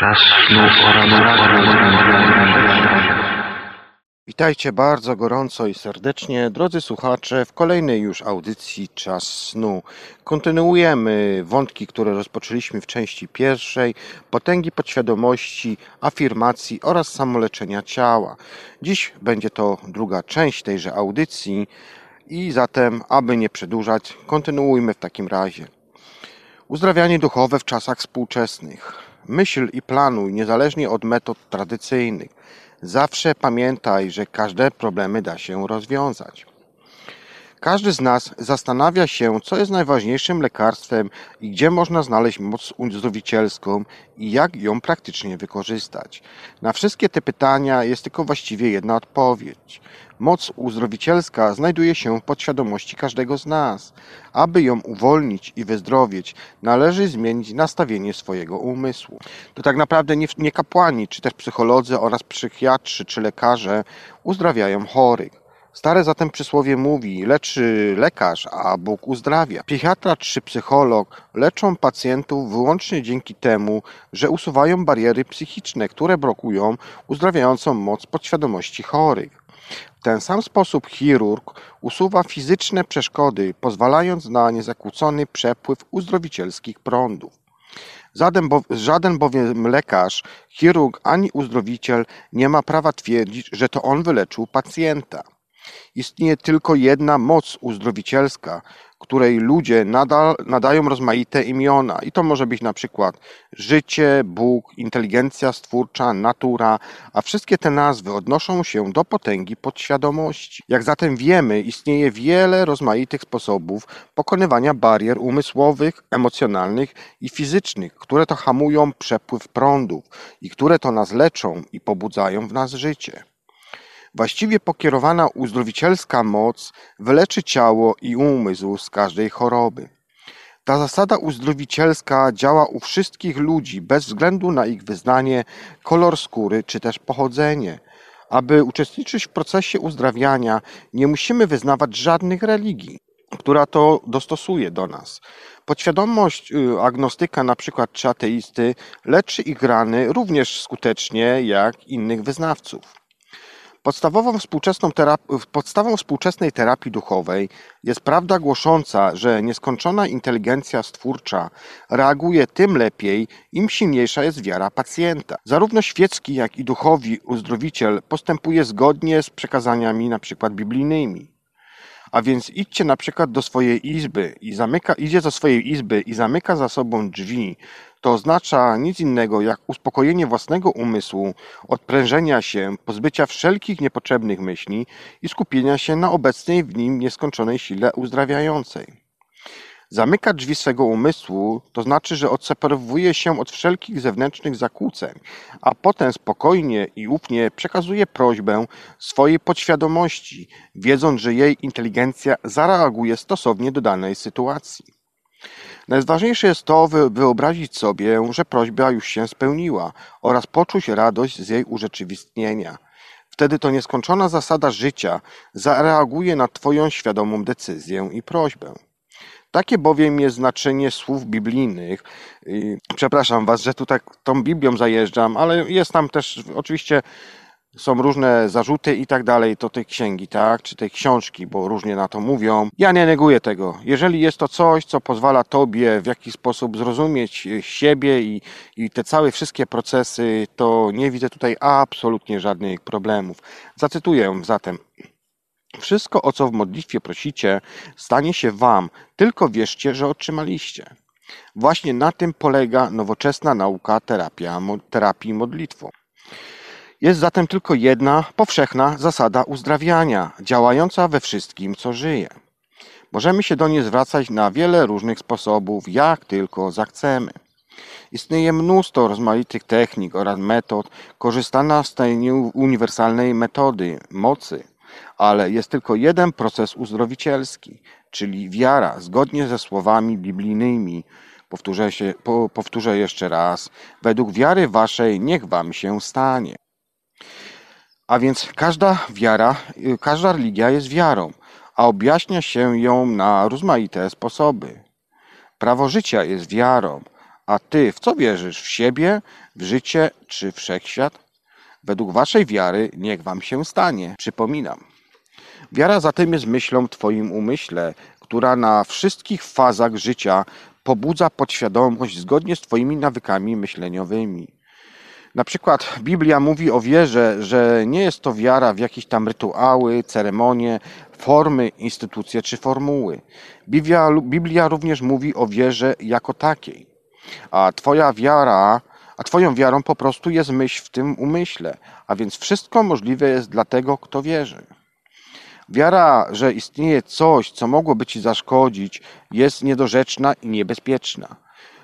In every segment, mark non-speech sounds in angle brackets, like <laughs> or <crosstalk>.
Czas snu Witajcie bardzo gorąco i serdecznie, drodzy słuchacze, w kolejnej już audycji Czas Snu. Kontynuujemy wątki, które rozpoczęliśmy w części pierwszej, potęgi podświadomości, afirmacji oraz samoleczenia ciała. Dziś będzie to druga część tejże audycji i zatem, aby nie przedłużać, kontynuujmy w takim razie. Uzdrawianie duchowe w czasach współczesnych. Myśl i planuj niezależnie od metod tradycyjnych. Zawsze pamiętaj, że każde problemy da się rozwiązać. Każdy z nas zastanawia się, co jest najważniejszym lekarstwem i gdzie można znaleźć moc uzdrowicielską i jak ją praktycznie wykorzystać. Na wszystkie te pytania jest tylko właściwie jedna odpowiedź. Moc uzdrowicielska znajduje się w podświadomości każdego z nas. Aby ją uwolnić i wyzdrowieć, należy zmienić nastawienie swojego umysłu. To tak naprawdę nie, nie kapłani, czy też psycholodzy oraz psychiatrzy czy lekarze uzdrawiają chorych. Stare zatem przysłowie mówi: leczy lekarz, a Bóg uzdrawia. Psychiatra czy psycholog leczą pacjentów wyłącznie dzięki temu, że usuwają bariery psychiczne, które blokują uzdrawiającą moc podświadomości chorych. W ten sam sposób chirurg usuwa fizyczne przeszkody, pozwalając na niezakłócony przepływ uzdrowicielskich prądów. Żaden, bo, żaden bowiem lekarz, chirurg ani uzdrowiciel nie ma prawa twierdzić, że to on wyleczył pacjenta. Istnieje tylko jedna moc uzdrowicielska, której ludzie nadal nadają rozmaite imiona. I to może być na przykład życie, Bóg, inteligencja stwórcza, natura, a wszystkie te nazwy odnoszą się do potęgi podświadomości. Jak zatem wiemy, istnieje wiele rozmaitych sposobów pokonywania barier umysłowych, emocjonalnych i fizycznych, które to hamują przepływ prądów i które to nas leczą i pobudzają w nas życie. Właściwie pokierowana uzdrowicielska moc wyleczy ciało i umysł z każdej choroby. Ta zasada uzdrowicielska działa u wszystkich ludzi bez względu na ich wyznanie, kolor skóry czy też pochodzenie. Aby uczestniczyć w procesie uzdrawiania, nie musimy wyznawać żadnych religii, która to dostosuje do nas. Podświadomość y, agnostyka, na przykład czy ateisty, leczy ich rany również skutecznie jak innych wyznawców. Podstawową współczesną podstawą współczesnej terapii duchowej jest prawda głosząca, że nieskończona inteligencja stwórcza reaguje tym lepiej, im silniejsza jest wiara pacjenta. Zarówno świecki, jak i duchowi uzdrowiciel postępuje zgodnie z przekazaniami np. biblijnymi. A więc idźcie na przykład do swojej izby i zamyka, idzie do swojej izby i zamyka za sobą drzwi, to oznacza nic innego jak uspokojenie własnego umysłu, odprężenia się, pozbycia wszelkich niepotrzebnych myśli i skupienia się na obecnej w nim nieskończonej sile uzdrawiającej. Zamyka drzwi swego umysłu, to znaczy, że odseparowuje się od wszelkich zewnętrznych zakłóceń, a potem spokojnie i ufnie przekazuje prośbę swojej podświadomości, wiedząc, że jej inteligencja zareaguje stosownie do danej sytuacji. Najważniejsze jest to, wyobrazić sobie, że prośba już się spełniła oraz poczuć radość z jej urzeczywistnienia. Wtedy to nieskończona zasada życia zareaguje na Twoją świadomą decyzję i prośbę. Takie bowiem jest znaczenie słów biblijnych. Przepraszam Was, że tu tak tą Biblią zajeżdżam, ale jest tam też oczywiście są różne zarzuty i tak dalej do tej księgi, tak, czy tej książki, bo różnie na to mówią. Ja nie neguję tego. Jeżeli jest to coś, co pozwala tobie w jakiś sposób zrozumieć siebie i, i te całe wszystkie procesy, to nie widzę tutaj absolutnie żadnych problemów. Zacytuję zatem. Wszystko, o co w modlitwie prosicie, stanie się wam, tylko wierzcie, że otrzymaliście. Właśnie na tym polega nowoczesna nauka terapia, terapii modlitwą. Jest zatem tylko jedna powszechna zasada uzdrawiania, działająca we wszystkim, co żyje. Możemy się do niej zwracać na wiele różnych sposobów, jak tylko zachcemy. Istnieje mnóstwo rozmaitych technik oraz metod korzystania z tej uniwersalnej metody, mocy, ale jest tylko jeden proces uzdrowicielski, czyli wiara, zgodnie ze słowami biblijnymi. Powtórzę, się, po, powtórzę jeszcze raz. Według wiary waszej niech wam się stanie. A więc każda wiara, y, każda religia jest wiarą, a objaśnia się ją na rozmaite sposoby. Prawo życia jest wiarą, A ty w co wierzysz? W siebie, w życie czy wszechświat? Według waszej wiary niech wam się stanie. Przypominam. Wiara zatem jest myślą w twoim umyśle, która na wszystkich fazach życia pobudza podświadomość zgodnie z twoimi nawykami myśleniowymi. Na przykład Biblia mówi o wierze, że nie jest to wiara w jakieś tam rytuały, ceremonie, formy, instytucje czy formuły. Biblia, Biblia również mówi o wierze jako takiej. A twoja wiara, a twoją wiarą po prostu jest myśl w tym umyśle, a więc wszystko możliwe jest dla tego, kto wierzy. Wiara, że istnieje coś, co mogłoby ci zaszkodzić, jest niedorzeczna i niebezpieczna.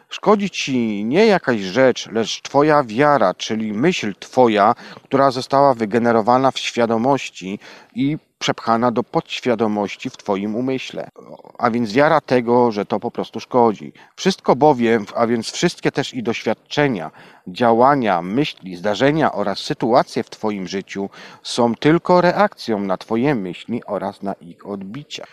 Szkodzi ci nie jakaś rzecz, lecz Twoja wiara, czyli myśl Twoja, która została wygenerowana w świadomości i przepchana do podświadomości w Twoim umyśle. A więc wiara tego, że to po prostu szkodzi. Wszystko bowiem, a więc wszystkie też i doświadczenia, działania, myśli, zdarzenia oraz sytuacje w Twoim życiu są tylko reakcją na Twoje myśli oraz na ich odbicia.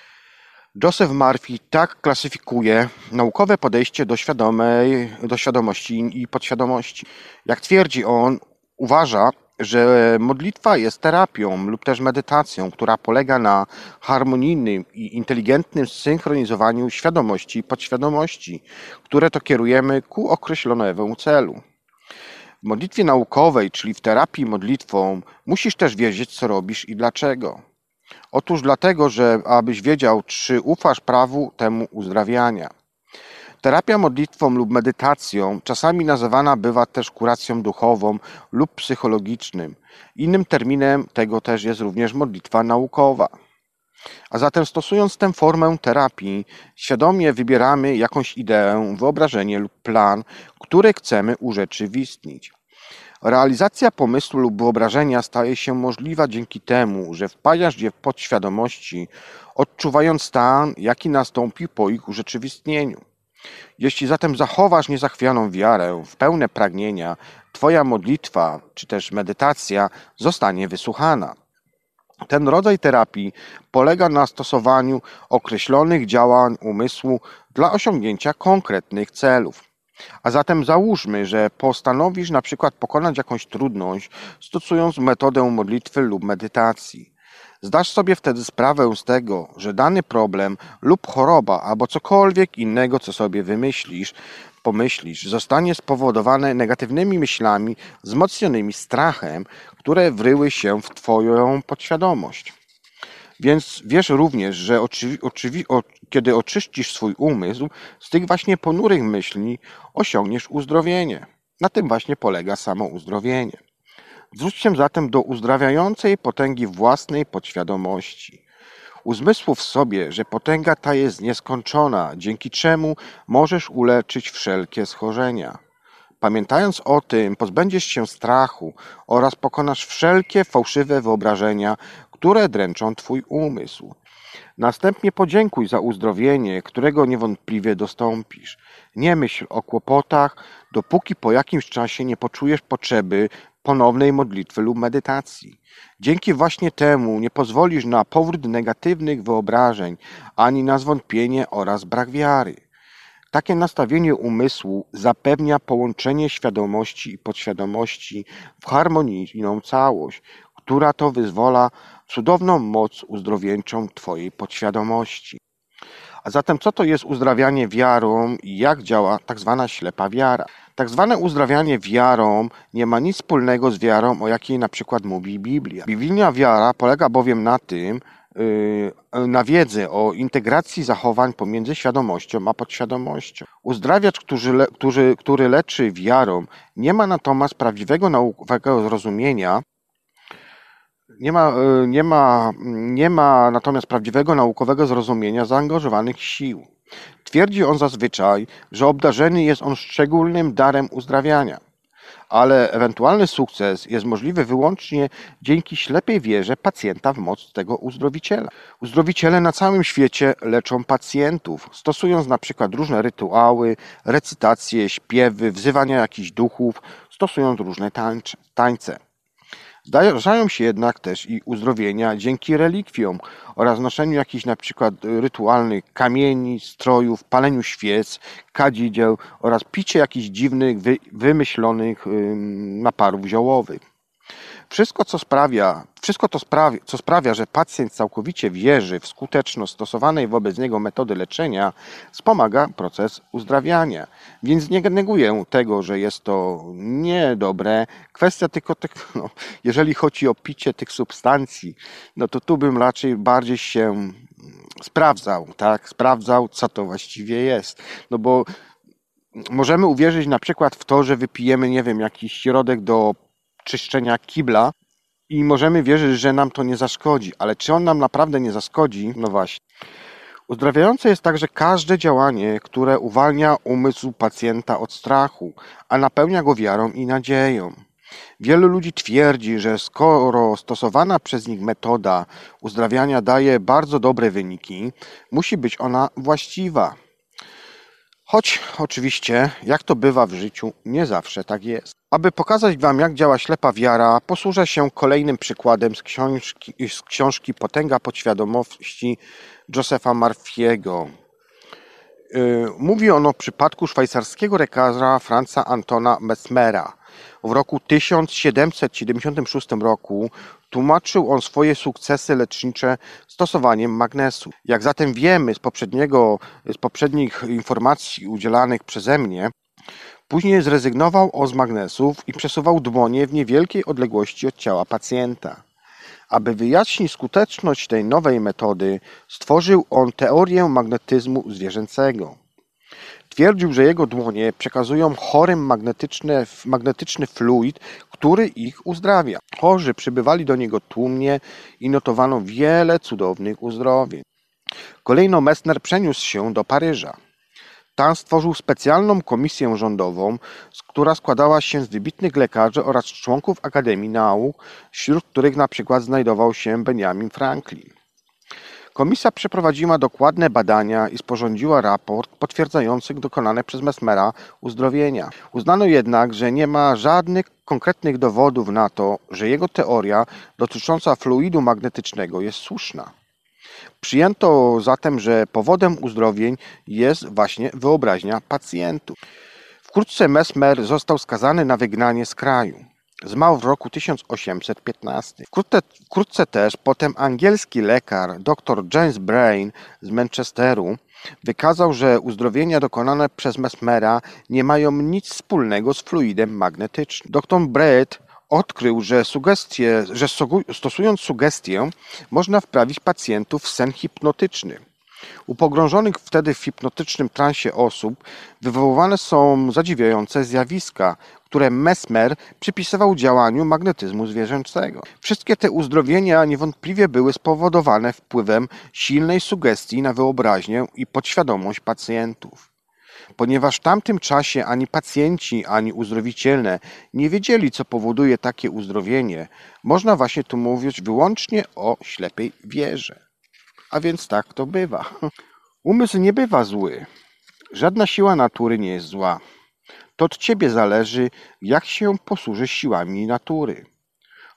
Joseph Murphy tak klasyfikuje naukowe podejście do, świadomej, do świadomości i podświadomości. Jak twierdzi on, uważa, że modlitwa jest terapią lub też medytacją, która polega na harmonijnym i inteligentnym synchronizowaniu świadomości i podświadomości, które to kierujemy ku określonemu celu. W modlitwie naukowej, czyli w terapii modlitwą, musisz też wiedzieć, co robisz i dlaczego. Otóż dlatego, że abyś wiedział, czy ufasz prawu temu uzdrawiania. Terapia modlitwą lub medytacją czasami nazywana bywa też kuracją duchową lub psychologicznym. Innym terminem tego też jest również modlitwa naukowa. A zatem stosując tę formę terapii, świadomie wybieramy jakąś ideę, wyobrażenie lub plan, który chcemy urzeczywistnić. Realizacja pomysłu lub wyobrażenia staje się możliwa dzięki temu, że wpajasz je w podświadomości, odczuwając stan, jaki nastąpi po ich urzeczywistnieniu. Jeśli zatem zachowasz niezachwianą wiarę w pełne pragnienia, Twoja modlitwa czy też medytacja zostanie wysłuchana. Ten rodzaj terapii polega na stosowaniu określonych działań umysłu dla osiągnięcia konkretnych celów. A zatem załóżmy, że postanowisz na przykład pokonać jakąś trudność, stosując metodę modlitwy lub medytacji. Zdasz sobie wtedy sprawę z tego, że dany problem lub choroba albo cokolwiek innego, co sobie wymyślisz, pomyślisz, zostanie spowodowane negatywnymi myślami, wzmocnionymi strachem, które wryły się w Twoją podświadomość. Więc wiesz również, że oczywi, oczywi, o, kiedy oczyścisz swój umysł z tych właśnie ponurych myśli, osiągniesz uzdrowienie. Na tym właśnie polega samo uzdrowienie. Zwróć się zatem do uzdrawiającej potęgi własnej podświadomości. Uzmysłów sobie, że potęga ta jest nieskończona, dzięki czemu możesz uleczyć wszelkie schorzenia. Pamiętając o tym, pozbędziesz się strachu oraz pokonasz wszelkie fałszywe wyobrażenia, które dręczą Twój umysł. Następnie podziękuj za uzdrowienie, którego niewątpliwie dostąpisz. Nie myśl o kłopotach, dopóki po jakimś czasie nie poczujesz potrzeby ponownej modlitwy lub medytacji. Dzięki właśnie temu nie pozwolisz na powrót negatywnych wyobrażeń, ani na zwątpienie oraz brak wiary. Takie nastawienie umysłu zapewnia połączenie świadomości i podświadomości w harmonijną całość, która to wyzwala cudowną moc uzdrowieńczą Twojej podświadomości. A zatem co to jest uzdrawianie wiarą i jak działa tak zwana ślepa wiara? Tak zwane uzdrawianie wiarą nie ma nic wspólnego z wiarą, o jakiej na przykład mówi Biblia. Biblijna wiara polega bowiem na tym, yy, na wiedzy o integracji zachowań pomiędzy świadomością a podświadomością. Uzdrawiacz, który, który, który leczy wiarą, nie ma natomiast prawdziwego naukowego zrozumienia nie ma, e, nie, ma, nie ma natomiast prawdziwego naukowego zrozumienia zaangażowanych sił. Twierdzi on zazwyczaj, że obdarzony jest on szczególnym darem uzdrawiania, ale ewentualny sukces jest możliwy wyłącznie dzięki ślepej wierze pacjenta w moc tego uzdrowiciela. Uzdrowiciele na całym świecie leczą pacjentów, stosując na przykład różne rytuały, recytacje, śpiewy, wzywania jakichś duchów, stosując różne tańce. Zdarzają się jednak też i uzdrowienia dzięki relikwiom oraz noszeniu jakichś na przykład rytualnych kamieni, strojów, paleniu świec, kadzideł oraz picie jakichś dziwnych, wy, wymyślonych naparów ziołowych. Wszystko, co sprawia, wszystko to sprawia, co sprawia, że pacjent całkowicie wierzy w skuteczność stosowanej wobec niego metody leczenia, wspomaga proces uzdrawiania. Więc nie neguję tego, że jest to niedobre. Kwestia tylko tych, <laughs> no, jeżeli chodzi o picie tych substancji, no to tu bym raczej bardziej się sprawdzał, tak? Sprawdzał, co to właściwie jest. No bo możemy uwierzyć na przykład w to, że wypijemy, nie wiem, jakiś środek do czyszczenia kibla i możemy wierzyć, że nam to nie zaszkodzi. Ale czy on nam naprawdę nie zaszkodzi? No właśnie. Uzdrawiające jest także każde działanie, które uwalnia umysł pacjenta od strachu, a napełnia go wiarą i nadzieją. Wielu ludzi twierdzi, że skoro stosowana przez nich metoda uzdrawiania daje bardzo dobre wyniki, musi być ona właściwa. Choć oczywiście, jak to bywa w życiu, nie zawsze tak jest. Aby pokazać Wam, jak działa ślepa wiara, posłużę się kolejnym przykładem z książki, z książki Potęga podświadomości Josepha Marfiego. Y, mówi on o przypadku szwajcarskiego lekarza Franza Antona Mesmera. W roku 1776 roku tłumaczył on swoje sukcesy lecznicze stosowaniem magnesu. Jak zatem wiemy z, poprzedniego, z poprzednich informacji udzielanych przeze mnie, Później zrezygnował on z magnesów i przesuwał dłonie w niewielkiej odległości od ciała pacjenta. Aby wyjaśnić skuteczność tej nowej metody, stworzył on teorię magnetyzmu zwierzęcego. Twierdził, że jego dłonie przekazują chorym magnetyczny, magnetyczny fluid, który ich uzdrawia. Chorzy przybywali do niego tłumnie i notowano wiele cudownych uzdrowień. Kolejno Messner przeniósł się do Paryża. Tam stworzył specjalną komisję rządową, która składała się z wybitnych lekarzy oraz członków Akademii Nauk, wśród których na przykład znajdował się Benjamin Franklin. Komisja przeprowadziła dokładne badania i sporządziła raport potwierdzający dokonane przez Mesmera uzdrowienia. Uznano jednak, że nie ma żadnych konkretnych dowodów na to, że jego teoria dotycząca fluidu magnetycznego jest słuszna. Przyjęto zatem, że powodem uzdrowień jest właśnie wyobraźnia pacjentów. Wkrótce Mesmer został skazany na wygnanie z kraju. Zmarł w roku 1815. Wkrótce, wkrótce też potem angielski lekar dr James Brain z Manchesteru wykazał, że uzdrowienia dokonane przez Mesmera nie mają nic wspólnego z fluidem magnetycznym. Dr Braid odkrył, że, sugestie, że stosując sugestię można wprawić pacjentów w sen hipnotyczny. U pogrążonych wtedy w hipnotycznym transie osób wywoływane są zadziwiające zjawiska, które Mesmer przypisywał działaniu magnetyzmu zwierzęcego. Wszystkie te uzdrowienia niewątpliwie były spowodowane wpływem silnej sugestii na wyobraźnię i podświadomość pacjentów ponieważ w tamtym czasie ani pacjenci, ani uzdrowiciele nie wiedzieli, co powoduje takie uzdrowienie, można właśnie tu mówić wyłącznie o ślepej wierze. A więc tak to bywa. <laughs> Umysł nie bywa zły. Żadna siła natury nie jest zła. To od ciebie zależy, jak się posłuży siłami natury.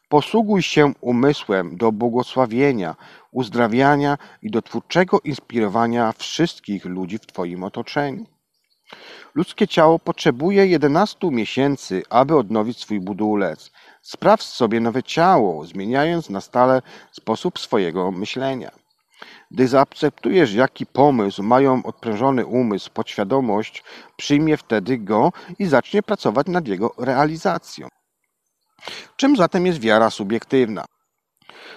Posługuj się umysłem do błogosławienia, uzdrawiania i do twórczego inspirowania wszystkich ludzi w Twoim otoczeniu. Ludzkie ciało potrzebuje 11 miesięcy, aby odnowić swój budulec. Sprawdź sobie nowe ciało, zmieniając na stale sposób swojego myślenia. Gdy zaakceptujesz, jaki pomysł mają odprężony umysł, podświadomość, przyjmie wtedy go i zacznie pracować nad jego realizacją. Czym zatem jest wiara subiektywna?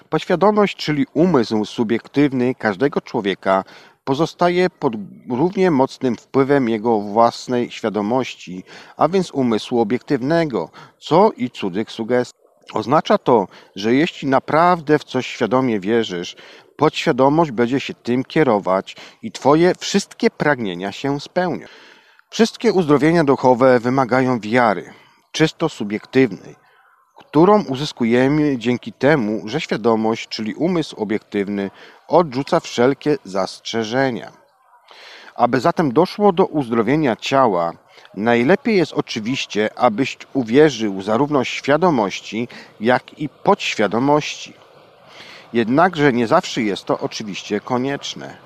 Podświadomość, czyli umysł subiektywny każdego człowieka, pozostaje pod równie mocnym wpływem jego własnej świadomości, a więc umysłu obiektywnego, co i cudzych sugestii. Oznacza to, że jeśli naprawdę w coś świadomie wierzysz, podświadomość będzie się tym kierować i Twoje wszystkie pragnienia się spełnią. Wszystkie uzdrowienia duchowe wymagają wiary, czysto subiektywnej którą uzyskujemy dzięki temu, że świadomość, czyli umysł obiektywny, odrzuca wszelkie zastrzeżenia. Aby zatem doszło do uzdrowienia ciała, Najlepiej jest oczywiście, abyś uwierzył zarówno świadomości, jak i podświadomości. Jednakże nie zawsze jest to oczywiście konieczne.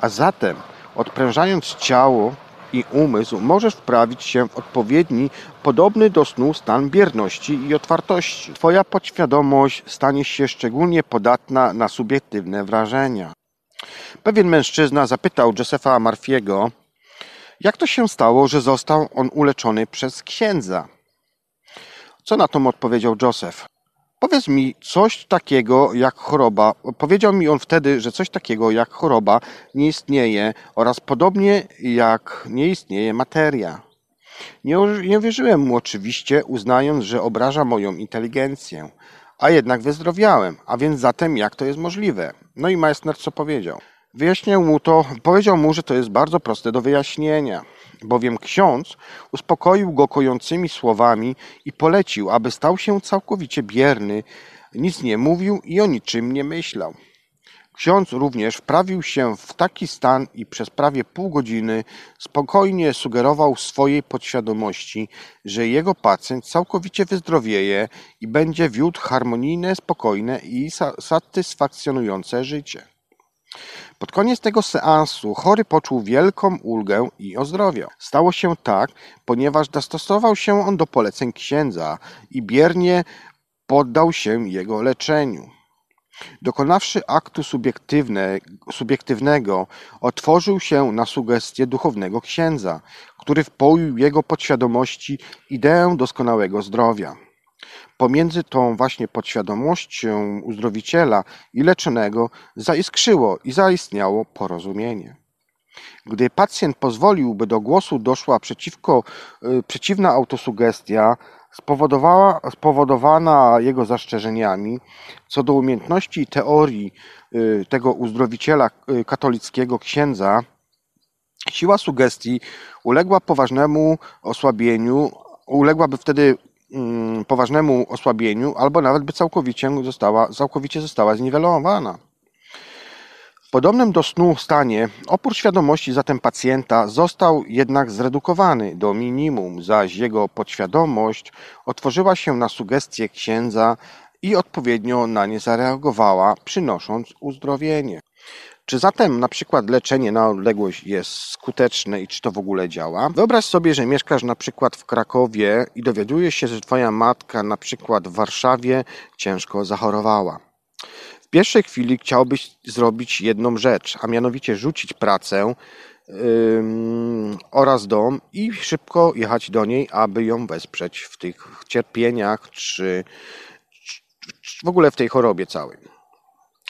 A zatem, odprężając ciało i umysł, możesz wprawić się w odpowiedni, podobny do snu stan bierności i otwartości. Twoja podświadomość stanie się szczególnie podatna na subiektywne wrażenia. Pewien mężczyzna zapytał Josepha Marfiego, jak to się stało, że został on uleczony przez księdza? Co na to odpowiedział Joseph? Powiedz mi coś takiego jak choroba. Powiedział mi on wtedy, że coś takiego jak choroba nie istnieje oraz podobnie jak nie istnieje materia. Nie, nie wierzyłem mu oczywiście, uznając, że obraża moją inteligencję. A jednak wyzdrowiałem, a więc zatem jak to jest możliwe? No i Meissner co powiedział? Wyjaśnił mu to, powiedział mu, że to jest bardzo proste do wyjaśnienia, bowiem ksiądz uspokoił go kojącymi słowami i polecił, aby stał się całkowicie bierny, nic nie mówił i o niczym nie myślał. Ksiądz również wprawił się w taki stan i przez prawie pół godziny spokojnie sugerował swojej podświadomości, że jego pacjent całkowicie wyzdrowieje i będzie wiódł harmonijne, spokojne i satysfakcjonujące życie. Pod koniec tego seansu chory poczuł wielką ulgę i ozdrowiał. Stało się tak, ponieważ dostosował się on do poleceń księdza i biernie poddał się jego leczeniu. Dokonawszy aktu subiektywne, subiektywnego, otworzył się na sugestie duchownego księdza, który wpoił jego podświadomości ideę doskonałego zdrowia. Pomiędzy tą właśnie podświadomością uzdrowiciela i leczonego zaiskrzyło i zaistniało porozumienie. Gdy pacjent pozwolił, by do głosu doszła przeciwko, y, przeciwna autosugestia, spowodowała, spowodowana jego zastrzeżeniami co do umiejętności teorii y, tego uzdrowiciela y, katolickiego księdza, siła sugestii uległa poważnemu osłabieniu, uległaby wtedy poważnemu osłabieniu, albo nawet by całkowicie została, całkowicie została zniwelowana. W podobnym do snu stanie opór świadomości zatem pacjenta został jednak zredukowany do minimum, zaś jego podświadomość otworzyła się na sugestie księdza i odpowiednio na nie zareagowała, przynosząc uzdrowienie. Czy zatem na przykład leczenie na odległość jest skuteczne i czy to w ogóle działa? Wyobraź sobie, że mieszkasz na przykład w Krakowie i dowiadujesz się, że twoja matka na przykład w Warszawie ciężko zachorowała. W pierwszej chwili chciałbyś zrobić jedną rzecz, a mianowicie rzucić pracę yy, oraz dom i szybko jechać do niej, aby ją wesprzeć w tych cierpieniach czy, w ogóle w tej chorobie całej.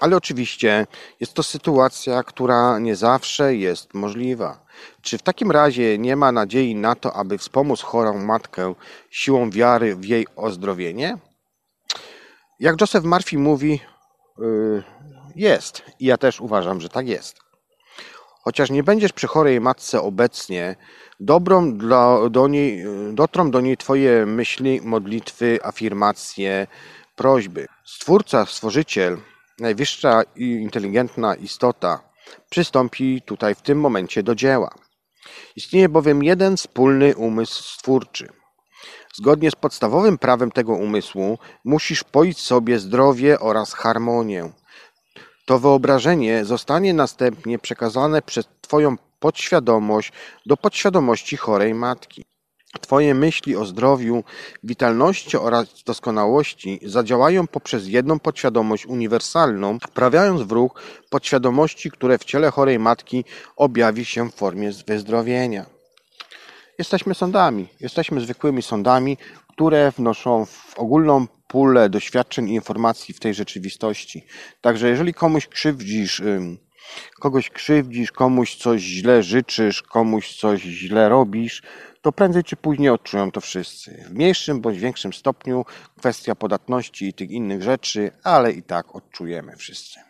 Ale oczywiście jest to sytuacja, która nie zawsze jest możliwa. Czy w takim razie nie ma nadziei na to, aby wspomóc chorą matkę siłą wiary w jej ozdrowienie? Jak Joseph Murphy mówi, y, jest. I ja też uważam, że tak jest. Chociaż nie będziesz przy chorej matce obecnie, dobrą dla, do niej, dotrą do niej Twoje myśli, modlitwy, afirmacje, prośby. Stwórca, stworzyciel najwyższa i inteligentna istota przystąpi tutaj w tym momencie do dzieła. Istnieje bowiem jeden wspólny umysł stwórczy. Zgodnie z podstawowym prawem tego umysłu musisz poić sobie zdrowie oraz harmonię. To wyobrażenie zostanie następnie przekazane przez Twoją podświadomość do podświadomości chorej matki. Twoje myśli o zdrowiu, witalności oraz doskonałości zadziałają poprzez jedną podświadomość uniwersalną, wprawiając w ruch podświadomości, które w ciele chorej matki objawi się w formie wyzdrowienia. Jesteśmy sądami, jesteśmy zwykłymi sądami, które wnoszą w ogólną pulę doświadczeń i informacji w tej rzeczywistości. Także jeżeli komuś krzywdzisz, kogoś krzywdzisz, komuś coś źle życzysz, komuś coś źle robisz, to prędzej czy później odczują to wszyscy. W mniejszym bądź większym stopniu kwestia podatności i tych innych rzeczy, ale i tak odczujemy wszyscy.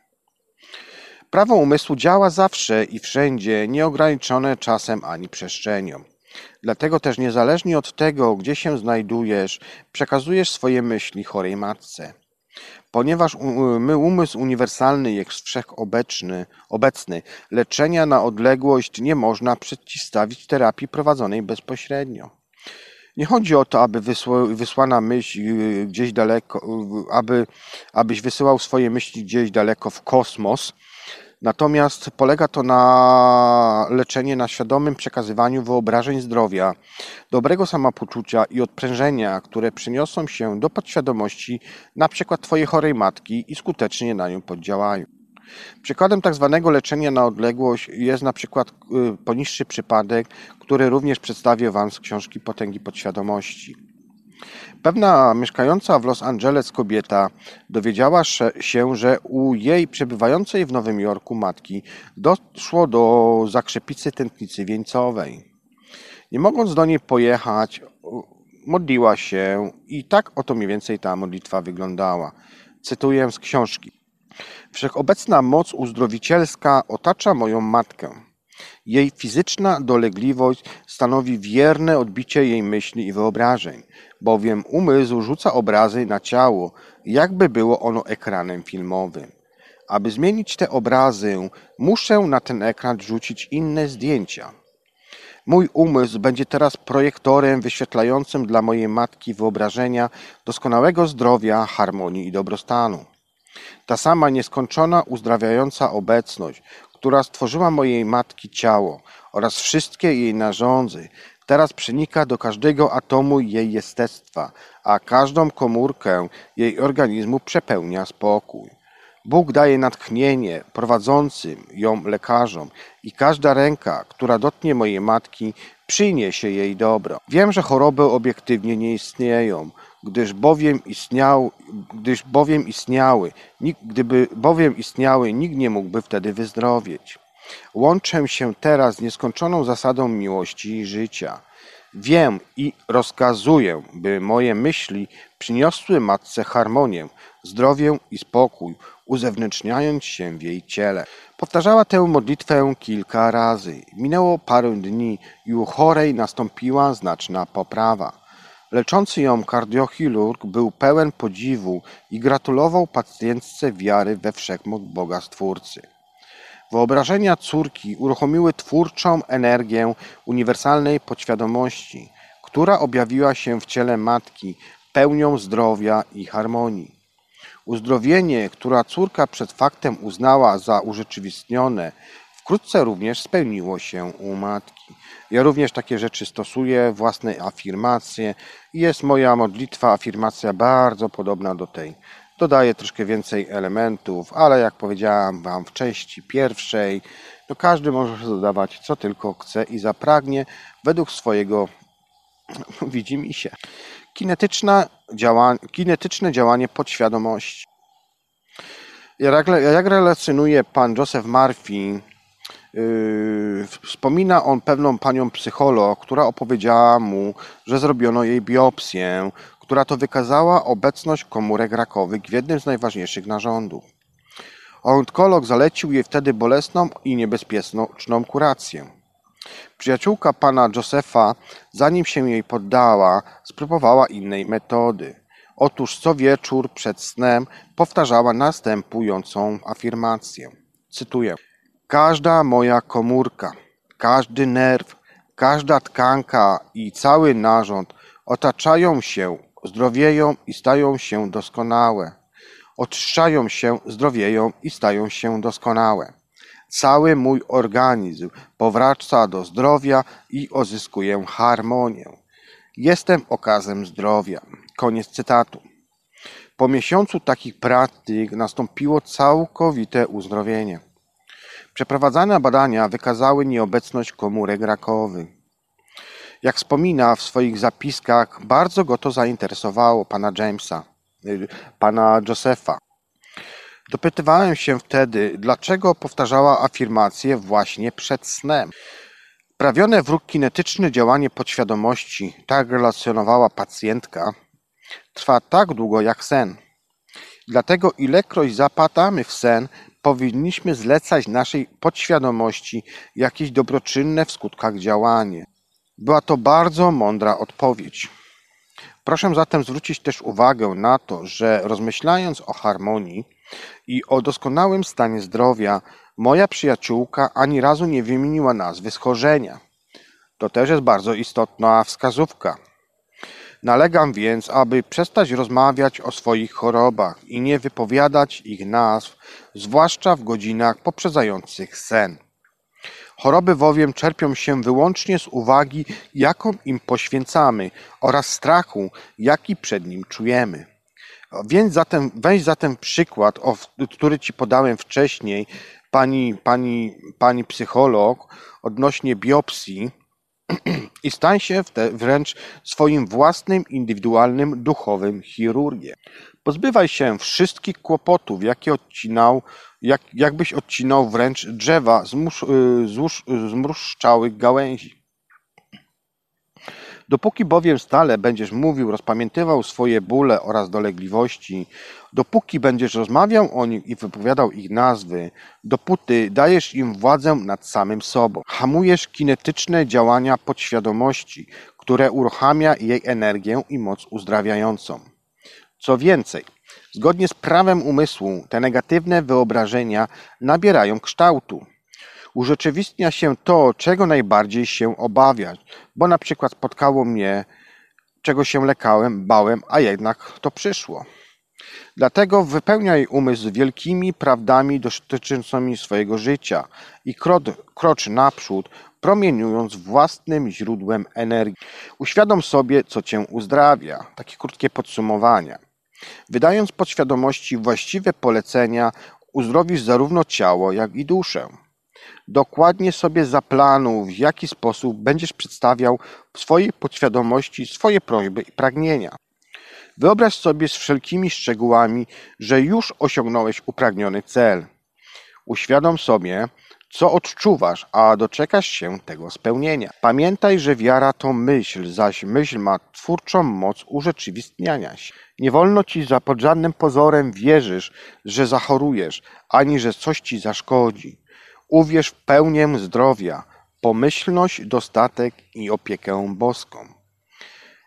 Prawo umysłu działa zawsze i wszędzie, nieograniczone czasem ani przestrzenią. Dlatego też niezależnie od tego, gdzie się znajdujesz, przekazujesz swoje myśli chorej matce. Ponieważ my umysł uniwersalny jest wszechobecny, obecny, leczenia na odległość nie można przeciwstawić terapii prowadzonej bezpośrednio. Nie chodzi o to, aby wysła, wysłana myśl y, gdzieś daleko, aby, abyś wysyłał swoje myśli gdzieś daleko w kosmos. Natomiast polega to na leczeniu na świadomym przekazywaniu wyobrażeń zdrowia, dobrego samopoczucia i odprężenia, które przyniosą się do podświadomości przykład Twojej chorej matki i skutecznie na nią poddziałają. Przykładem tak zwanego leczenia na odległość jest na przykład y, poniższy przypadek, który również przedstawię Wam z książki Potęgi Podświadomości. Pewna mieszkająca w Los Angeles kobieta dowiedziała się, że u jej przebywającej w Nowym Jorku matki doszło do zakrzepicy tętnicy wieńcowej. Nie mogąc do niej pojechać, modliła się i tak oto mniej więcej ta modlitwa wyglądała. Cytuję z książki. Wszechobecna moc uzdrowicielska otacza moją matkę. Jej fizyczna dolegliwość stanowi wierne odbicie jej myśli i wyobrażeń, bowiem umysł rzuca obrazy na ciało, jakby było ono ekranem filmowym. Aby zmienić te obrazy, muszę na ten ekran rzucić inne zdjęcia. Mój umysł będzie teraz projektorem wyświetlającym dla mojej matki wyobrażenia doskonałego zdrowia, harmonii i dobrostanu. Ta sama nieskończona uzdrawiająca obecność, która stworzyła mojej matki ciało oraz wszystkie jej narządy, teraz przenika do każdego atomu jej jestestwa, a każdą komórkę jej organizmu przepełnia spokój. Bóg daje natchnienie prowadzącym ją lekarzom i każda ręka, która dotknie mojej matki, przyniesie jej dobro. Wiem, że choroby obiektywnie nie istnieją, gdyż bowiem, istniał, gdyż bowiem istniały, gdyby bowiem istniały, nikt nie mógłby wtedy wyzdrowieć. Łączę się teraz z nieskończoną zasadą miłości i życia. Wiem i rozkazuję, by moje myśli przyniosły matce harmonię, zdrowie i spokój, uzewnętrzniając się w jej ciele. Powtarzała tę modlitwę kilka razy. Minęło parę dni i u chorej nastąpiła znaczna poprawa. Leczący ją kardiochirurg był pełen podziwu i gratulował pacjentce wiary we wszechmoc Boga Stwórcy. Wyobrażenia córki uruchomiły twórczą energię uniwersalnej podświadomości, która objawiła się w ciele matki pełnią zdrowia i harmonii. Uzdrowienie, która córka przed faktem uznała za urzeczywistnione, wkrótce również spełniło się u matki. Ja również takie rzeczy stosuję, własne afirmacje. Jest moja modlitwa, afirmacja bardzo podobna do tej. Dodaję troszkę więcej elementów, ale jak powiedziałam Wam w części pierwszej, to każdy może dodawać co tylko chce i zapragnie według swojego <clears throat> widzi mi się. Kinetyczna działa, kinetyczne działanie podświadomości. Jak, jak relacjonuje pan Joseph Murphy, yy, wspomina on pewną panią psycholog, która opowiedziała mu, że zrobiono jej biopsję, która to wykazała obecność komórek rakowych w jednym z najważniejszych narządów. Onkolog zalecił jej wtedy bolesną i niebezpieczną kurację. Przyjaciółka pana Josepha, zanim się jej poddała, spróbowała innej metody. Otóż co wieczór przed snem powtarzała następującą afirmację. Cytuję: Każda moja komórka, każdy nerw, każda tkanka i cały narząd otaczają się, zdrowieją i stają się doskonałe. Oczyszczają się, zdrowieją i stają się doskonałe. Cały mój organizm powraca do zdrowia i ozyskuję harmonię. Jestem okazem zdrowia. Koniec cytatu. Po miesiącu takich praktyk nastąpiło całkowite uzdrowienie. Przeprowadzane badania wykazały nieobecność komórek rakowych. Jak wspomina w swoich zapiskach, bardzo go to zainteresowało pana Jamesa, y, pana Josepha. Dopytywałem się wtedy, dlaczego powtarzała afirmacje właśnie przed snem. Prawione wróg kinetyczne działanie podświadomości, tak relacjonowała pacjentka, trwa tak długo jak sen. Dlatego ilekroć zapadamy w sen, powinniśmy zlecać naszej podświadomości jakieś dobroczynne w skutkach działanie. Była to bardzo mądra odpowiedź. Proszę zatem zwrócić też uwagę na to, że rozmyślając o harmonii i o doskonałym stanie zdrowia, moja przyjaciółka ani razu nie wymieniła nazwy schorzenia. To też jest bardzo istotna wskazówka. Nalegam więc, aby przestać rozmawiać o swoich chorobach i nie wypowiadać ich nazw, zwłaszcza w godzinach poprzedzających sen. Choroby bowiem czerpią się wyłącznie z uwagi, jaką im poświęcamy oraz strachu, jaki przed nim czujemy. Więc zatem, weź zatem przykład, o, który ci podałem wcześniej, pani, pani, pani psycholog, odnośnie biopsji, <clears throat> i stań się wręcz swoim własnym, indywidualnym, duchowym chirurgiem. Pozbywaj się wszystkich kłopotów, jakie odcinał, jak, jakbyś odcinał wręcz drzewa z, mus, z zmruszczałych gałęzi. Dopóki bowiem stale będziesz mówił, rozpamiętywał swoje bóle oraz dolegliwości, dopóki będziesz rozmawiał o nich i wypowiadał ich nazwy, dopóty dajesz im władzę nad samym sobą. Hamujesz kinetyczne działania podświadomości, które uruchamia jej energię i moc uzdrawiającą. Co więcej, zgodnie z prawem umysłu, te negatywne wyobrażenia nabierają kształtu urzeczywistnia się to, czego najbardziej się obawiać, bo na przykład spotkało mnie, czego się lekałem, bałem, a jednak to przyszło. Dlatego wypełniaj umysł wielkimi prawdami dotyczącymi swojego życia i krocz naprzód, promieniując własnym źródłem energii. Uświadom sobie, co cię uzdrawia. Takie krótkie podsumowania. Wydając podświadomości właściwe polecenia, uzdrowisz zarówno ciało, jak i duszę. Dokładnie sobie zaplanuj, w jaki sposób będziesz przedstawiał w swojej podświadomości swoje prośby i pragnienia. Wyobraź sobie z wszelkimi szczegółami, że już osiągnąłeś upragniony cel. Uświadom sobie, co odczuwasz, a doczekasz się tego spełnienia. Pamiętaj, że wiara to myśl, zaś myśl ma twórczą moc urzeczywistniania się. Nie wolno ci za pod żadnym pozorem wierzysz, że zachorujesz, ani że coś ci zaszkodzi. Uwierz w pełnię zdrowia, pomyślność, dostatek i opiekę boską.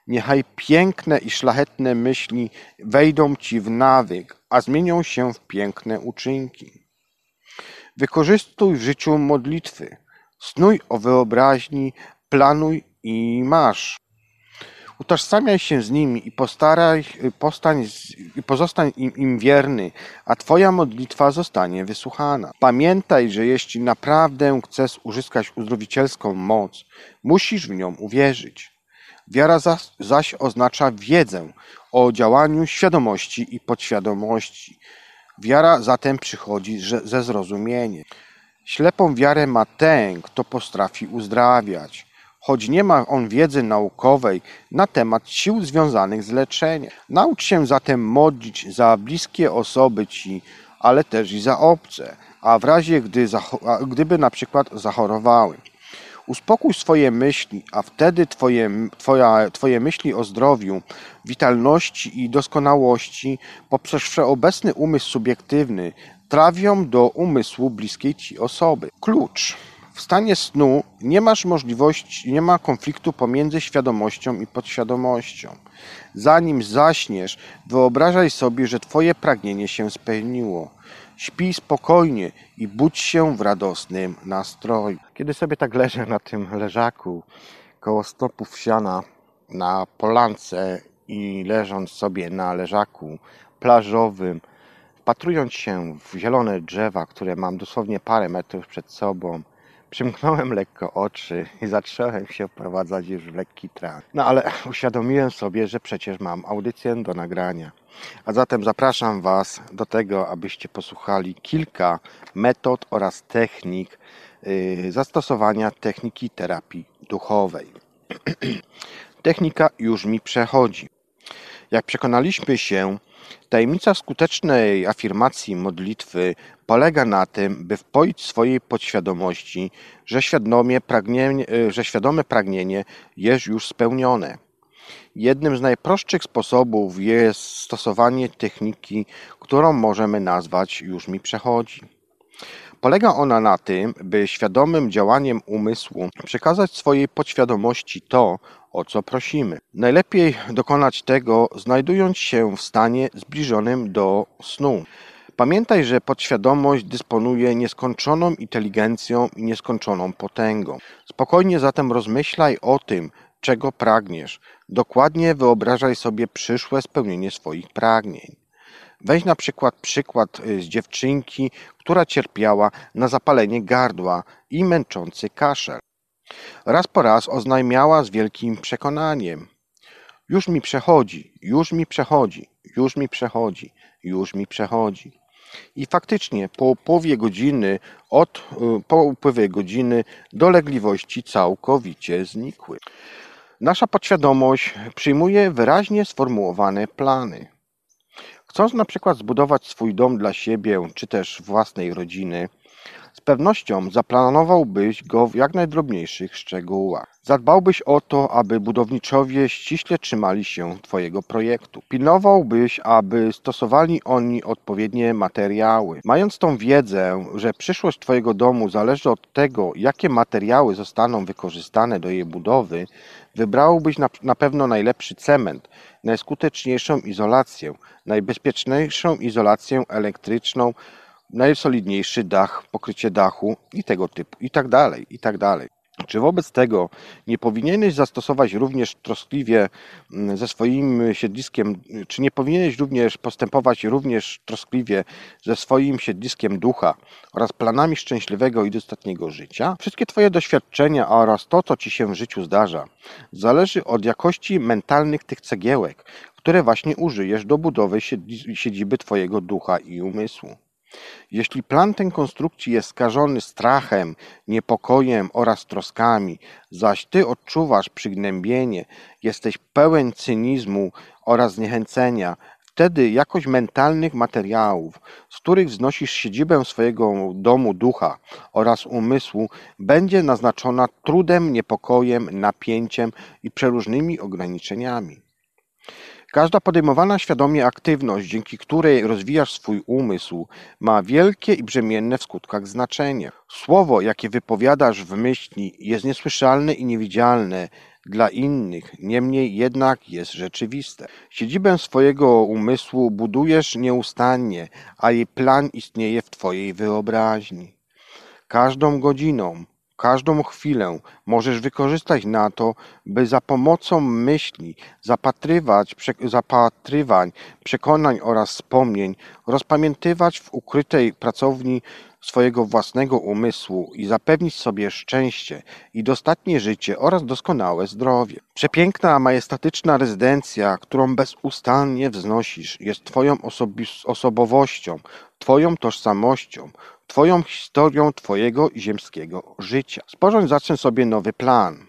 Niechaj piękne i szlachetne myśli wejdą ci w nawyk, a zmienią się w piękne uczynki. Wykorzystuj w życiu modlitwy, snuj o wyobraźni, planuj i masz. Utożsamiaj się z nimi i postaraj, postań, pozostań im, im wierny, a Twoja modlitwa zostanie wysłuchana. Pamiętaj, że jeśli naprawdę chcesz uzyskać uzdrowicielską moc, musisz w nią uwierzyć. Wiara zaś oznacza wiedzę o działaniu świadomości i podświadomości. Wiara zatem przychodzi ze zrozumieniem. Ślepą wiarę ma ten, kto potrafi uzdrawiać choć nie ma on wiedzy naukowej na temat sił związanych z leczeniem. Naucz się zatem modlić za bliskie osoby ci, ale też i za obce, a w razie gdy, gdyby na przykład zachorowały. Uspokój swoje myśli, a wtedy twoje, twoja, twoje myśli o zdrowiu, witalności i doskonałości poprzez wszeobecny umysł subiektywny trafią do umysłu bliskiej ci osoby. Klucz. W stanie snu nie masz możliwości, nie ma konfliktu pomiędzy świadomością i podświadomością. Zanim zaśniesz, wyobrażaj sobie, że Twoje pragnienie się spełniło. Śpij spokojnie i budź się w radosnym nastroju. Kiedy sobie tak leżę na tym leżaku koło stopów siana na polance i leżąc sobie na leżaku plażowym, wpatrując się w zielone drzewa, które mam dosłownie parę metrów przed sobą, Przymknąłem lekko oczy i zacząłem się wprowadzać już w lekki trans. No ale uświadomiłem sobie, że przecież mam audycję do nagrania. A zatem zapraszam Was do tego, abyście posłuchali kilka metod oraz technik yy, zastosowania techniki terapii duchowej. <clears throat> Technika już mi przechodzi. Jak przekonaliśmy się, Tajemnica skutecznej afirmacji modlitwy polega na tym, by wpoić swojej podświadomości, że, pragnienie, że świadome pragnienie jest już spełnione. Jednym z najprostszych sposobów jest stosowanie techniki, którą możemy nazwać już mi przechodzi. Polega ona na tym, by świadomym działaniem umysłu przekazać swojej podświadomości to, o co prosimy. Najlepiej dokonać tego, znajdując się w stanie zbliżonym do snu. Pamiętaj, że podświadomość dysponuje nieskończoną inteligencją i nieskończoną potęgą. Spokojnie zatem rozmyślaj o tym, czego pragniesz. Dokładnie wyobrażaj sobie przyszłe spełnienie swoich pragnień. Weź na przykład przykład y, z dziewczynki, która cierpiała na zapalenie gardła i męczący kaszel. Raz po raz oznajmiała z wielkim przekonaniem: Już mi przechodzi, już mi przechodzi, już mi przechodzi, już mi przechodzi. I faktycznie po upływie godziny, od, y, po upływie godziny dolegliwości całkowicie znikły. Nasza podświadomość przyjmuje wyraźnie sformułowane plany. Chcąc na przykład zbudować swój dom dla siebie czy też własnej rodziny, z pewnością zaplanowałbyś go w jak najdrobniejszych szczegółach. Zadbałbyś o to, aby budowniczowie ściśle trzymali się Twojego projektu. Pilnowałbyś, aby stosowali oni odpowiednie materiały. Mając tą wiedzę, że przyszłość Twojego domu zależy od tego, jakie materiały zostaną wykorzystane do jej budowy, wybrałbyś na, na pewno najlepszy cement, najskuteczniejszą izolację, najbezpieczniejszą izolację elektryczną, najsolidniejszy dach, pokrycie dachu i tego typu, i tak dalej, i tak dalej. Czy wobec tego nie powinieneś zastosować również troskliwie mm, ze swoim siedliskiem, czy nie powinieneś również postępować również troskliwie ze swoim siedliskiem ducha oraz planami szczęśliwego i dostatniego życia? Wszystkie Twoje doświadczenia oraz to, co Ci się w życiu zdarza, zależy od jakości mentalnych tych cegiełek, które właśnie użyjesz do budowy siedziby Twojego ducha i umysłu. Jeśli plan tej konstrukcji jest skażony strachem, niepokojem oraz troskami, zaś ty odczuwasz przygnębienie, jesteś pełen cynizmu oraz zniechęcenia, wtedy jakość mentalnych materiałów, z których wznosisz siedzibę swojego domu ducha oraz umysłu, będzie naznaczona trudem, niepokojem, napięciem i przeróżnymi ograniczeniami. Każda podejmowana świadomie aktywność, dzięki której rozwijasz swój umysł, ma wielkie i brzemienne w skutkach znaczenie. Słowo, jakie wypowiadasz w myśli, jest niesłyszalne i niewidzialne dla innych, niemniej jednak jest rzeczywiste. Siedzibę swojego umysłu budujesz nieustannie, a jej plan istnieje w Twojej wyobraźni. Każdą godziną, Każdą chwilę możesz wykorzystać na to, by za pomocą myśli, zapatrywać, zapatrywań, przekonań oraz wspomnień rozpamiętywać w ukrytej pracowni swojego własnego umysłu i zapewnić sobie szczęście i dostatnie życie oraz doskonałe zdrowie. Przepiękna, majestatyczna rezydencja, którą bezustannie wznosisz, jest Twoją osobowością, Twoją tożsamością, Twoją historią Twojego ziemskiego życia. Sporządź sobie nowy plan.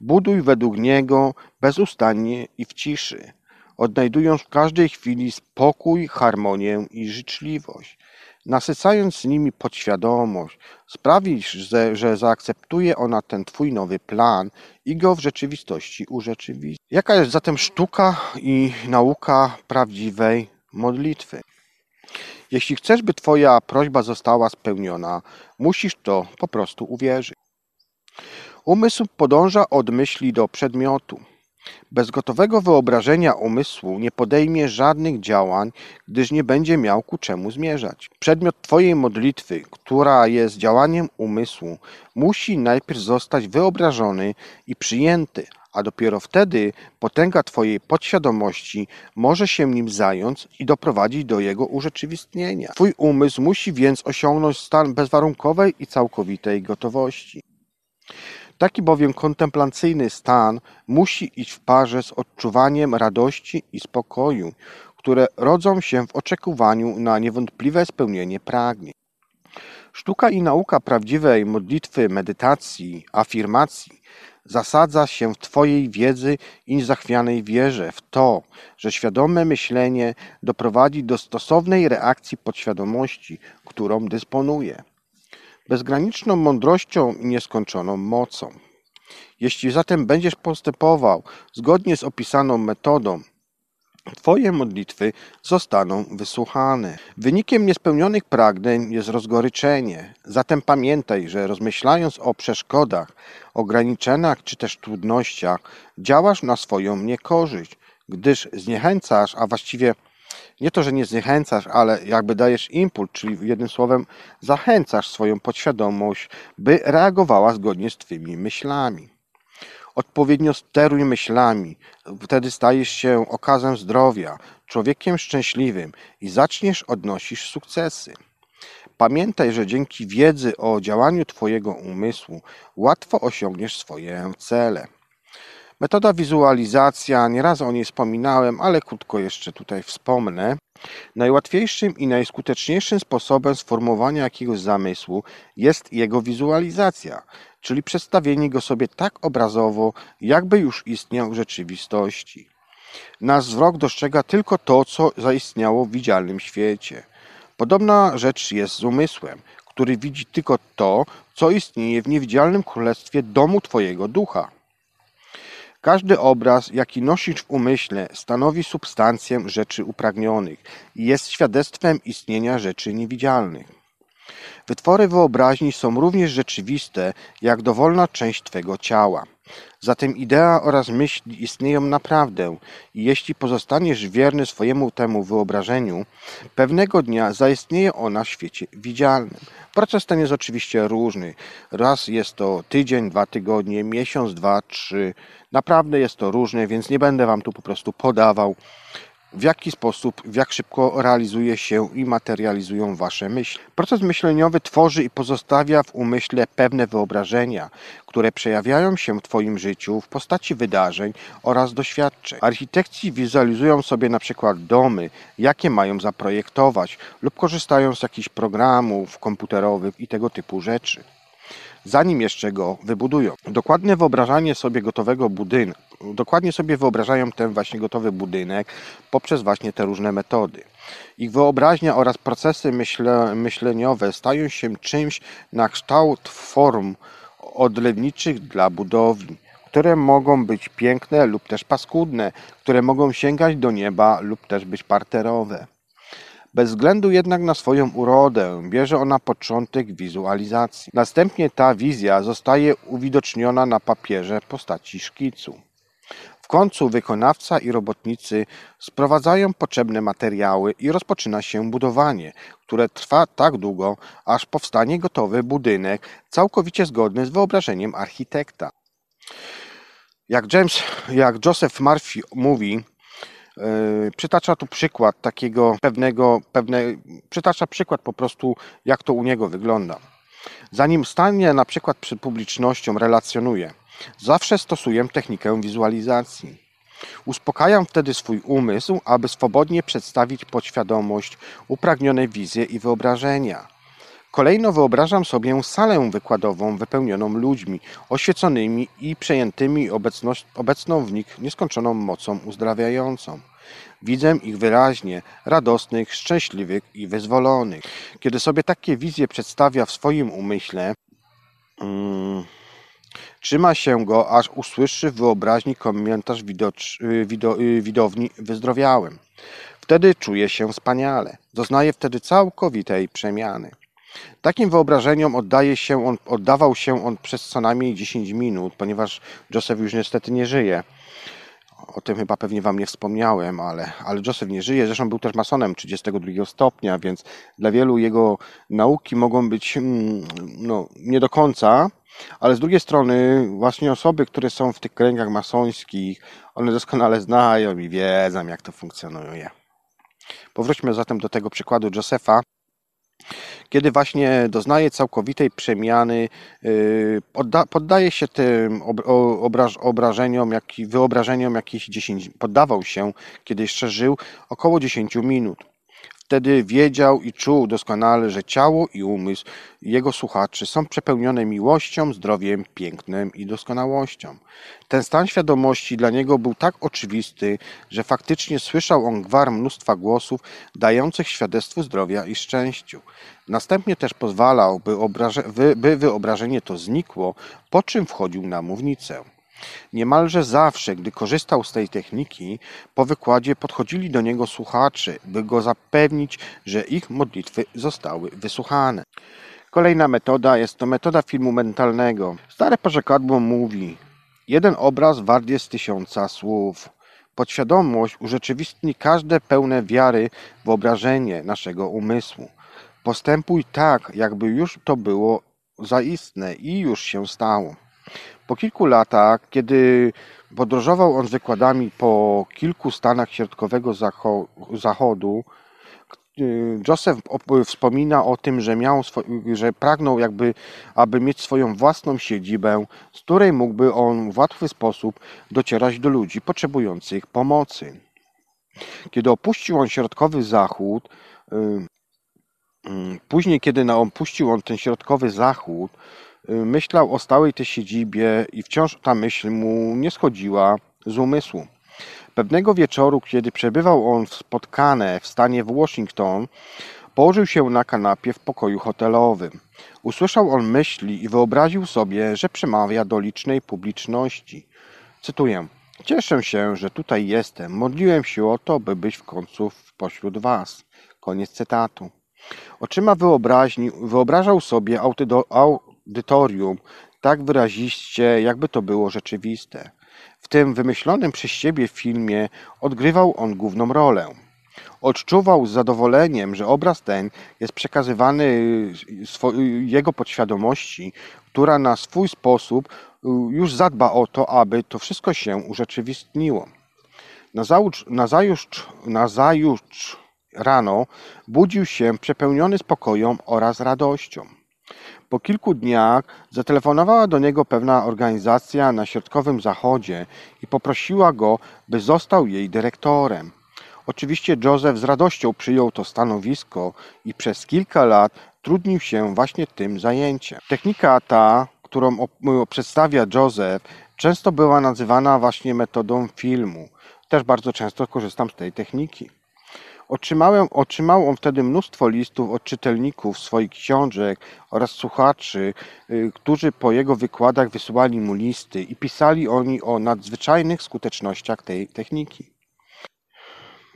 Buduj według niego bezustannie i w ciszy, odnajdując w każdej chwili spokój, harmonię i życzliwość. Nasycając nimi podświadomość, sprawisz, że, że zaakceptuje ona ten Twój nowy plan i go w rzeczywistości urzeczywistni. Jaka jest zatem sztuka i nauka prawdziwej modlitwy? Jeśli chcesz, by Twoja prośba została spełniona, musisz to po prostu uwierzyć. Umysł podąża od myśli do przedmiotu. Bez gotowego wyobrażenia umysłu nie podejmie żadnych działań, gdyż nie będzie miał ku czemu zmierzać. Przedmiot Twojej modlitwy, która jest działaniem umysłu, musi najpierw zostać wyobrażony i przyjęty, a dopiero wtedy potęga Twojej podświadomości może się nim zająć i doprowadzić do jego urzeczywistnienia. Twój umysł musi więc osiągnąć stan bezwarunkowej i całkowitej gotowości. Taki bowiem kontemplacyjny stan musi iść w parze z odczuwaniem radości i spokoju, które rodzą się w oczekiwaniu na niewątpliwe spełnienie pragnień. Sztuka i nauka prawdziwej modlitwy, medytacji, afirmacji zasadza się w Twojej wiedzy i niezachwianej wierze w to, że świadome myślenie doprowadzi do stosownej reakcji podświadomości, którą dysponuje, bezgraniczną mądrością i nieskończoną mocą. Jeśli zatem będziesz postępował zgodnie z opisaną metodą, Twoje modlitwy zostaną wysłuchane. Wynikiem niespełnionych pragnień jest rozgoryczenie. Zatem pamiętaj, że rozmyślając o przeszkodach, ograniczeniach czy też trudnościach, działasz na swoją niekorzyść, gdyż zniechęcasz, a właściwie nie to, że nie zniechęcasz, ale jakby dajesz impuls, czyli jednym słowem zachęcasz swoją podświadomość, by reagowała zgodnie z Twymi myślami. Odpowiednio steruj myślami, wtedy stajesz się okazem zdrowia, człowiekiem szczęśliwym i zaczniesz odnosić sukcesy. Pamiętaj, że dzięki wiedzy o działaniu Twojego umysłu łatwo osiągniesz swoje cele. Metoda wizualizacja, nieraz o niej wspominałem, ale krótko jeszcze tutaj wspomnę. Najłatwiejszym i najskuteczniejszym sposobem sformułowania jakiegoś zamysłu jest jego wizualizacja, czyli przedstawienie go sobie tak obrazowo, jakby już istniał w rzeczywistości. Nasz wzrok dostrzega tylko to, co zaistniało w widzialnym świecie. Podobna rzecz jest z umysłem, który widzi tylko to, co istnieje w niewidzialnym królestwie domu Twojego ducha. Każdy obraz, jaki nosisz w umyśle, stanowi substancję rzeczy upragnionych i jest świadectwem istnienia rzeczy niewidzialnych. Wytwory wyobraźni są również rzeczywiste, jak dowolna część Twego ciała. Zatem idea oraz myśl istnieją naprawdę i jeśli pozostaniesz wierny swojemu temu wyobrażeniu, pewnego dnia zaistnieje ona w świecie widzialnym. Proces ten jest oczywiście różny. Raz jest to tydzień, dwa tygodnie, miesiąc, dwa, trzy. Naprawdę jest to różne, więc nie będę Wam tu po prostu podawał w jaki sposób, w jak szybko realizuje się i materializują Wasze myśli. Proces myśleniowy tworzy i pozostawia w umyśle pewne wyobrażenia, które przejawiają się w Twoim życiu w postaci wydarzeń oraz doświadczeń. Architekci wizualizują sobie na przykład domy, jakie mają zaprojektować lub korzystają z jakichś programów komputerowych i tego typu rzeczy zanim jeszcze go wybudują. Dokładne wyobrażanie sobie gotowego budynku, dokładnie sobie wyobrażają ten właśnie gotowy budynek poprzez właśnie te różne metody. Ich wyobraźnia oraz procesy myśle, myśleniowe stają się czymś na kształt form odlewniczych dla budowli które mogą być piękne lub też paskudne, które mogą sięgać do nieba lub też być parterowe. Bez względu jednak na swoją urodę bierze ona początek wizualizacji. Następnie ta wizja zostaje uwidoczniona na papierze w postaci szkicu. W końcu wykonawca i robotnicy sprowadzają potrzebne materiały i rozpoczyna się budowanie, które trwa tak długo, aż powstanie gotowy budynek całkowicie zgodny z wyobrażeniem architekta. Jak James, jak Joseph Murphy mówi, Yy, przytacza tu przykład takiego pewnego, pewne, przytacza przykład po prostu, jak to u niego wygląda. Zanim stanie na przykład przed publicznością relacjonuje, zawsze stosuję technikę wizualizacji. Uspokajam wtedy swój umysł, aby swobodnie przedstawić podświadomość upragnione wizje i wyobrażenia. Kolejno wyobrażam sobie salę wykładową wypełnioną ludźmi oświeconymi i przejętymi obecną w nich nieskończoną mocą uzdrawiającą. Widzę ich wyraźnie, radosnych, szczęśliwych i wyzwolonych. Kiedy sobie takie wizje przedstawia w swoim umyśle, hmm, trzyma się go, aż usłyszy w wyobraźni komentarz widocz, wido, widowni wyzdrowiałem. Wtedy czuje się wspaniale. Doznaje wtedy całkowitej przemiany. Takim wyobrażeniom oddaje się on, oddawał się on przez co najmniej 10 minut, ponieważ Joseph już niestety nie żyje. O tym chyba pewnie Wam nie wspomniałem, ale, ale Joseph nie żyje. Zresztą był też masonem 32 stopnia, więc dla wielu jego nauki mogą być mm, no, nie do końca, ale z drugiej strony właśnie osoby, które są w tych kręgach masońskich, one doskonale znają i wiedzą, jak to funkcjonuje. Powróćmy zatem do tego przykładu Josepha kiedy właśnie doznaje całkowitej przemiany, y, poddaje się tym obrażeniom, jak i wyobrażeniom jakichś 10, poddawał się, kiedy jeszcze żył, około 10 minut. Wtedy wiedział i czuł doskonale, że ciało i umysł jego słuchaczy są przepełnione miłością, zdrowiem, pięknem i doskonałością. Ten stan świadomości dla niego był tak oczywisty, że faktycznie słyszał on gwar mnóstwa głosów dających świadectwo zdrowia i szczęściu. Następnie też pozwalał, by, by wyobrażenie to znikło, po czym wchodził na mównicę. Niemalże zawsze, gdy korzystał z tej techniki, po wykładzie podchodzili do niego słuchacze, by go zapewnić, że ich modlitwy zostały wysłuchane. Kolejna metoda jest to metoda filmu mentalnego. Stare porzekadło mówi: Jeden obraz wart jest tysiąca słów. Podświadomość urzeczywistni każde pełne wiary wyobrażenie naszego umysłu. Postępuj tak, jakby już to było zaistne i już się stało. Po kilku latach, kiedy podróżował on z wykładami po kilku stanach środkowego zachodu, y, Joseph wspomina o tym, że miał, że pragnął jakby, aby mieć swoją własną siedzibę, z której mógłby on w łatwy sposób docierać do ludzi potrzebujących pomocy. Kiedy opuścił on środkowy zachód, y, y, później kiedy opuścił on ten środkowy zachód, myślał o stałej tej siedzibie i wciąż ta myśl mu nie schodziła z umysłu. Pewnego wieczoru, kiedy przebywał on w spotkane w stanie w Washington, położył się na kanapie w pokoju hotelowym. Usłyszał on myśli i wyobraził sobie, że przemawia do licznej publiczności. Cytuję: Cieszę się, że tutaj jestem. Modliłem się o to, by być w końcu pośród Was. Koniec cytatu. Oczyma wyobraźni wyobrażał sobie audytorium tak wyraziście, jakby to było rzeczywiste. W tym wymyślonym przez siebie filmie odgrywał on główną rolę. Odczuwał z zadowoleniem, że obraz ten jest przekazywany jego podświadomości, która na swój sposób y, już zadba o to, aby to wszystko się urzeczywistniło. Nazajutrz, nazajutrz, nazajutrz rano budził się przepełniony spokojem oraz radością. Po kilku dniach zatelefonowała do niego pewna organizacja na środkowym zachodzie i poprosiła go, by został jej dyrektorem. Oczywiście Joseph z radością przyjął to stanowisko i przez kilka lat trudnił się właśnie tym zajęciem. Technika ta, którą przedstawia Joseph, często była nazywana właśnie metodą filmu. Też bardzo często korzystam z tej techniki. Otrzymałem, otrzymał on wtedy mnóstwo listów od czytelników swoich książek oraz słuchaczy, y, którzy po jego wykładach wysyłali mu listy i pisali oni o nadzwyczajnych skutecznościach tej techniki.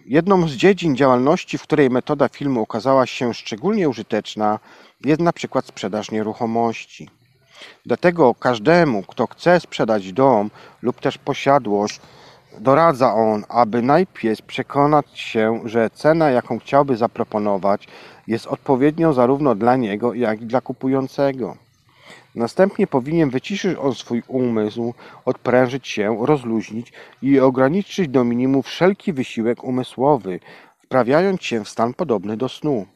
Jedną z dziedzin działalności, w której metoda filmu okazała się szczególnie użyteczna, jest na przykład sprzedaż nieruchomości. Dlatego każdemu, kto chce sprzedać dom lub też posiadłość, Doradza on, aby najpierw przekonać się, że cena, jaką chciałby zaproponować, jest odpowiednią zarówno dla niego, jak i dla kupującego. Następnie powinien wyciszyć on swój umysł, odprężyć się, rozluźnić i ograniczyć do minimum wszelki wysiłek umysłowy, wprawiając się w stan podobny do snu.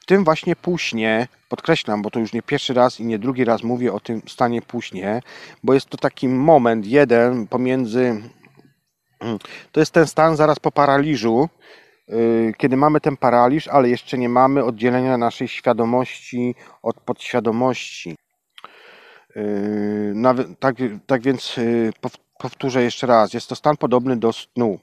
W tym właśnie późnie, podkreślam, bo to już nie pierwszy raz i nie drugi raz mówię o tym stanie późnie, bo jest to taki moment jeden pomiędzy. To jest ten stan zaraz po paraliżu, y, kiedy mamy ten paraliż, ale jeszcze nie mamy oddzielenia naszej świadomości od podświadomości. Y, tak, tak więc y, powtórzę jeszcze raz, jest to stan podobny do snu.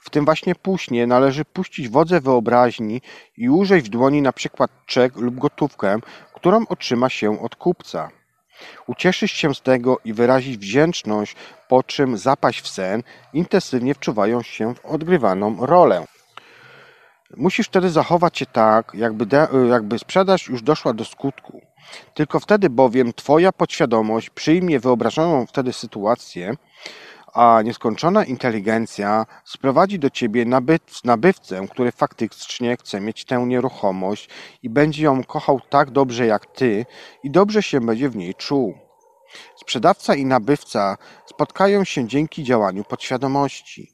W tym właśnie późnie należy puścić wodze wyobraźni i użyć w dłoni na przykład czek lub gotówkę, którą otrzyma się od kupca. Ucieszyć się z tego i wyrazić wdzięczność, po czym zapaść w sen, intensywnie wczuwając się w odgrywaną rolę. Musisz wtedy zachować się tak, jakby, de, jakby sprzedaż już doszła do skutku. Tylko wtedy bowiem Twoja podświadomość przyjmie wyobrażoną wtedy sytuację a nieskończona inteligencja sprowadzi do ciebie nabywcę, który faktycznie chce mieć tę nieruchomość i będzie ją kochał tak dobrze jak ty i dobrze się będzie w niej czuł. Sprzedawca i nabywca spotkają się dzięki działaniu podświadomości.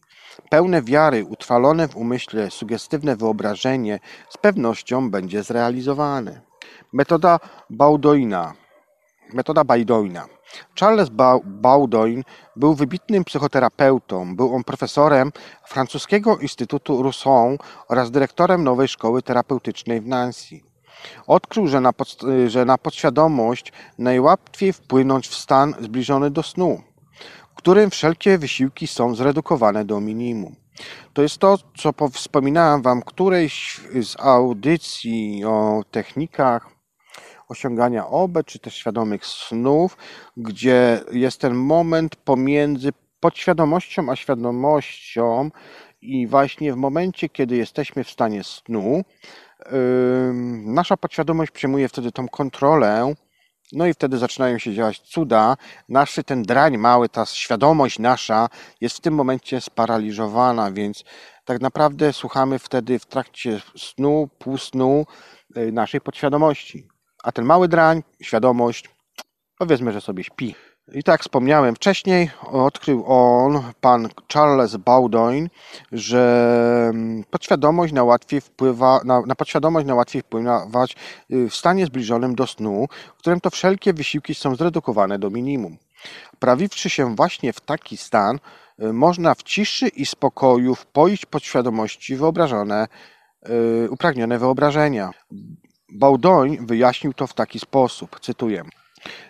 Pełne wiary, utrwalone w umyśle sugestywne wyobrażenie z pewnością będzie zrealizowane. Metoda Baudoina. Metoda Baudoina. Charles Baudoin był wybitnym psychoterapeutą. Był on profesorem francuskiego Instytutu Rousseau oraz dyrektorem nowej szkoły terapeutycznej w Nancy. Odkrył, że na, pod, że na podświadomość najłatwiej wpłynąć w stan zbliżony do snu, w którym wszelkie wysiłki są zredukowane do minimum. To jest to, co wspominałem Wam którejś z audycji o technikach osiągania OB, czy też świadomych snów, gdzie jest ten moment pomiędzy podświadomością a świadomością i właśnie w momencie, kiedy jesteśmy w stanie snu, nasza podświadomość przejmuje wtedy tą kontrolę no i wtedy zaczynają się działać cuda. Nasz ten drań mały, ta świadomość nasza jest w tym momencie sparaliżowana, więc tak naprawdę słuchamy wtedy w trakcie snu, półsnu y, naszej podświadomości. A ten mały drań, świadomość, powiedzmy, że sobie śpi. I tak wspomniałem wcześniej, odkrył on, pan Charles Bowdoin, że mm, podświadomość na łatwiej wpływa, na, na podświadomość na łatwiej wpływać y, w stanie zbliżonym do snu, w którym to wszelkie wysiłki są zredukowane do minimum. Prawiwszy się właśnie w taki stan, y, można w ciszy i spokoju wpoić podświadomości wyobrażone, yy, upragnione wyobrażenia. Bowdoin wyjaśnił to w taki sposób, cytuję.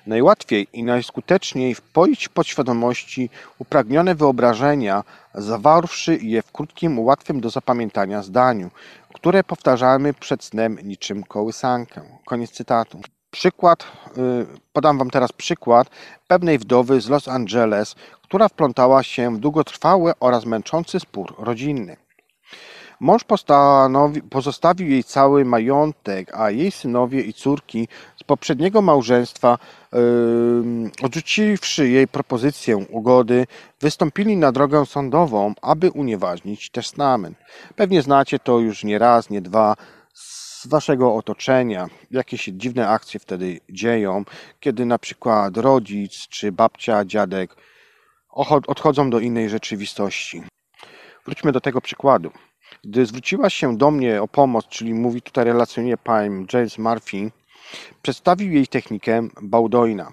Najłatwiej i najskuteczniej wpoić w podświadomości upragnione wyobrażenia, zawarłszy je w krótkim, łatwym do zapamiętania zdaniu, które powtarzamy przed snem niczym kołysankę. Koniec cytatu. Przykład, y, podam Wam teraz przykład pewnej wdowy z Los Angeles, która wplątała się w długotrwały oraz męczący spór rodzinny. Mąż pozostawił jej cały majątek, a jej synowie i córki z poprzedniego małżeństwa, odrzuciwszy jej propozycję ugody, wystąpili na drogę sądową, aby unieważnić testament. Pewnie znacie to już nie raz, nie dwa z waszego otoczenia, jakie się dziwne akcje wtedy dzieją, kiedy na przykład rodzic czy babcia, dziadek odchodzą do innej rzeczywistości. Wróćmy do tego przykładu. Gdy zwróciła się do mnie o pomoc, czyli mówi tutaj relacjonuje pan James Murphy, przedstawił jej technikę Baudoina.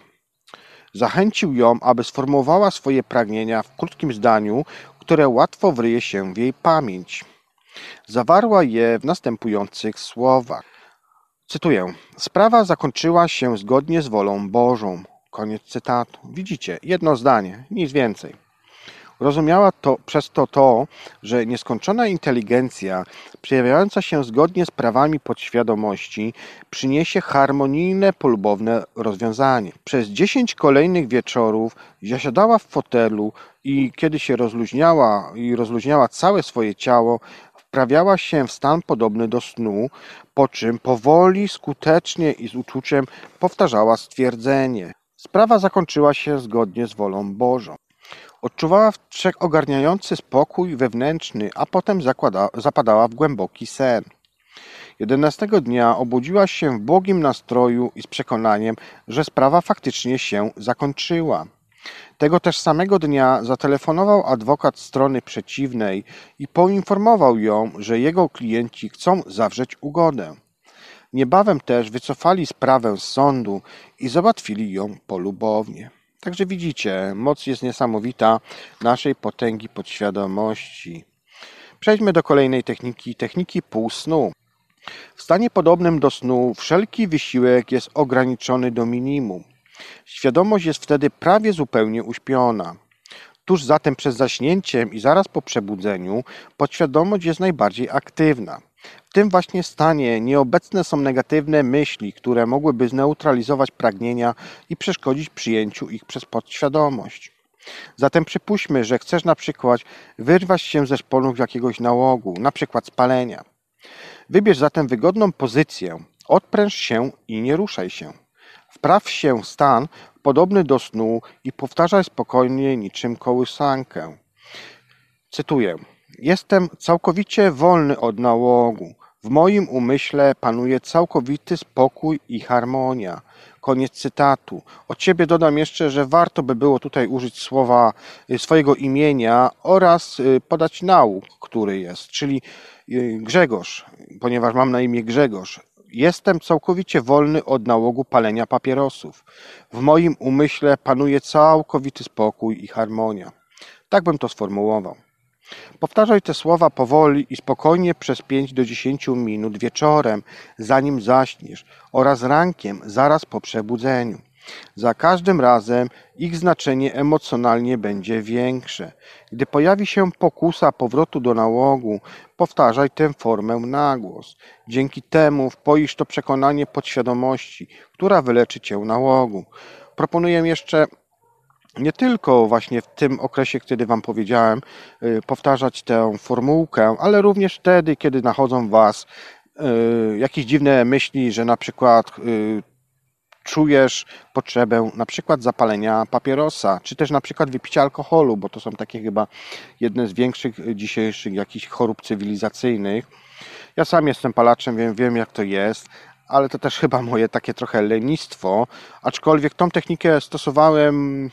Zachęcił ją, aby sformułowała swoje pragnienia w krótkim zdaniu, które łatwo wryje się w jej pamięć. Zawarła je w następujących słowach. Cytuję: Sprawa zakończyła się zgodnie z wolą Bożą. Koniec cytatu. Widzicie, jedno zdanie, nic więcej. Rozumiała to przez to to, że nieskończona inteligencja, przejawiająca się zgodnie z prawami podświadomości, przyniesie harmonijne, polubowne rozwiązanie. Przez dziesięć kolejnych wieczorów zasiadała w fotelu i kiedy się rozluźniała i rozluźniała całe swoje ciało, wprawiała się w stan podobny do snu, po czym powoli, skutecznie i z uczuciem powtarzała stwierdzenie. Sprawa zakończyła się zgodnie z wolą Bożą. Odczuwała wszechogarniający spokój wewnętrzny, a potem zakłada, zapadała w głęboki sen. Jedenastego dnia obudziła się w błogim nastroju i z przekonaniem, że sprawa faktycznie się zakończyła. Tego też samego dnia zatelefonował adwokat strony przeciwnej i poinformował ją, że jego klienci chcą zawrzeć ugodę. Niebawem też wycofali sprawę z sądu i załatwili ją polubownie. Także widzicie, moc jest niesamowita naszej potęgi podświadomości. Przejdźmy do kolejnej techniki, techniki półsnu. W stanie podobnym do snu wszelki wysiłek jest ograniczony do minimum. Świadomość jest wtedy prawie zupełnie uśpiona. Tuż zatem przed zaśnięciem i zaraz po przebudzeniu podświadomość jest najbardziej aktywna. W tym właśnie stanie nieobecne są negatywne myśli, które mogłyby zneutralizować pragnienia i przeszkodzić przyjęciu ich przez podświadomość. Zatem przypuśćmy, że chcesz na przykład wyrwać się ze szponów jakiegoś nałogu, na przykład spalenia. Wybierz zatem wygodną pozycję, odpręż się i nie ruszaj się. Wpraw się w stan podobny do snu i powtarzaj spokojnie niczym kołysankę. Cytuję. Jestem całkowicie wolny od nałogu. W moim umyśle panuje całkowity spokój i harmonia. Koniec cytatu. Od ciebie dodam jeszcze, że warto by było tutaj użyć słowa y, swojego imienia oraz y, podać nauk, który jest, czyli y, Grzegorz, ponieważ mam na imię Grzegorz. Jestem całkowicie wolny od nałogu palenia papierosów. W moim umyśle panuje całkowity spokój i harmonia. Tak bym to sformułował. Powtarzaj te słowa powoli i spokojnie przez 5 do 10 minut wieczorem, zanim zaśniesz, oraz rankiem, zaraz po przebudzeniu. Za każdym razem ich znaczenie emocjonalnie będzie większe. Gdy pojawi się pokusa powrotu do nałogu, powtarzaj tę formę na głos. Dzięki temu wpoisz to przekonanie podświadomości, która wyleczy cię nałogu. Proponuję jeszcze nie tylko właśnie w tym okresie, kiedy Wam powiedziałem, y, powtarzać tę formułkę, ale również wtedy, kiedy nachodzą Was y, jakieś dziwne myśli, że na przykład y, czujesz potrzebę na przykład zapalenia papierosa, czy też na przykład wypicia alkoholu, bo to są takie chyba jedne z większych dzisiejszych jakichś chorób cywilizacyjnych. Ja sam jestem palaczem, wiem, wiem jak to jest, ale to też chyba moje takie trochę lenistwo, aczkolwiek tą technikę stosowałem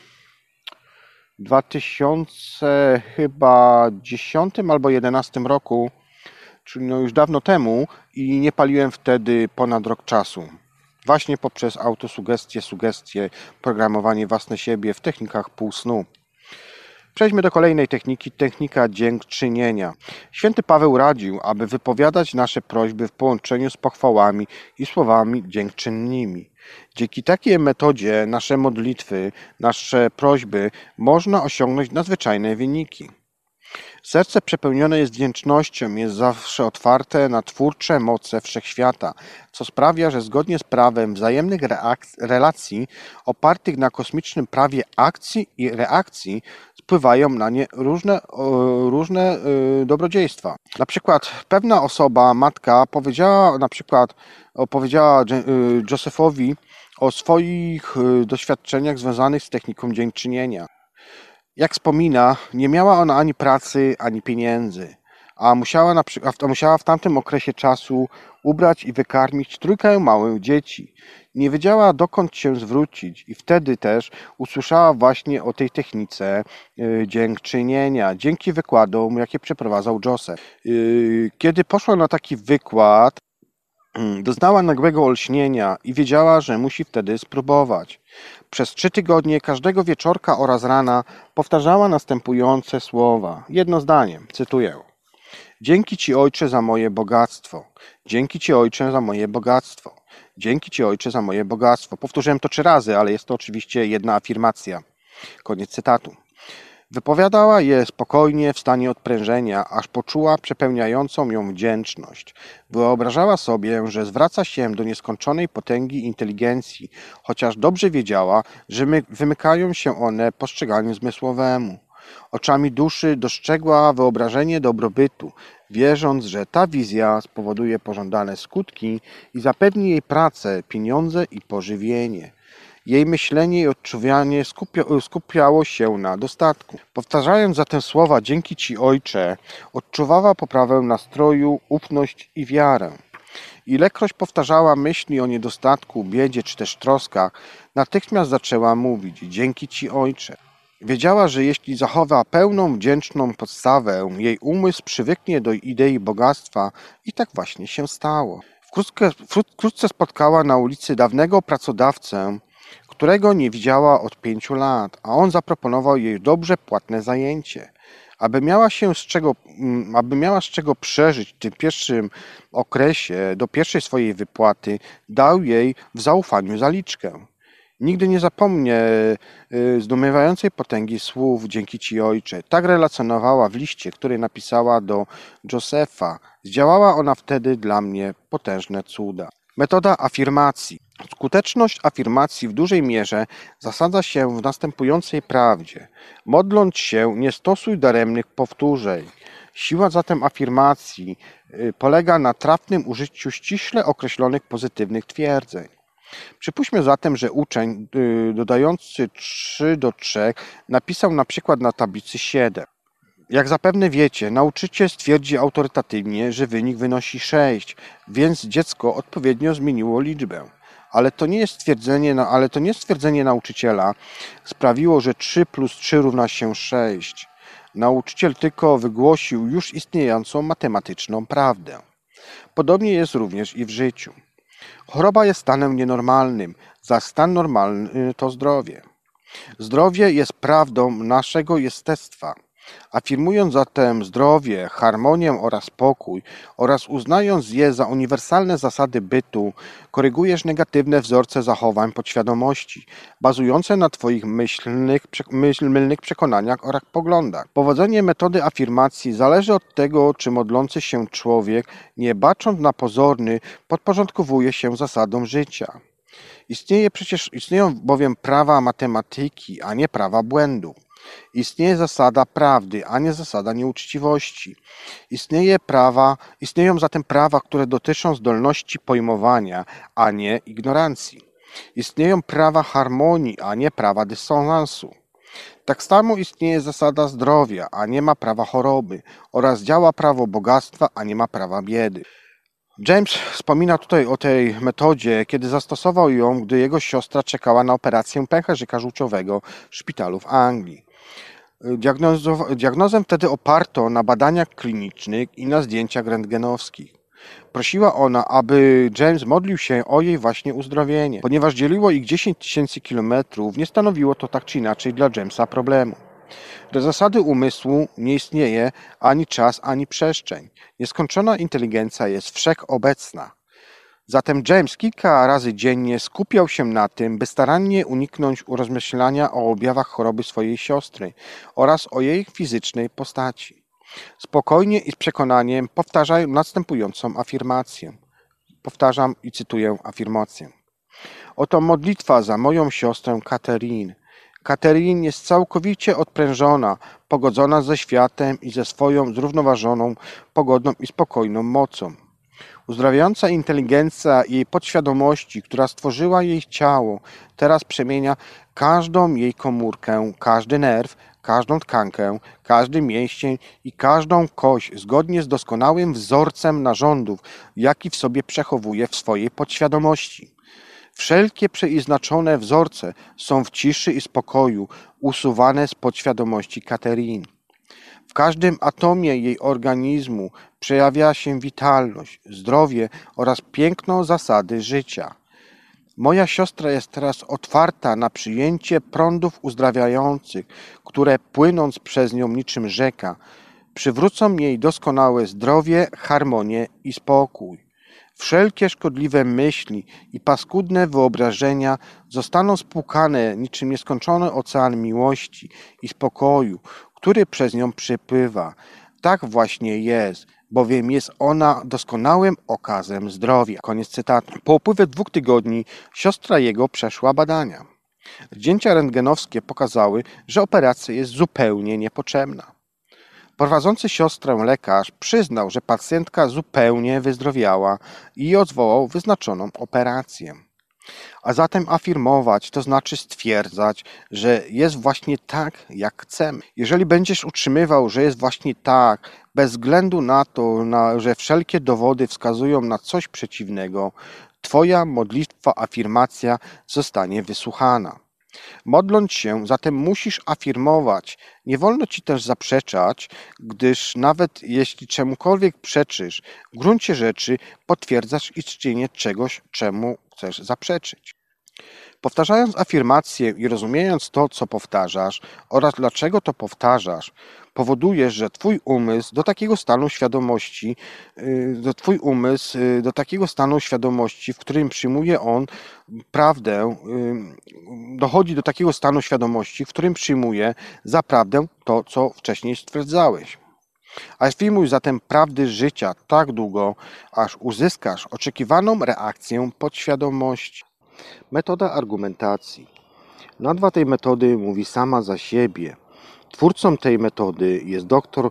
2000 chyba 10 albo 11 roku, czyli no już dawno temu i nie paliłem wtedy ponad rok czasu. Właśnie poprzez autosugestie, sugestie, programowanie własne siebie w technikach półsnu. Przejdźmy do kolejnej techniki, technika dziękczynienia. Święty Paweł radził, aby wypowiadać nasze prośby w połączeniu z pochwałami i słowami dziękczynnymi. Dzięki takiej metodzie nasze modlitwy, nasze prośby można osiągnąć nadzwyczajne wyniki. Serce przepełnione jest wdzięcznością, jest zawsze otwarte na twórcze moce wszechświata, co sprawia, że zgodnie z prawem wzajemnych relacji opartych na kosmicznym prawie akcji i reakcji wpływają na nie różne, różne y, dobrodziejstwa. Na przykład pewna osoba, matka, powiedziała na przykład, opowiedziała y, Josephowi o swoich y, doświadczeniach związanych z techniką dziękczynienia. Jak wspomina, nie miała ona ani pracy, ani pieniędzy, a musiała, na, a musiała w tamtym okresie czasu ubrać i wykarmić trójkę małych dzieci. Nie wiedziała dokąd się zwrócić i wtedy też usłyszała właśnie o tej technice y, dziękczynienia, dzięki wykładom, jakie przeprowadzał Joseph. Y, kiedy poszła na taki wykład, doznała nagłego olśnienia i wiedziała, że musi wtedy spróbować. Przez trzy tygodnie każdego wieczorka oraz rana powtarzała następujące słowa. Jedno zdanie, cytuję. Dzięki Ci Ojcze za moje bogactwo. Dzięki Ci Ojcze za moje bogactwo. Dzięki Ci Ojcze za moje bogactwo. Powtórzyłem to trzy razy, ale jest to oczywiście jedna afirmacja. Koniec cytatu. Wypowiadała je spokojnie, w stanie odprężenia, aż poczuła przepełniającą ją wdzięczność. Wyobrażała sobie, że zwraca się do nieskończonej potęgi inteligencji, chociaż dobrze wiedziała, że wymykają się one postrzeganiu zmysłowemu. Oczami duszy dostrzegła wyobrażenie dobrobytu, wierząc, że ta wizja spowoduje pożądane skutki i zapewni jej pracę, pieniądze i pożywienie. Jej myślenie i odczuwanie skupiało się na dostatku. Powtarzając zatem słowa dzięki Ci Ojcze, odczuwała poprawę nastroju, ufność i wiarę. Ilekroć powtarzała myśli o niedostatku, biedzie czy też troskach, natychmiast zaczęła mówić dzięki Ci Ojcze. Wiedziała, że jeśli zachowa pełną wdzięczną podstawę, jej umysł przywyknie do idei bogactwa i tak właśnie się stało. Wkrótce, wkrótce spotkała na ulicy dawnego pracodawcę, którego nie widziała od pięciu lat, a on zaproponował jej dobrze płatne zajęcie. Aby miała się z czego, mm, aby miała z czego przeżyć w tym pierwszym okresie, do pierwszej swojej wypłaty, dał jej w zaufaniu zaliczkę. Nigdy nie zapomnę y, zdumiewającej potęgi słów dzięki Ci Ojcze. Tak relacjonowała w liście, który napisała do Josefa. Zdziałała ona wtedy dla mnie potężne cuda. Metoda afirmacji. Skuteczność afirmacji w dużej mierze zasadza się w następującej prawdzie. Modląc się, nie stosuj daremnych powtórzeń. Siła zatem afirmacji y, polega na trafnym użyciu ściśle określonych pozytywnych twierdzeń. Przypuśćmy zatem, że uczeń y, dodający 3 do 3 napisał na przykład na tablicy 7. Jak zapewne wiecie, nauczyciel stwierdzi autorytatywnie, że wynik wynosi 6, więc dziecko odpowiednio zmieniło liczbę. Ale to nie jest stwierdzenie, ale to nie stwierdzenie nauczyciela sprawiło, że 3 plus 3 równa się 6. Nauczyciel tylko wygłosił już istniejącą matematyczną prawdę. Podobnie jest również i w życiu. Choroba jest stanem nienormalnym, za stan normalny to zdrowie. Zdrowie jest prawdą naszego jestestwa. Afirmując zatem zdrowie, harmonię oraz spokój oraz uznając je za uniwersalne zasady bytu, korygujesz negatywne wzorce zachowań podświadomości, bazujące na Twoich myślnych, mylnych przekonaniach oraz poglądach. Powodzenie metody afirmacji zależy od tego, czy modlący się człowiek, nie bacząc na pozorny, podporządkowuje się zasadom życia. Istnieje przecież, istnieją bowiem prawa matematyki, a nie prawa błędu. Istnieje zasada prawdy, a nie zasada nieuczciwości. Istnieje prawa, istnieją zatem prawa, które dotyczą zdolności pojmowania, a nie ignorancji. Istnieją prawa harmonii, a nie prawa dysonansu. Tak samo istnieje zasada zdrowia, a nie ma prawa choroby, oraz działa prawo bogactwa, a nie ma prawa biedy. James wspomina tutaj o tej metodzie, kiedy zastosował ją, gdy jego siostra czekała na operację pęcherzyka żółciowego w szpitalu w Anglii. Diagnozę wtedy oparto na badaniach klinicznych i na zdjęciach rentgenowskich. Prosiła ona, aby James modlił się o jej właśnie uzdrowienie. Ponieważ dzieliło ich 10 tysięcy kilometrów, nie stanowiło to tak czy inaczej dla Jamesa problemu. Do zasady umysłu nie istnieje ani czas, ani przestrzeń. Nieskończona inteligencja jest wszechobecna. Zatem James kilka razy dziennie skupiał się na tym, by starannie uniknąć rozmyślania o objawach choroby swojej siostry oraz o jej fizycznej postaci. Spokojnie i z przekonaniem powtarzał następującą afirmację. Powtarzam i cytuję afirmację. Oto modlitwa za moją siostrę Katerin. Katerin jest całkowicie odprężona, pogodzona ze światem i ze swoją zrównoważoną, pogodną i spokojną mocą. Uzdrawiająca inteligencja jej podświadomości, która stworzyła jej ciało, teraz przemienia każdą jej komórkę, każdy nerw, każdą tkankę, każdy mięsień i każdą kość zgodnie z doskonałym wzorcem narządów, jaki w sobie przechowuje w swojej podświadomości. Wszelkie przeznaczone wzorce są w ciszy i spokoju usuwane z podświadomości Katerin. Każdym atomie jej organizmu przejawia się witalność, zdrowie oraz piękno zasady życia. Moja siostra jest teraz otwarta na przyjęcie prądów uzdrawiających, które płynąc przez nią niczym rzeka, przywrócą jej doskonałe zdrowie, harmonię i spokój. Wszelkie szkodliwe myśli i paskudne wyobrażenia zostaną spłukane niczym nieskończony ocean miłości i spokoju, który przez nią przypływa. Tak właśnie jest, bowiem jest ona doskonałym okazem zdrowia. Koniec cytatu. Po upływie dwóch tygodni siostra jego przeszła badania. Zdjęcia rentgenowskie pokazały, że operacja jest zupełnie niepotrzebna. Prowadzący siostrę lekarz przyznał, że pacjentka zupełnie wyzdrowiała i odwołał wyznaczoną operację. A zatem afirmować, to znaczy stwierdzać, że jest właśnie tak, jak chcemy. Jeżeli będziesz utrzymywał, że jest właśnie tak, bez względu na to, na, że wszelkie dowody wskazują na coś przeciwnego, Twoja modlitwa, afirmacja zostanie wysłuchana. Modląc się, zatem musisz afirmować. Nie wolno ci też zaprzeczać, gdyż nawet jeśli czemukolwiek przeczysz, w gruncie rzeczy potwierdzasz istnienie czegoś, czemu chcesz zaprzeczyć. Powtarzając afirmację i rozumiejąc to, co powtarzasz oraz dlaczego to powtarzasz, powodujesz, że Twój umysł do takiego stanu świadomości, y, do Twój umysł y, do takiego stanu świadomości, w którym przyjmuje on prawdę, y, dochodzi do takiego stanu świadomości, w którym przyjmuje za prawdę to, co wcześniej stwierdzałeś. Afirmuj zatem prawdy życia tak długo, aż uzyskasz oczekiwaną reakcję podświadomości. Metoda argumentacji. Nazwa tej metody mówi sama za siebie. Twórcą tej metody jest dr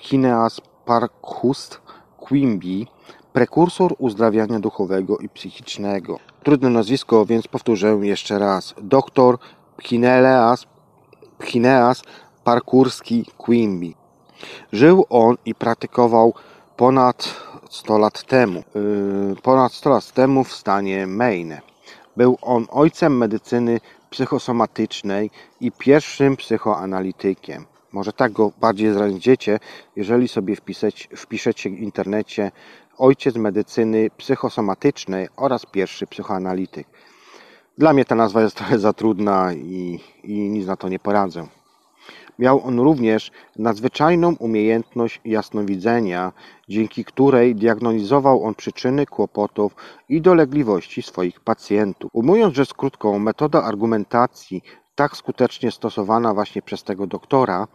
Phineas Parkhurst Quimby, prekursor uzdrawiania duchowego i psychicznego. Trudne nazwisko, więc powtórzę jeszcze raz. Dr Phineas, Phineas Parkurski Quimby. Żył on i praktykował ponad 100 lat temu, yy, ponad 100 lat temu w stanie Maine. Był on ojcem medycyny psychosomatycznej i pierwszym psychoanalitykiem. Może tak go bardziej znajdziecie, jeżeli sobie wpisać, wpiszecie w internecie ojciec medycyny psychosomatycznej oraz pierwszy psychoanalityk. Dla mnie ta nazwa jest trochę za trudna i, i nic na to nie poradzę. Miał on również nadzwyczajną umiejętność jasnowidzenia, dzięki której diagnozował on przyczyny kłopotów i dolegliwości swoich pacjentów. Ujmując rzecz krótką, metoda argumentacji tak skutecznie stosowana właśnie przez tego doktora,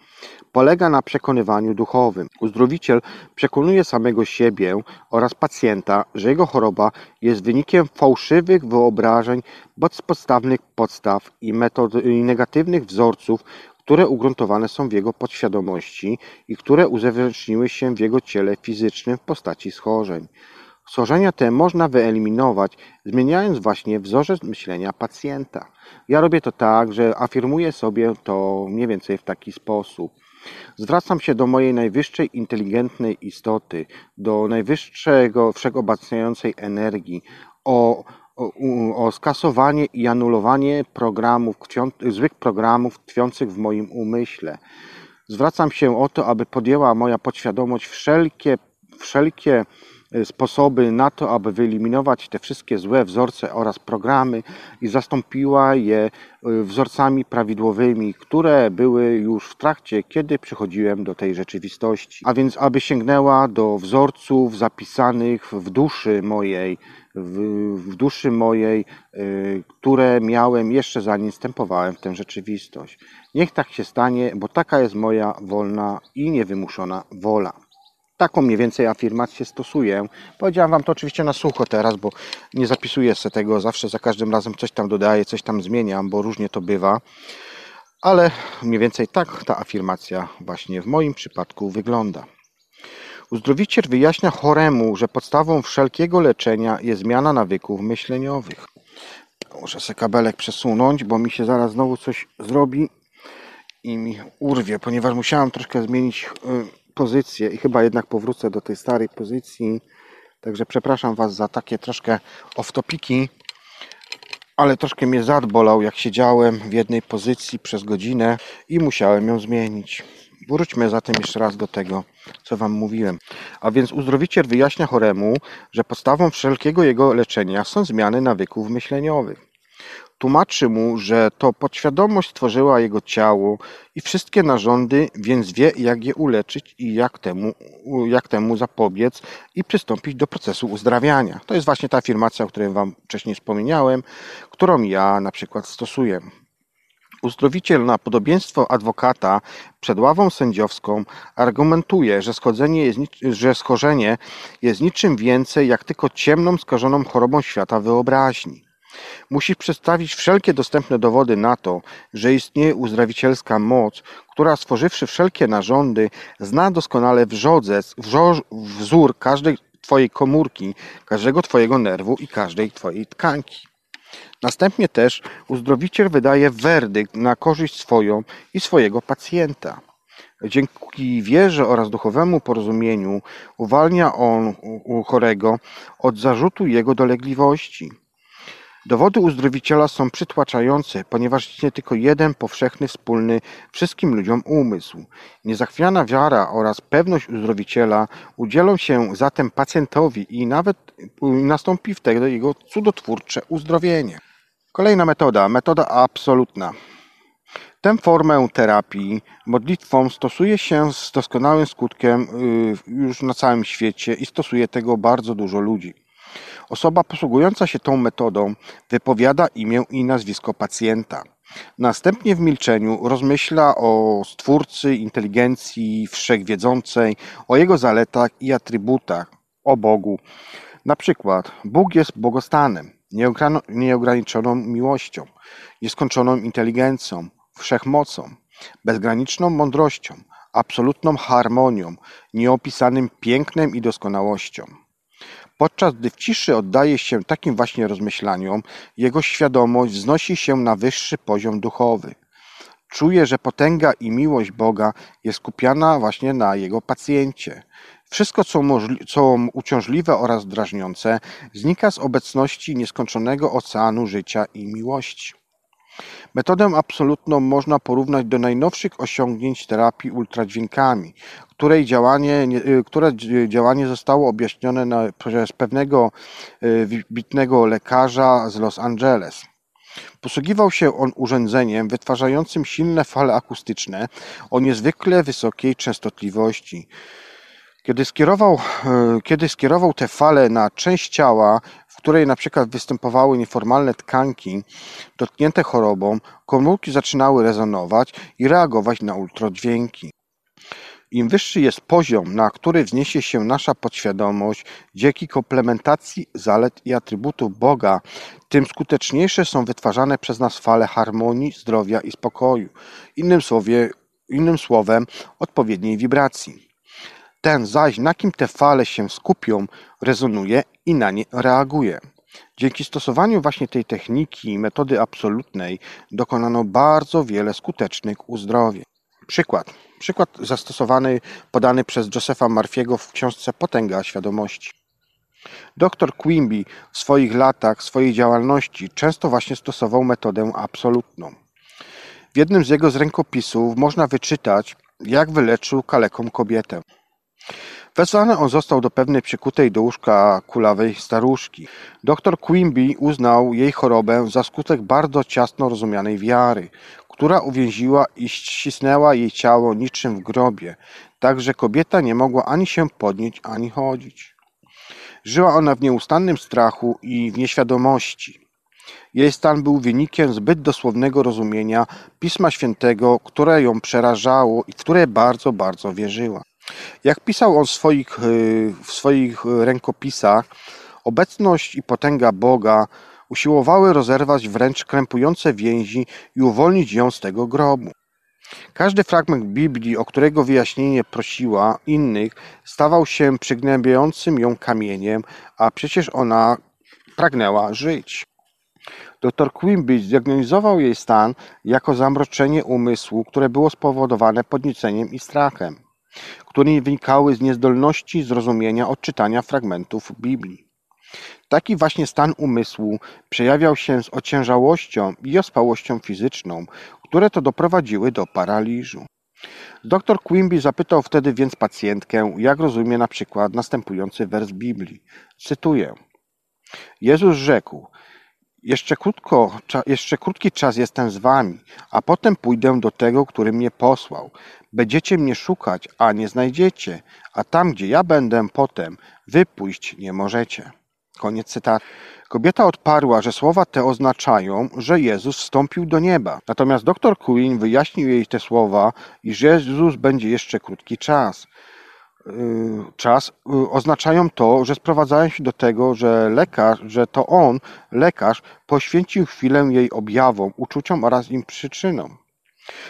polega na przekonywaniu duchowym. Uzdrowiciel przekonuje samego siebie oraz pacjenta, że jego choroba jest wynikiem fałszywych wyobrażeń, bezpodstawnych podstaw i, metod, i negatywnych wzorców, które ugruntowane są w jego podświadomości i które uzewnętrzniły się w jego ciele fizycznym w postaci schorzeń. Schorzenia te można wyeliminować, zmieniając właśnie wzorzec myślenia pacjenta. Ja robię to tak, że afirmuję sobie to mniej więcej w taki sposób. Zwracam się do mojej najwyższej inteligentnej istoty, do najwyższego wszechobecniającej energii, o, o, skasowanie i anulowanie programów, złych programów tkwiących w moim umyśle. Zwracam się o to, aby podjęła moja podświadomość wszelkie, wszelkie Y, sposoby na to, aby wyeliminować te wszystkie złe wzorce oraz programy i zastąpiła je y, wzorcami prawidłowymi, które były już w trakcie, kiedy przychodziłem do tej rzeczywistości. A więc, aby sięgnęła do wzorców zapisanych w duszy mojej, w, w duszy mojej, y, które miałem jeszcze zanim wstępowałem w tę rzeczywistość. Niech tak się stanie, bo taka jest moja wolna i niewymuszona wola. Taką mniej więcej afirmację stosuję. Powiedziałem Wam to oczywiście na sucho teraz, bo nie zapisuję sobie tego. Zawsze za każdym razem coś tam dodaję, coś tam zmieniam, bo różnie to bywa. Ale mniej więcej tak ta afirmacja właśnie w moim przypadku wygląda. Uzdrowiciel wyjaśnia choremu, że podstawą wszelkiego leczenia jest zmiana nawyków myśleniowych. Muszę sobie kabelek przesunąć, bo mi się zaraz znowu coś zrobi i mi urwie, ponieważ musiałem troszkę zmienić y, pozycję i chyba jednak powrócę do tej starej pozycji. Także przepraszam Was za takie troszkę off-topiki, ale troszkę mnie zad bolał, jak siedziałem w jednej pozycji przez godzinę i musiałem ją zmienić. Wróćmy zatem jeszcze raz do tego, co Wam mówiłem. A więc uzdrowiciel wyjaśnia choremu, że podstawą wszelkiego jego leczenia są zmiany nawyków myśleniowych. Tłumaczy mu, że to podświadomość stworzyła jego ciało i wszystkie narządy, więc wie, jak je uleczyć i jak temu, jak temu zapobiec i przystąpić do procesu uzdrawiania. To jest właśnie ta afirmacja, o której Wam wcześniej wspomniałem, którą ja na przykład stosuję. Uzdrowiciel na podobieństwo adwokata przed ławą sędziowską argumentuje, że, jest, że schorzenie jest niczym więcej jak tylko ciemną, skażoną chorobą świata wyobraźni. Musi przedstawić wszelkie dostępne dowody na to, że istnieje uzdrowicielska moc, która stworzywszy wszelkie narządy, zna doskonale wrzodzec, wzór każdej Twojej komórki, każdego Twojego nerwu i każdej Twojej tkanki. Następnie też uzdrowiciel wydaje werdykt na korzyść swoją i swojego pacjenta. Dzięki wierze oraz duchowemu porozumieniu uwalnia on u chorego od zarzutu jego dolegliwości. Dowody uzdrowiciela są przytłaczające, ponieważ istnieje tylko jeden powszechny, wspólny wszystkim ludziom umysł. Niezachwiana wiara oraz pewność uzdrowiciela udzielą się zatem pacjentowi i nawet nastąpi wtedy jego cudotwórcze uzdrowienie. Kolejna metoda, metoda absolutna. Tę formę terapii modlitwą stosuje się z doskonałym skutkiem y, już na całym świecie i stosuje tego bardzo dużo ludzi. Osoba posługująca się tą metodą wypowiada imię i nazwisko pacjenta. Następnie w milczeniu rozmyśla o Stwórcy inteligencji wszechwiedzącej, o jego zaletach i atrybutach, o Bogu. Na przykład Bóg jest błogostanem, nieograniczoną miłością, nieskończoną inteligencją, wszechmocą, bezgraniczną mądrością, absolutną harmonią, nieopisanym pięknem i doskonałością. Podczas gdy w ciszy oddaje się takim właśnie rozmyślaniom, jego świadomość wznosi się na wyższy poziom duchowy. Czuje, że potęga i miłość Boga jest skupiana właśnie na jego pacjencie. Wszystko, co, co uciążliwe oraz drażniące, znika z obecności nieskończonego oceanu życia i miłości. Metodę absolutną można porównać do najnowszych osiągnięć terapii ultradźwiękami, której działanie, y, które działanie zostało objaśnione na, przez pewnego y, wybitnego lekarza z Los Angeles. Posługiwał się on urządzeniem wytwarzającym silne fale akustyczne o niezwykle wysokiej częstotliwości. Kiedy skierował, kiedy skierował te fale na część ciała, której na przykład występowały nieformalne tkanki dotknięte chorobą, komórki zaczynały rezonować i reagować na ultradźwięki. Im wyższy jest poziom, na który wzniesie się nasza podświadomość dzięki komplementacji zalet i atrybutów Boga, tym skuteczniejsze są wytwarzane przez nas fale harmonii, zdrowia i spokoju. Innym, słowie, innym słowem, odpowiedniej wibracji. Ten zaś, na kim te fale się skupią, rezonuje i na nie reaguje. Dzięki stosowaniu właśnie tej techniki, metody absolutnej, dokonano bardzo wiele skutecznych uzdrowień. Przykład. Przykład zastosowany, podany przez Josepha Marfiego w książce Potęga Świadomości. Dr Quimby w swoich latach swojej działalności często właśnie stosował metodę absolutną. W jednym z jego z rękopisów można wyczytać, jak wyleczył kaleką kobietę. Wezwany on został do pewnej przykutej do łóżka kulawej staruszki. Doktor Quimby uznał jej chorobę za skutek bardzo ciasno rozumianej wiary, która uwięziła i ścisnęła jej ciało niczym w grobie, tak że kobieta nie mogła ani się podnieść, ani chodzić. Żyła ona w nieustannym strachu i w nieświadomości. Jej stan był wynikiem zbyt dosłownego rozumienia Pisma Świętego, które ją przerażało i w które bardzo, bardzo wierzyła. Jak pisał on swoich, y, w swoich rękopisach, obecność i potęga Boga usiłowały rozerwać wręcz krępujące więzi i uwolnić ją z tego grobu. Każdy fragment Biblii, o którego wyjaśnienie prosiła innych, stawał się przygnębiającym ją kamieniem, a przecież ona pragnęła żyć. Dr Quimby zdiagnozował jej stan jako zamroczenie umysłu, które było spowodowane podnieceniem i strachem, które wynikały z niezdolności zrozumienia odczytania fragmentów Biblii. Taki właśnie stan umysłu przejawiał się z ociężałością i ospałością fizyczną, które to doprowadziły do paraliżu. Dr Quimby zapytał wtedy więc pacjentkę, jak rozumie na przykład następujący wers Biblii. Cytuję. Jezus rzekł, jeszcze, krótko, jeszcze krótki czas jestem z wami, a potem pójdę do tego, który mnie posłał. Będziecie mnie szukać, a nie znajdziecie, a tam, gdzie ja będę potem, wy pójść nie możecie. Koniec cytatu. Kobieta odparła, że słowa te oznaczają, że Jezus wstąpił do nieba. Natomiast dr Queen wyjaśnił jej te słowa, iż Jezus będzie jeszcze krótki czas. Yy, czas yy, oznaczają to, że sprowadzają się do tego, że lekarz, że to on, lekarz, poświęcił chwilę jej objawom, uczuciom oraz im przyczynom.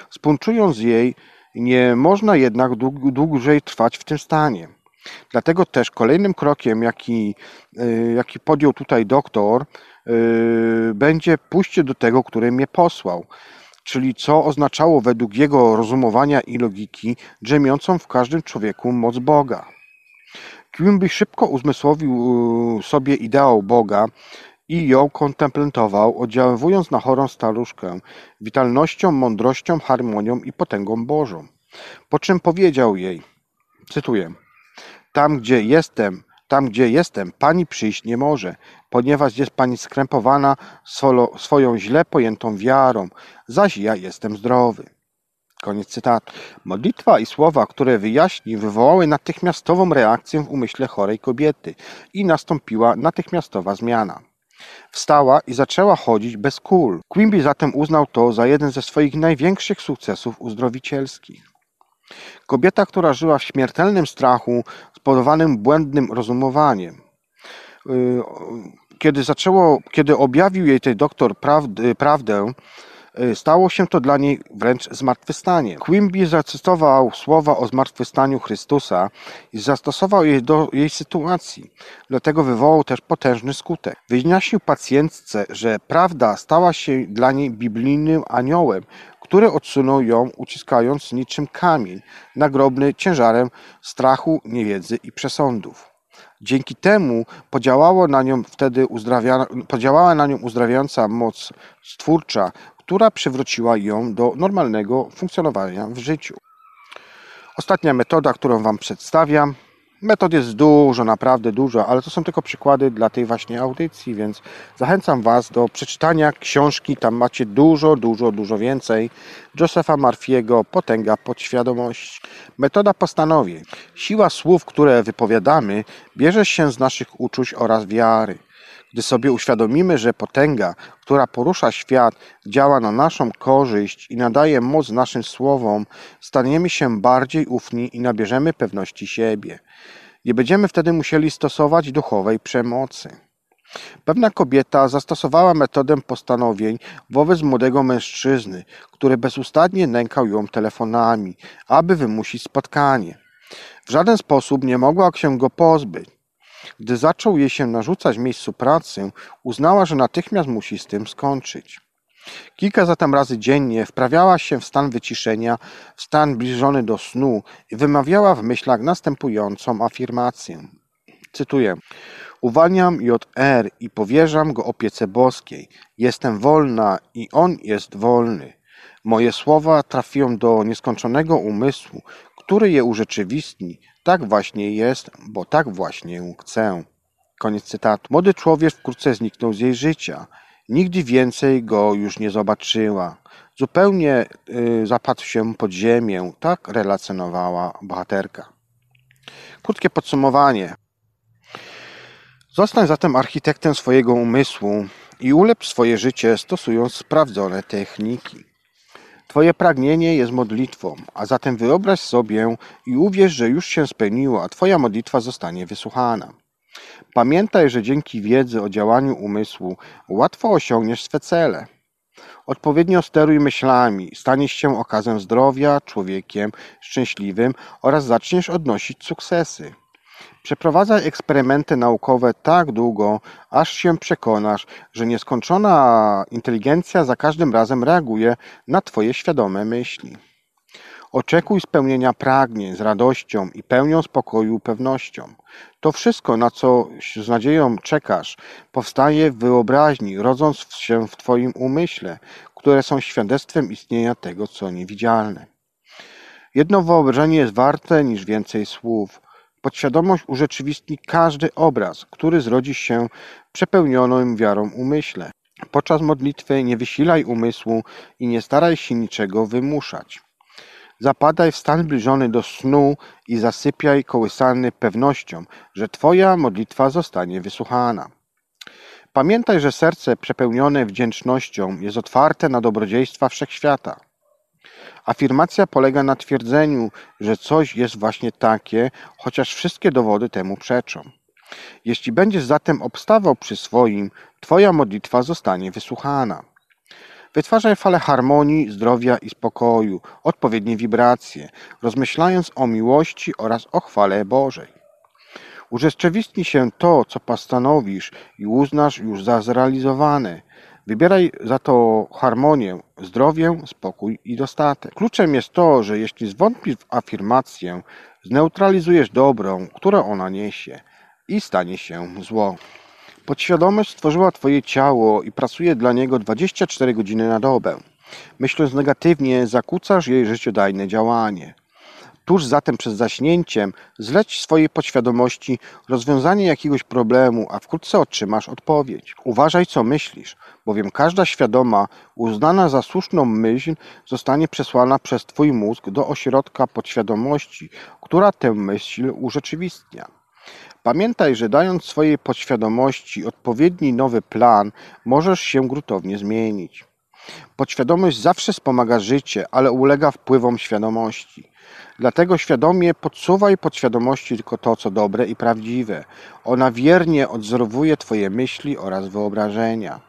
Spunczując jej, nie można jednak dłużej trwać w tym stanie. Dlatego też kolejnym krokiem, jaki, y, jaki podjął tutaj doktor, y, będzie pójście do tego, który mnie posłał, czyli co oznaczało według jego rozumowania i logiki drzemiącą w każdym człowieku moc Boga. Quimby szybko uzmysłowił y, sobie ideał Boga i ją kontemplował, oddziaływując na chorą staruszkę witalnością, mądrością, harmonią i potęgą Bożą. Po czym powiedział jej, cytuję, tam, gdzie jestem, tam, gdzie jestem, pani przyjść nie może, ponieważ jest pani skrępowana swoją źle pojętą wiarą, zaś ja jestem zdrowy. Koniec cytatu. Modlitwa i słowa, które wyjaśni, wywołały natychmiastową reakcję w umyśle chorej kobiety i nastąpiła natychmiastowa zmiana. Wstała i zaczęła chodzić bez kul. Quimby zatem uznał to za jeden ze swoich największych sukcesów uzdrowicielskich. Kobieta, która żyła w śmiertelnym strachu spowodowanym błędnym rozumowaniem. Y, kiedy, zaczęło, kiedy objawił jej ten doktor prawdy, prawdę, y, stało się to dla niej wręcz zmartwychwstanie. Quimby zacytował słowa o zmartwychwstaniu Chrystusa i zastosował je do jej sytuacji. Dlatego wywołał też potężny skutek. Wyjaśnił pacjentce, że prawda stała się dla niej biblijnym aniołem, który odsunął ją, uciskając niczym kamień, nagrobny ciężarem strachu, niewiedzy i przesądów. Dzięki temu podziałała na nią wtedy podziałała na nią uzdrawiająca moc stwórcza, która przywróciła ją do normalnego funkcjonowania w życiu. Ostatnia metoda, którą Wam przedstawiam, Metod jest dużo, naprawdę dużo, ale to są tylko przykłady dla tej właśnie audycji, więc zachęcam Was do przeczytania książki. Tam macie dużo, dużo, dużo więcej. Josepha Marfiego Potęga podświadomości. Metoda postanowień. Siła słów, które wypowiadamy, bierze się z naszych uczuć oraz wiary. Gdy sobie uświadomimy, że potęga, która porusza świat, działa na naszą korzyść i nadaje moc naszym słowom, staniemy się bardziej ufni i nabierzemy pewności siebie. Nie będziemy wtedy musieli stosować duchowej przemocy. Pewna kobieta zastosowała metodę postanowień wobec młodego mężczyzny, który bezustannie nękał ją telefonami, aby wymusić spotkanie. W żaden sposób nie mogła się go pozbyć. Gdy zaczął jej się narzucać w miejscu pracy, uznała, że natychmiast musi z tym skończyć. Kilka zatem razy dziennie wprawiała się w stan wyciszenia, w stan zbliżony do snu i wymawiała w myślach następującą afirmację. Cytuję. Uwalniam JR i powierzam go opiece boskiej. Jestem wolna i on jest wolny. Moje słowa trafią do nieskończonego umysłu, który je urzeczywistni. Tak właśnie jest, bo tak właśnie chcę. Koniec cytatu. Młody człowiek wkrótce zniknął z jej życia. Nigdy więcej go już nie zobaczyła. Zupełnie y, zapadł się pod ziemię. Tak relacjonowała bohaterka. Krótkie podsumowanie. Zostań zatem architektem swojego umysłu i ulepsz swoje życie stosując sprawdzone techniki. Twoje pragnienie jest modlitwą, a zatem wyobraź sobie i uwierz, że już się spełniło, a Twoja modlitwa zostanie wysłuchana. Pamiętaj, że dzięki wiedzy o działaniu umysłu łatwo osiągniesz swe cele. Odpowiednio steruj myślami, staniesz się okazem zdrowia, człowiekiem szczęśliwym oraz zaczniesz odnosić sukcesy. Przeprowadzaj eksperymenty naukowe tak długo, aż się przekonasz, że nieskończona inteligencja za każdym razem reaguje na Twoje świadome myśli. Oczekuj spełnienia pragnień z radością i pełnią spokoju pewnością. To wszystko, na co z nadzieją czekasz, powstaje w wyobraźni, rodząc się w Twoim umyśle, które są świadectwem istnienia tego, co niewidzialne. Jedno wyobrażenie jest warte niż więcej słów. Podświadomość urzeczywistni każdy obraz, który zrodzi się przepełnionym wiarą umyśle. Podczas modlitwy nie wysilaj umysłu i nie staraj się niczego wymuszać. Zapadaj w stan zbliżony do snu i zasypiaj kołysany pewnością, że Twoja modlitwa zostanie wysłuchana. Pamiętaj, że serce przepełnione wdzięcznością jest otwarte na dobrodziejstwa wszechświata. Afirmacja polega na twierdzeniu, że coś jest właśnie takie, chociaż wszystkie dowody temu przeczą. Jeśli będziesz zatem obstawał przy swoim, Twoja modlitwa zostanie wysłuchana. Wytwarzaj fale harmonii, zdrowia i spokoju, odpowiednie wibracje, rozmyślając o miłości oraz o chwale Bożej. Urzeczywistni się to, co postanowisz i uznasz już za zrealizowane. Wybieraj za to harmonię, zdrowie, spokój i dostatek. Kluczem jest to, że jeśli zwątpisz w afirmację, zneutralizujesz dobrą, które ona niesie i stanie się zło. Podświadomość stworzyła Twoje ciało i pracuje dla niego 24 godziny na dobę. Myśląc negatywnie, zakłócasz jej życiodajne działanie. Tuż zatem przed zaśnięciem zleć swojej podświadomości rozwiązanie jakiegoś problemu, a wkrótce otrzymasz odpowiedź. Uważaj, co myślisz, bowiem każda świadoma, uznana za słuszną myśl zostanie przesłana przez Twój mózg do ośrodka podświadomości, która tę myśl urzeczywistnia. Pamiętaj, że dając swojej podświadomości odpowiedni nowy plan, możesz się gruntownie zmienić. Podświadomość zawsze wspomaga życie, ale ulega wpływom świadomości. Dlatego świadomie podsuwaj podświadomości tylko to, co dobre i prawdziwe. Ona wiernie odzorowuje Twoje myśli oraz wyobrażenia.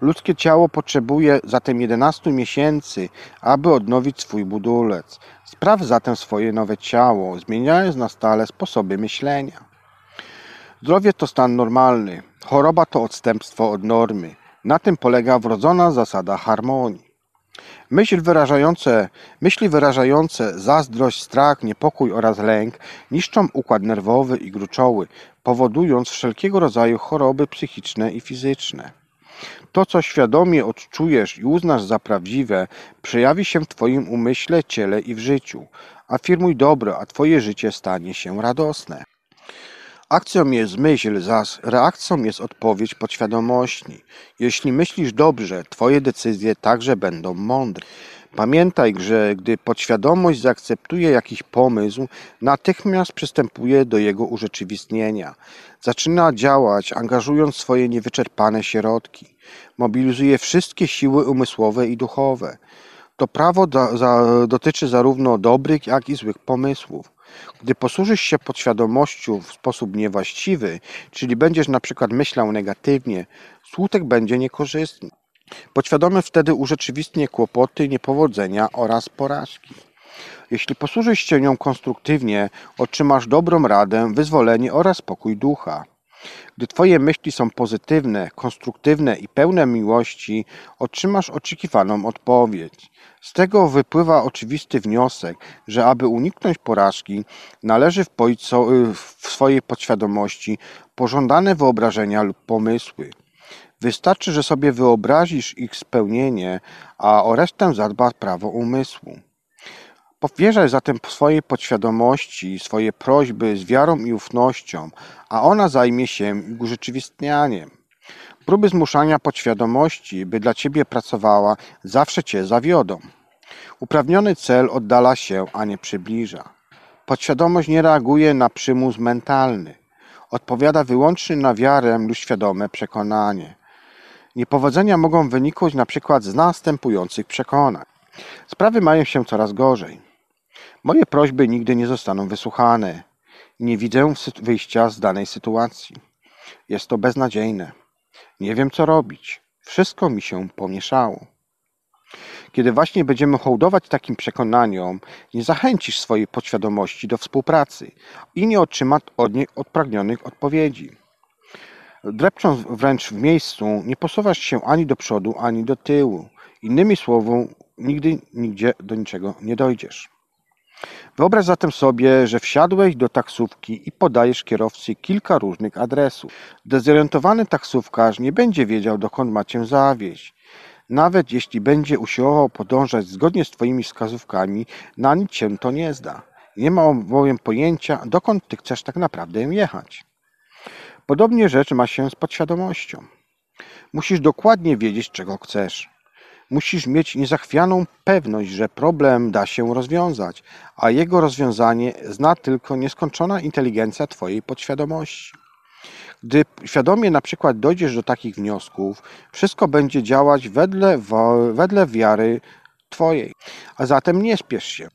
Ludzkie ciało potrzebuje zatem 11 miesięcy, aby odnowić swój budulec. Spraw zatem swoje nowe ciało, zmieniając na stale sposoby myślenia. Zdrowie to stan normalny, choroba to odstępstwo od normy. Na tym polega wrodzona zasada harmonii. Myśl wyrażające, myśli wyrażające zazdrość, strach, niepokój oraz lęk niszczą układ nerwowy i gruczoły, powodując wszelkiego rodzaju choroby psychiczne i fizyczne. To, co świadomie odczujesz i uznasz za prawdziwe, przejawi się w Twoim umyśle, ciele i w życiu. Afirmuj dobro, a Twoje życie stanie się radosne. Akcją jest myśl, zaś reakcją jest odpowiedź podświadomości. Jeśli myślisz dobrze, twoje decyzje także będą mądre. Pamiętaj, że gdy podświadomość zaakceptuje jakiś pomysł, natychmiast przystępuje do jego urzeczywistnienia. Zaczyna działać, angażując swoje niewyczerpane środki. Mobilizuje wszystkie siły umysłowe i duchowe. To prawo dotyczy zarówno dobrych, jak i złych pomysłów. Gdy posłużysz się podświadomością w sposób niewłaściwy, czyli będziesz na przykład myślał negatywnie, skutek będzie niekorzystny. Podświadomy wtedy urzeczywistnie kłopoty, niepowodzenia oraz porażki. Jeśli posłużysz się nią konstruktywnie, otrzymasz dobrą radę, wyzwolenie oraz spokój ducha. Gdy Twoje myśli są pozytywne, konstruktywne i pełne miłości, otrzymasz oczekiwaną odpowiedź. Z tego wypływa oczywisty wniosek, że aby uniknąć porażki, należy wpoić w swojej podświadomości pożądane wyobrażenia lub pomysły. Wystarczy, że sobie wyobrazisz ich spełnienie, a o resztę zadba prawo umysłu. Powierzaj zatem swojej podświadomości swoje prośby z wiarą i ufnością, a ona zajmie się ich urzeczywistnianiem. Próby zmuszania podświadomości, by dla ciebie pracowała, zawsze cię zawiodą. Uprawniony cel oddala się, a nie przybliża. Podświadomość nie reaguje na przymus mentalny. Odpowiada wyłącznie na wiarę lub świadome przekonanie. Niepowodzenia mogą na przykład z następujących przekonań. Sprawy mają się coraz gorzej. Moje prośby nigdy nie zostaną wysłuchane. Nie widzę wyjścia z danej sytuacji. Jest to beznadziejne. Nie wiem, co robić. Wszystko mi się pomieszało. Kiedy właśnie będziemy hołdować takim przekonaniom, nie zachęcisz swojej podświadomości do współpracy i nie otrzyma od niej odpragnionych odpowiedzi. Drepcząc wręcz w miejscu, nie posuwasz się ani do przodu, ani do tyłu. Innymi słowy, nigdy nigdzie do niczego nie dojdziesz. Wyobraź zatem sobie, że wsiadłeś do taksówki i podajesz kierowcy kilka różnych adresów. Dezorientowany taksówkarz nie będzie wiedział, dokąd ma cię zawieźć. Nawet jeśli będzie usiłował podążać zgodnie z Twoimi wskazówkami, na nic się to nie zda. Nie ma bowiem pojęcia, dokąd Ty chcesz tak naprawdę jechać. Podobnie rzecz ma się z podświadomością. Musisz dokładnie wiedzieć, czego chcesz. Musisz mieć niezachwianą pewność, że problem da się rozwiązać, a jego rozwiązanie zna tylko nieskończona inteligencja Twojej podświadomości. Gdy świadomie na przykład dojdziesz do takich wniosków, wszystko będzie działać wedle, wedle wiary Twojej. A zatem nie spiesz się.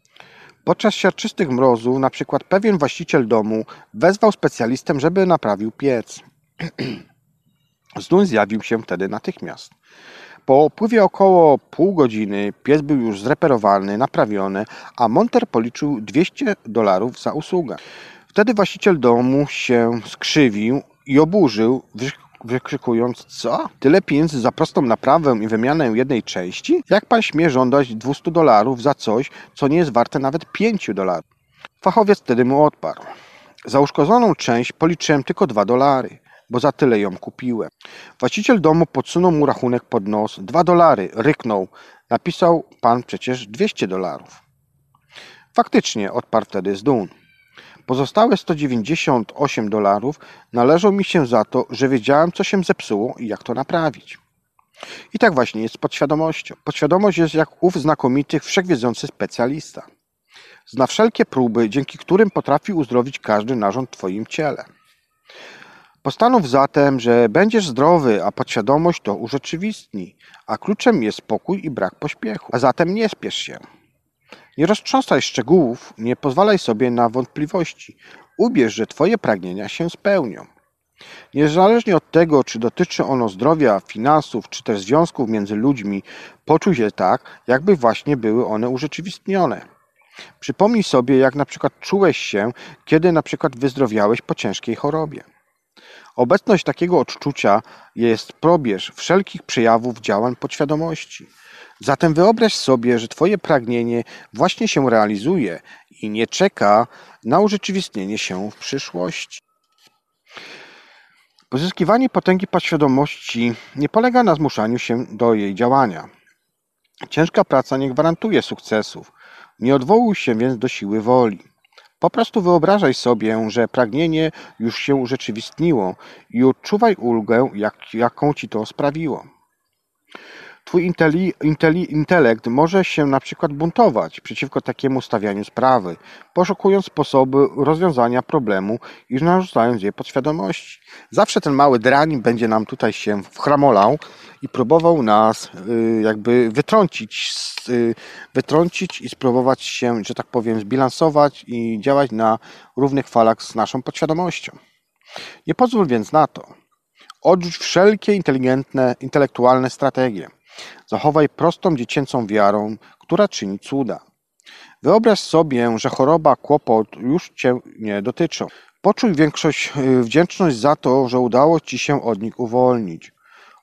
Podczas siarczystych mrozów na przykład pewien właściciel domu wezwał specjalistę, żeby naprawił piec. <clears throat> Znów zjawił się wtedy natychmiast. Po upływie około pół godziny pies był już zreperowany, naprawiony, a monter policzył 200 dolarów za usługę. Wtedy właściciel domu się skrzywił i oburzył, wykrzykując, co? Tyle pieniędzy za prostą naprawę i wymianę jednej części? Jak pan śmie żądać 200 dolarów za coś, co nie jest warte nawet 5 dolarów? Fachowiec wtedy mu odparł. Za uszkodzoną część policzyłem tylko 2 dolary, bo za tyle ją kupiłem. Właściciel domu podsunął mu rachunek pod nos. 2 dolary, ryknął. Napisał pan przecież 200 dolarów. Faktycznie, odparł wtedy z dum. Pozostałe 198 dolarów należą mi się za to, że wiedziałem, co się zepsuło i jak to naprawić. I tak właśnie jest z podświadomością. Podświadomość jest jak ów znakomity, wszechwiedzący specjalista. Zna wszelkie próby, dzięki którym potrafi uzdrowić każdy narząd w Twoim ciele. Postanów zatem, że będziesz zdrowy, a podświadomość to urzeczywistni, a kluczem jest spokój i brak pośpiechu. A zatem nie spiesz się. Nie roztrząsaj szczegółów, nie pozwalaj sobie na wątpliwości. Ubierz, że Twoje pragnienia się spełnią. Niezależnie od tego, czy dotyczy ono zdrowia, finansów, czy też związków między ludźmi, poczuj się tak, jakby właśnie były one urzeczywistnione. Przypomnij sobie, jak na przykład czułeś się, kiedy na przykład wyzdrowiałeś po ciężkiej chorobie. Obecność takiego odczucia jest probierz wszelkich przejawów działań podświadomości. Zatem wyobraź sobie, że Twoje pragnienie właśnie się realizuje i nie czeka na urzeczywistnienie się w przyszłości. Pozyskiwanie potęgi podświadomości nie polega na zmuszaniu się do jej działania. Ciężka praca nie gwarantuje sukcesów. Nie odwołuj się więc do siły woli. Po prostu wyobrażaj sobie, że pragnienie już się urzeczywistniło i odczuwaj ulgę, jak, jaką ci to sprawiło. Twój inteli, inteli, intelekt może się na przykład buntować przeciwko takiemu stawianiu sprawy, poszukując sposobu rozwiązania problemu i narzucając je podświadomości. Zawsze ten mały drań będzie nam tutaj się wchramolał i próbował nas y, jakby wytrącić, y, wytrącić i spróbować się, że tak powiem, zbilansować i działać na równych falach z naszą podświadomością. Nie pozwól więc na to. Odrzuć wszelkie inteligentne, intelektualne strategie Zachowaj prostą dziecięcą wiarą, która czyni cuda. Wyobraź sobie, że choroba, kłopot już cię nie dotyczą. Poczuj większość y, wdzięczność za to, że udało ci się od nich uwolnić.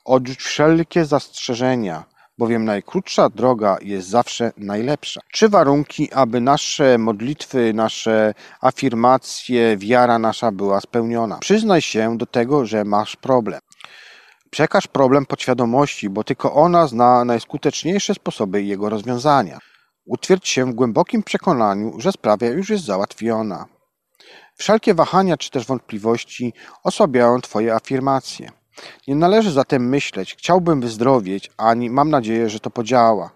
Odrzuć wszelkie zastrzeżenia, bowiem najkrótsza droga jest zawsze najlepsza. Trzy warunki, aby nasze modlitwy, nasze afirmacje, wiara nasza była spełniona. Przyznaj się do tego, że masz problem. Przekaż problem podświadomości, bo tylko ona zna najskuteczniejsze sposoby jego rozwiązania. Utwierdź się w głębokim przekonaniu, że sprawa już jest załatwiona. Wszelkie wahania czy też wątpliwości osłabiają Twoje afirmacje. Nie należy zatem myśleć, chciałbym wyzdrowieć, ani mam nadzieję, że to podziała.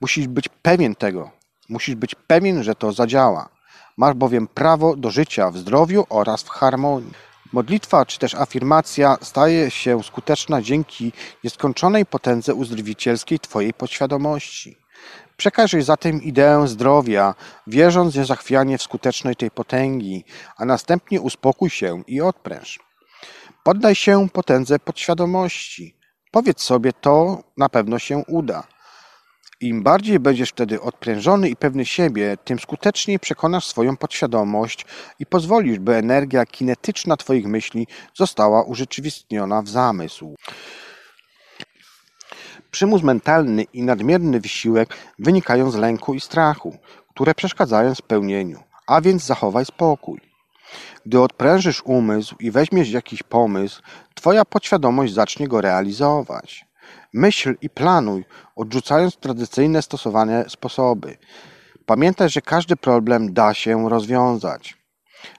Musisz być pewien tego. Musisz być pewien, że to zadziała. Masz bowiem prawo do życia w zdrowiu oraz w harmonii. Modlitwa czy też afirmacja staje się skuteczna dzięki nieskończonej potędze uzdrowicielskiej Twojej podświadomości. Przekaż zatem ideę zdrowia, wierząc niezachwianie w skuteczność tej potęgi, a następnie uspokój się i odpręż. Poddaj się potędze podświadomości. Powiedz sobie, to na pewno się uda. Im bardziej będziesz wtedy odprężony i pewny siebie, tym skuteczniej przekonasz swoją podświadomość i pozwolisz, by energia kinetyczna Twoich myśli została urzeczywistniona w zamysł. Przymus mentalny i nadmierny wysiłek wynikają z lęku i strachu, które przeszkadzają spełnieniu, a więc zachowaj spokój. Gdy odprężysz umysł i weźmiesz jakiś pomysł, Twoja podświadomość zacznie go realizować. Myśl i planuj, odrzucając tradycyjne stosowane sposoby. Pamiętaj, że każdy problem da się rozwiązać.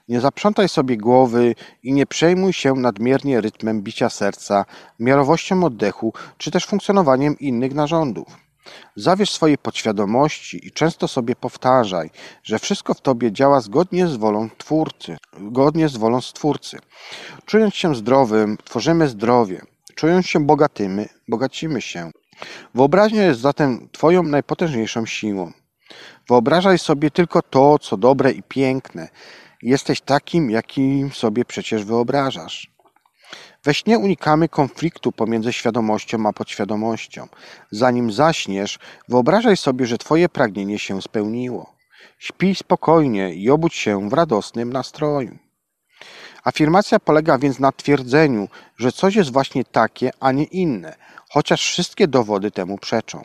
Nie zaprzątaj sobie głowy i nie przejmuj się nadmiernie rytmem bicia serca, miarowością oddechu czy też funkcjonowaniem innych narządów. Zawierz swojej podświadomości i często sobie powtarzaj, że wszystko w tobie działa zgodnie z wolą Twórcy, zgodnie z wolą Stwórcy. Czując się zdrowym, tworzymy zdrowie. Czując się bogatymi, bogacimy się. Wyobraźnia jest zatem Twoją najpotężniejszą siłą. Wyobrażaj sobie tylko to, co dobre i piękne. Jesteś takim, jakim sobie przecież wyobrażasz. We śnie unikamy konfliktu pomiędzy świadomością a podświadomością. Zanim zaśniesz, wyobrażaj sobie, że Twoje pragnienie się spełniło. Śpij spokojnie i obudź się w radosnym nastroju. Afirmacja polega więc na twierdzeniu, że coś jest właśnie takie, a nie inne, chociaż wszystkie dowody temu przeczą.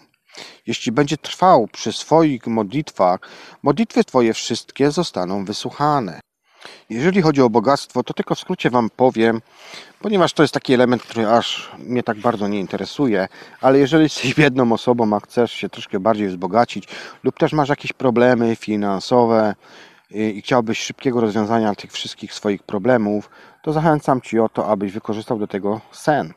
Jeśli będzie trwał przy swoich modlitwach, modlitwy Twoje wszystkie zostaną wysłuchane. Jeżeli chodzi o bogactwo, to tylko w skrócie Wam powiem, ponieważ to jest taki element, który aż mnie tak bardzo nie interesuje, ale jeżeli jesteś <laughs> biedną osobą, a chcesz się troszkę bardziej wzbogacić lub też masz jakieś problemy finansowe, i chciałbyś szybkiego rozwiązania tych wszystkich swoich problemów, to zachęcam Ci o to, abyś wykorzystał do tego sen.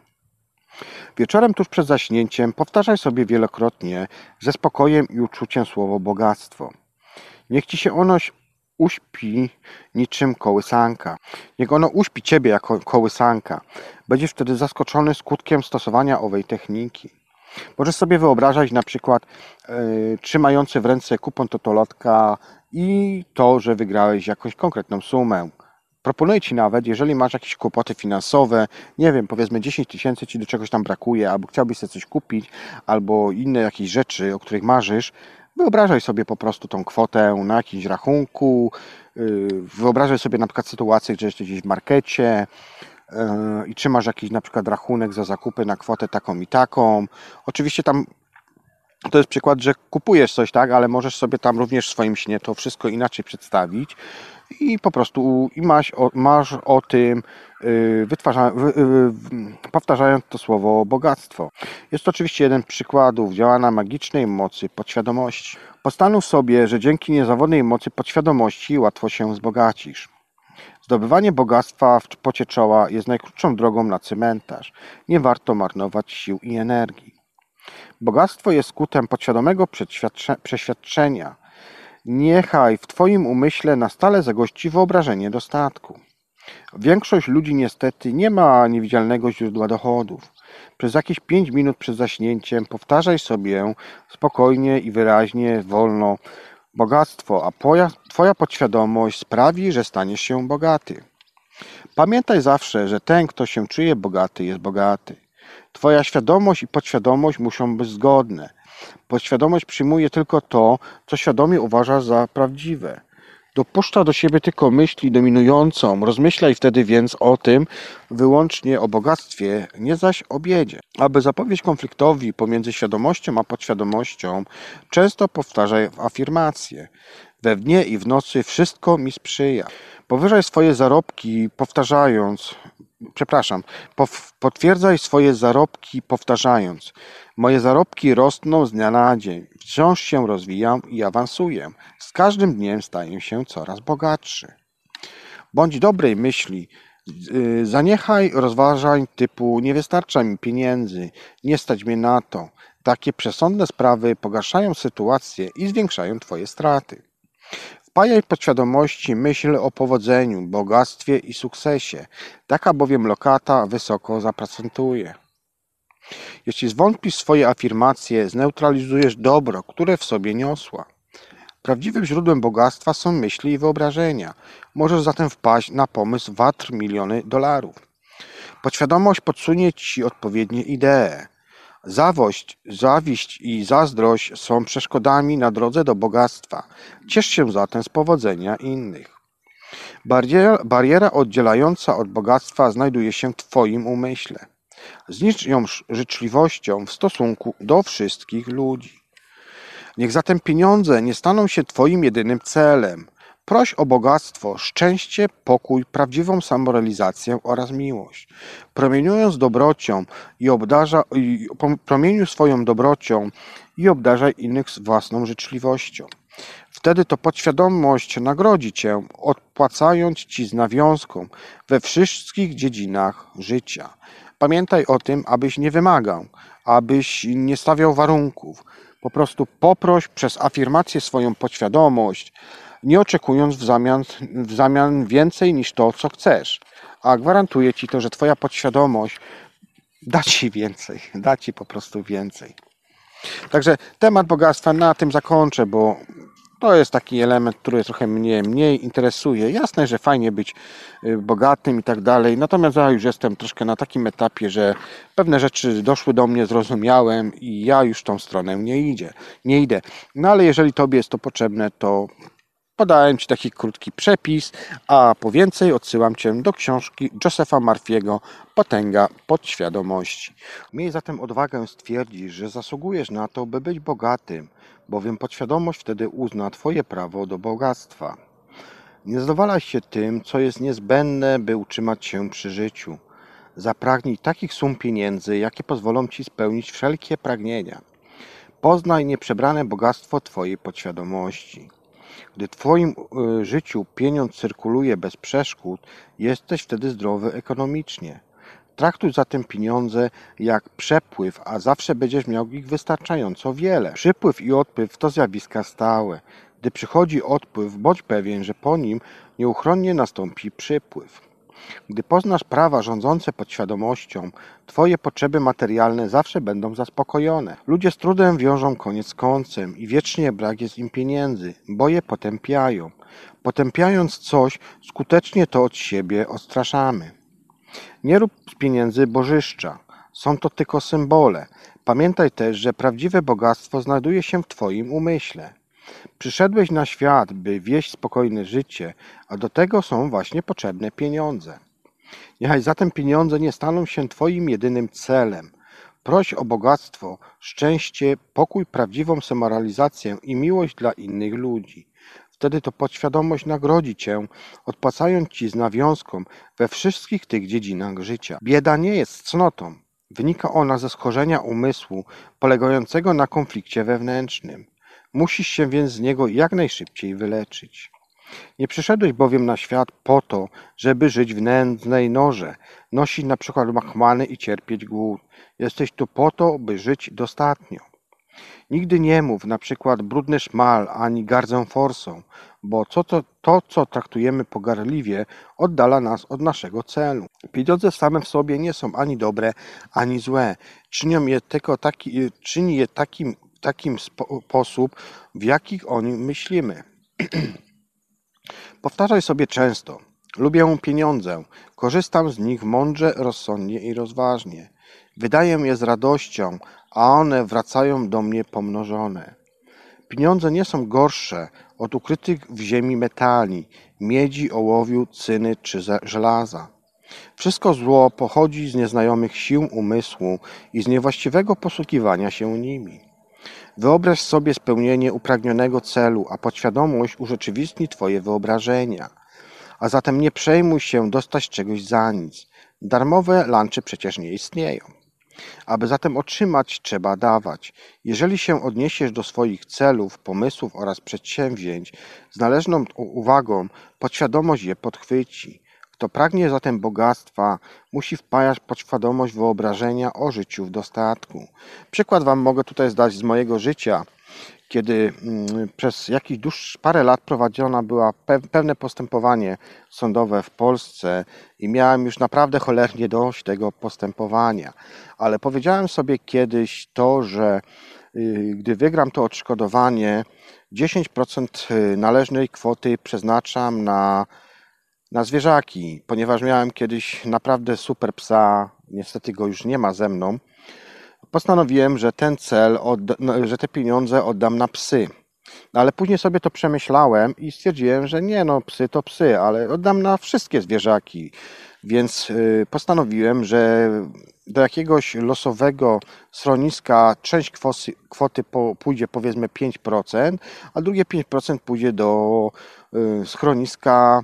Wieczorem tuż przed zaśnięciem powtarzaj sobie wielokrotnie ze spokojem i uczuciem słowo bogactwo. Niech Ci się ono uśpi niczym kołysanka. Niech ono uśpi Ciebie jako kołysanka. Będziesz wtedy zaskoczony skutkiem stosowania owej techniki. Możesz sobie wyobrażać na przykład yy, trzymający w ręce kupon totolotka i to, że wygrałeś jakąś konkretną sumę. Proponuję Ci nawet, jeżeli masz jakieś kłopoty finansowe, nie wiem, powiedzmy 10 tysięcy Ci do czegoś tam brakuje, albo chciałbyś sobie coś kupić, albo inne jakieś rzeczy, o których marzysz, wyobrażaj sobie po prostu tą kwotę na jakimś rachunku, yy, wyobrażaj sobie na przykład sytuację, że jesteś gdzieś w markecie, i trzymasz jakiś na przykład rachunek za zakupy na kwotę taką i taką. Oczywiście tam to jest przykład, że kupujesz coś, tak, ale możesz sobie tam również w swoim śnie to wszystko inaczej przedstawić i po prostu i masz, o, masz o tym wy, yy, powtarzając to słowo bogactwo. Jest to oczywiście jeden z przykładów działania magicznej mocy podświadomości. Postanów sobie, że dzięki niezawodnej mocy podświadomości łatwo się wzbogacisz. Zdobywanie bogactwa w pocie czoła jest najkrótszą drogą na cmentarz. Nie warto marnować sił i energii. Bogactwo jest skutkiem podświadomego przeświadczenia. Niechaj w Twoim umyśle na stale zagości wyobrażenie dostatku. Większość ludzi niestety nie ma niewidzialnego źródła dochodów. Przez jakieś pięć minut przed zaśnięciem powtarzaj sobie spokojnie i wyraźnie, wolno bogactwo, a Twoja podświadomość sprawi, że staniesz się bogaty. Pamiętaj zawsze, że ten, kto się czuje bogaty, jest bogaty. Twoja świadomość i podświadomość muszą być zgodne. Podświadomość przyjmuje tylko to, co świadomie uważa za prawdziwe. Dopuszcza do siebie tylko myśli dominującą, rozmyślaj wtedy więc o tym wyłącznie o bogactwie, nie zaś o biedzie. Aby zapowiedzieć konfliktowi pomiędzy świadomością a podświadomością, często powtarzaj afirmacje. We dnie i w nocy wszystko mi sprzyja. Powyżaj swoje zarobki, powtarzając, przepraszam, potwierdzaj swoje zarobki, powtarzając: Moje zarobki rosną z dnia na dzień, wciąż się rozwijam i awansuję. Z każdym dniem staję się coraz bogatszy. Bądź dobrej myśli. Y, zaniechaj rozważań typu nie wystarcza mi pieniędzy, nie stać mnie na to. Takie przesądne sprawy pogarszają sytuację i zwiększają Twoje straty. Wpajaj podświadomości myśl o powodzeniu, bogactwie i sukcesie. Taka bowiem lokata wysoko zaprocentuje. Jeśli zwątpisz swoje afirmacje, zneutralizujesz dobro, które w sobie niosła. Prawdziwym źródłem bogactwa są myśli i wyobrażenia. Możesz zatem wpaść na pomysł watr miliony dolarów. Podświadomość podsunie ci odpowiednie idee. Zawość, zawiść i zazdrość są przeszkodami na drodze do bogactwa. Ciesz się zatem z powodzenia innych. Bariera, bariera oddzielająca od bogactwa znajduje się w Twoim umyśle. Znicz ją życzliwością w stosunku do wszystkich ludzi. Niech zatem pieniądze nie staną się Twoim jedynym celem. Proś o bogactwo, szczęście, pokój, prawdziwą samorealizację oraz miłość. Promieniując dobrocią i obdarza, i promieniu swoją dobrocią i obdarzaj innych własną życzliwością. Wtedy to podświadomość nagrodzi Cię, odpłacając Ci z nawiązką we wszystkich dziedzinach życia. Pamiętaj o tym, abyś nie wymagał, abyś nie stawiał warunków. Po prostu poproś przez afirmację swoją podświadomość, nie oczekując w zamian, w zamian więcej niż to, co chcesz. A gwarantuję Ci to, że Twoja podświadomość da Ci więcej, <laughs> da Ci po prostu więcej. Także temat bogactwa na tym zakończę, bo to jest taki element, który trochę mnie mniej interesuje. Jasne, że fajnie być y, bogatym i tak dalej, natomiast ja już jestem troszkę na takim etapie, że pewne rzeczy doszły do mnie, zrozumiałem i ja już tą stronę nie idzie, nie idę. No ale jeżeli Tobie jest to potrzebne, to Podałem Ci taki krótki przepis, a po więcej odsyłam Cię do książki Josepha Marfiego Potęga podświadomości. Miej zatem odwagę stwierdzić, że zasługujesz na to, by być bogatym, bowiem podświadomość wtedy uzna Twoje prawo do bogactwa. Nie zadowalaj się tym, co jest niezbędne, by utrzymać się przy życiu. Zapragnij takich sum pieniędzy, jakie pozwolą Ci spełnić wszelkie pragnienia. Poznaj nieprzebrane bogactwo Twojej podświadomości. Gdy w Twoim e, życiu pieniądz cyrkuluje bez przeszkód, jesteś wtedy zdrowy ekonomicznie. Traktuj zatem pieniądze jak przepływ, a zawsze będziesz miał ich wystarczająco wiele. Przypływ i odpływ to zjawiska stałe. Gdy przychodzi odpływ, bądź pewien, że po nim nieuchronnie nastąpi przypływ. Gdy poznasz prawa rządzące podświadomością, Twoje potrzeby materialne zawsze będą zaspokojone. Ludzie z trudem wiążą koniec z końcem i wiecznie brak jest im pieniędzy, bo je potępiają. Potępiając coś, skutecznie to od siebie odstraszamy. Nie rób z pieniędzy bożyszcza. Są to tylko symbole. Pamiętaj też, że prawdziwe bogactwo znajduje się w Twoim umyśle. Przyszedłeś na świat, by wieść spokojne życie, a do tego są właśnie potrzebne pieniądze. Niechaj zatem pieniądze nie staną się Twoim jedynym celem. Proś o bogactwo, szczęście, pokój, prawdziwą samoralizację i miłość dla innych ludzi. Wtedy to podświadomość nagrodzi cię, odpłacając ci z nawiązką we wszystkich tych dziedzinach życia. Bieda nie jest cnotą. Wynika ona ze schorzenia umysłu polegającego na konflikcie wewnętrznym. Musisz się więc z niego jak najszybciej wyleczyć. Nie bowiem na świat po to, żeby żyć w nędznej norze, nosić na przykład machmany i cierpieć głód. Jesteś tu po to, by żyć dostatnio. Nigdy nie mów na przykład brudny szmal ani gardzę forsą, bo to, to, to, co traktujemy pogardliwie, oddala nas od naszego celu. Pieniądze same w sobie nie są ani dobre, ani złe. Czynią je tylko taki, czyni je takim, takim sposób, w jakich o nim myślimy. <clears throat> Powtarzaj sobie często. Lubię pieniądze, korzystam z nich mądrze, rozsądnie i rozważnie. Wydaję je z radością, a one wracają do mnie pomnożone. Pieniądze nie są gorsze od ukrytych w ziemi metali, miedzi, ołowiu, cyny czy żelaza. Wszystko zło pochodzi z nieznajomych sił umysłu i z niewłaściwego posługiwania się nimi. Wyobraź sobie spełnienie upragnionego celu, a podświadomość urzeczywistni Twoje wyobrażenia. A zatem nie przejmuj się dostać czegoś za nic. Darmowe lunchy przecież nie istnieją. Aby zatem otrzymać, trzeba dawać. Jeżeli się odniesiesz do swoich celów, pomysłów oraz przedsięwzięć z należną uwagą, podświadomość je podchwyci. Kto pragnie zatem bogactwa, musi wpajać podświadomość wyobrażenia o życiu w dostatku. Przykład Wam mogę tutaj zdać z mojego życia, kiedy mm, przez jakiś dłuższy parę lat prowadzona była pewne postępowanie sądowe w Polsce i miałem już naprawdę cholernie dość tego postępowania. Ale powiedziałem sobie kiedyś to, że y, gdy wygram to odszkodowanie, 10% y, należnej kwoty przeznaczam na na zwierzaki, ponieważ miałem kiedyś naprawdę super psa, niestety go już nie ma ze mną, postanowiłem, że ten cel, no, że te pieniądze oddam na psy. No, ale później sobie to przemyślałem i stwierdziłem, że nie, no psy to psy, ale oddam na wszystkie zwierzaki. Więc y, postanowiłem, że do jakiegoś losowego schroniska część kwoty, kwoty pójdzie powiedzmy 5%, a drugie 5% pójdzie do y, schroniska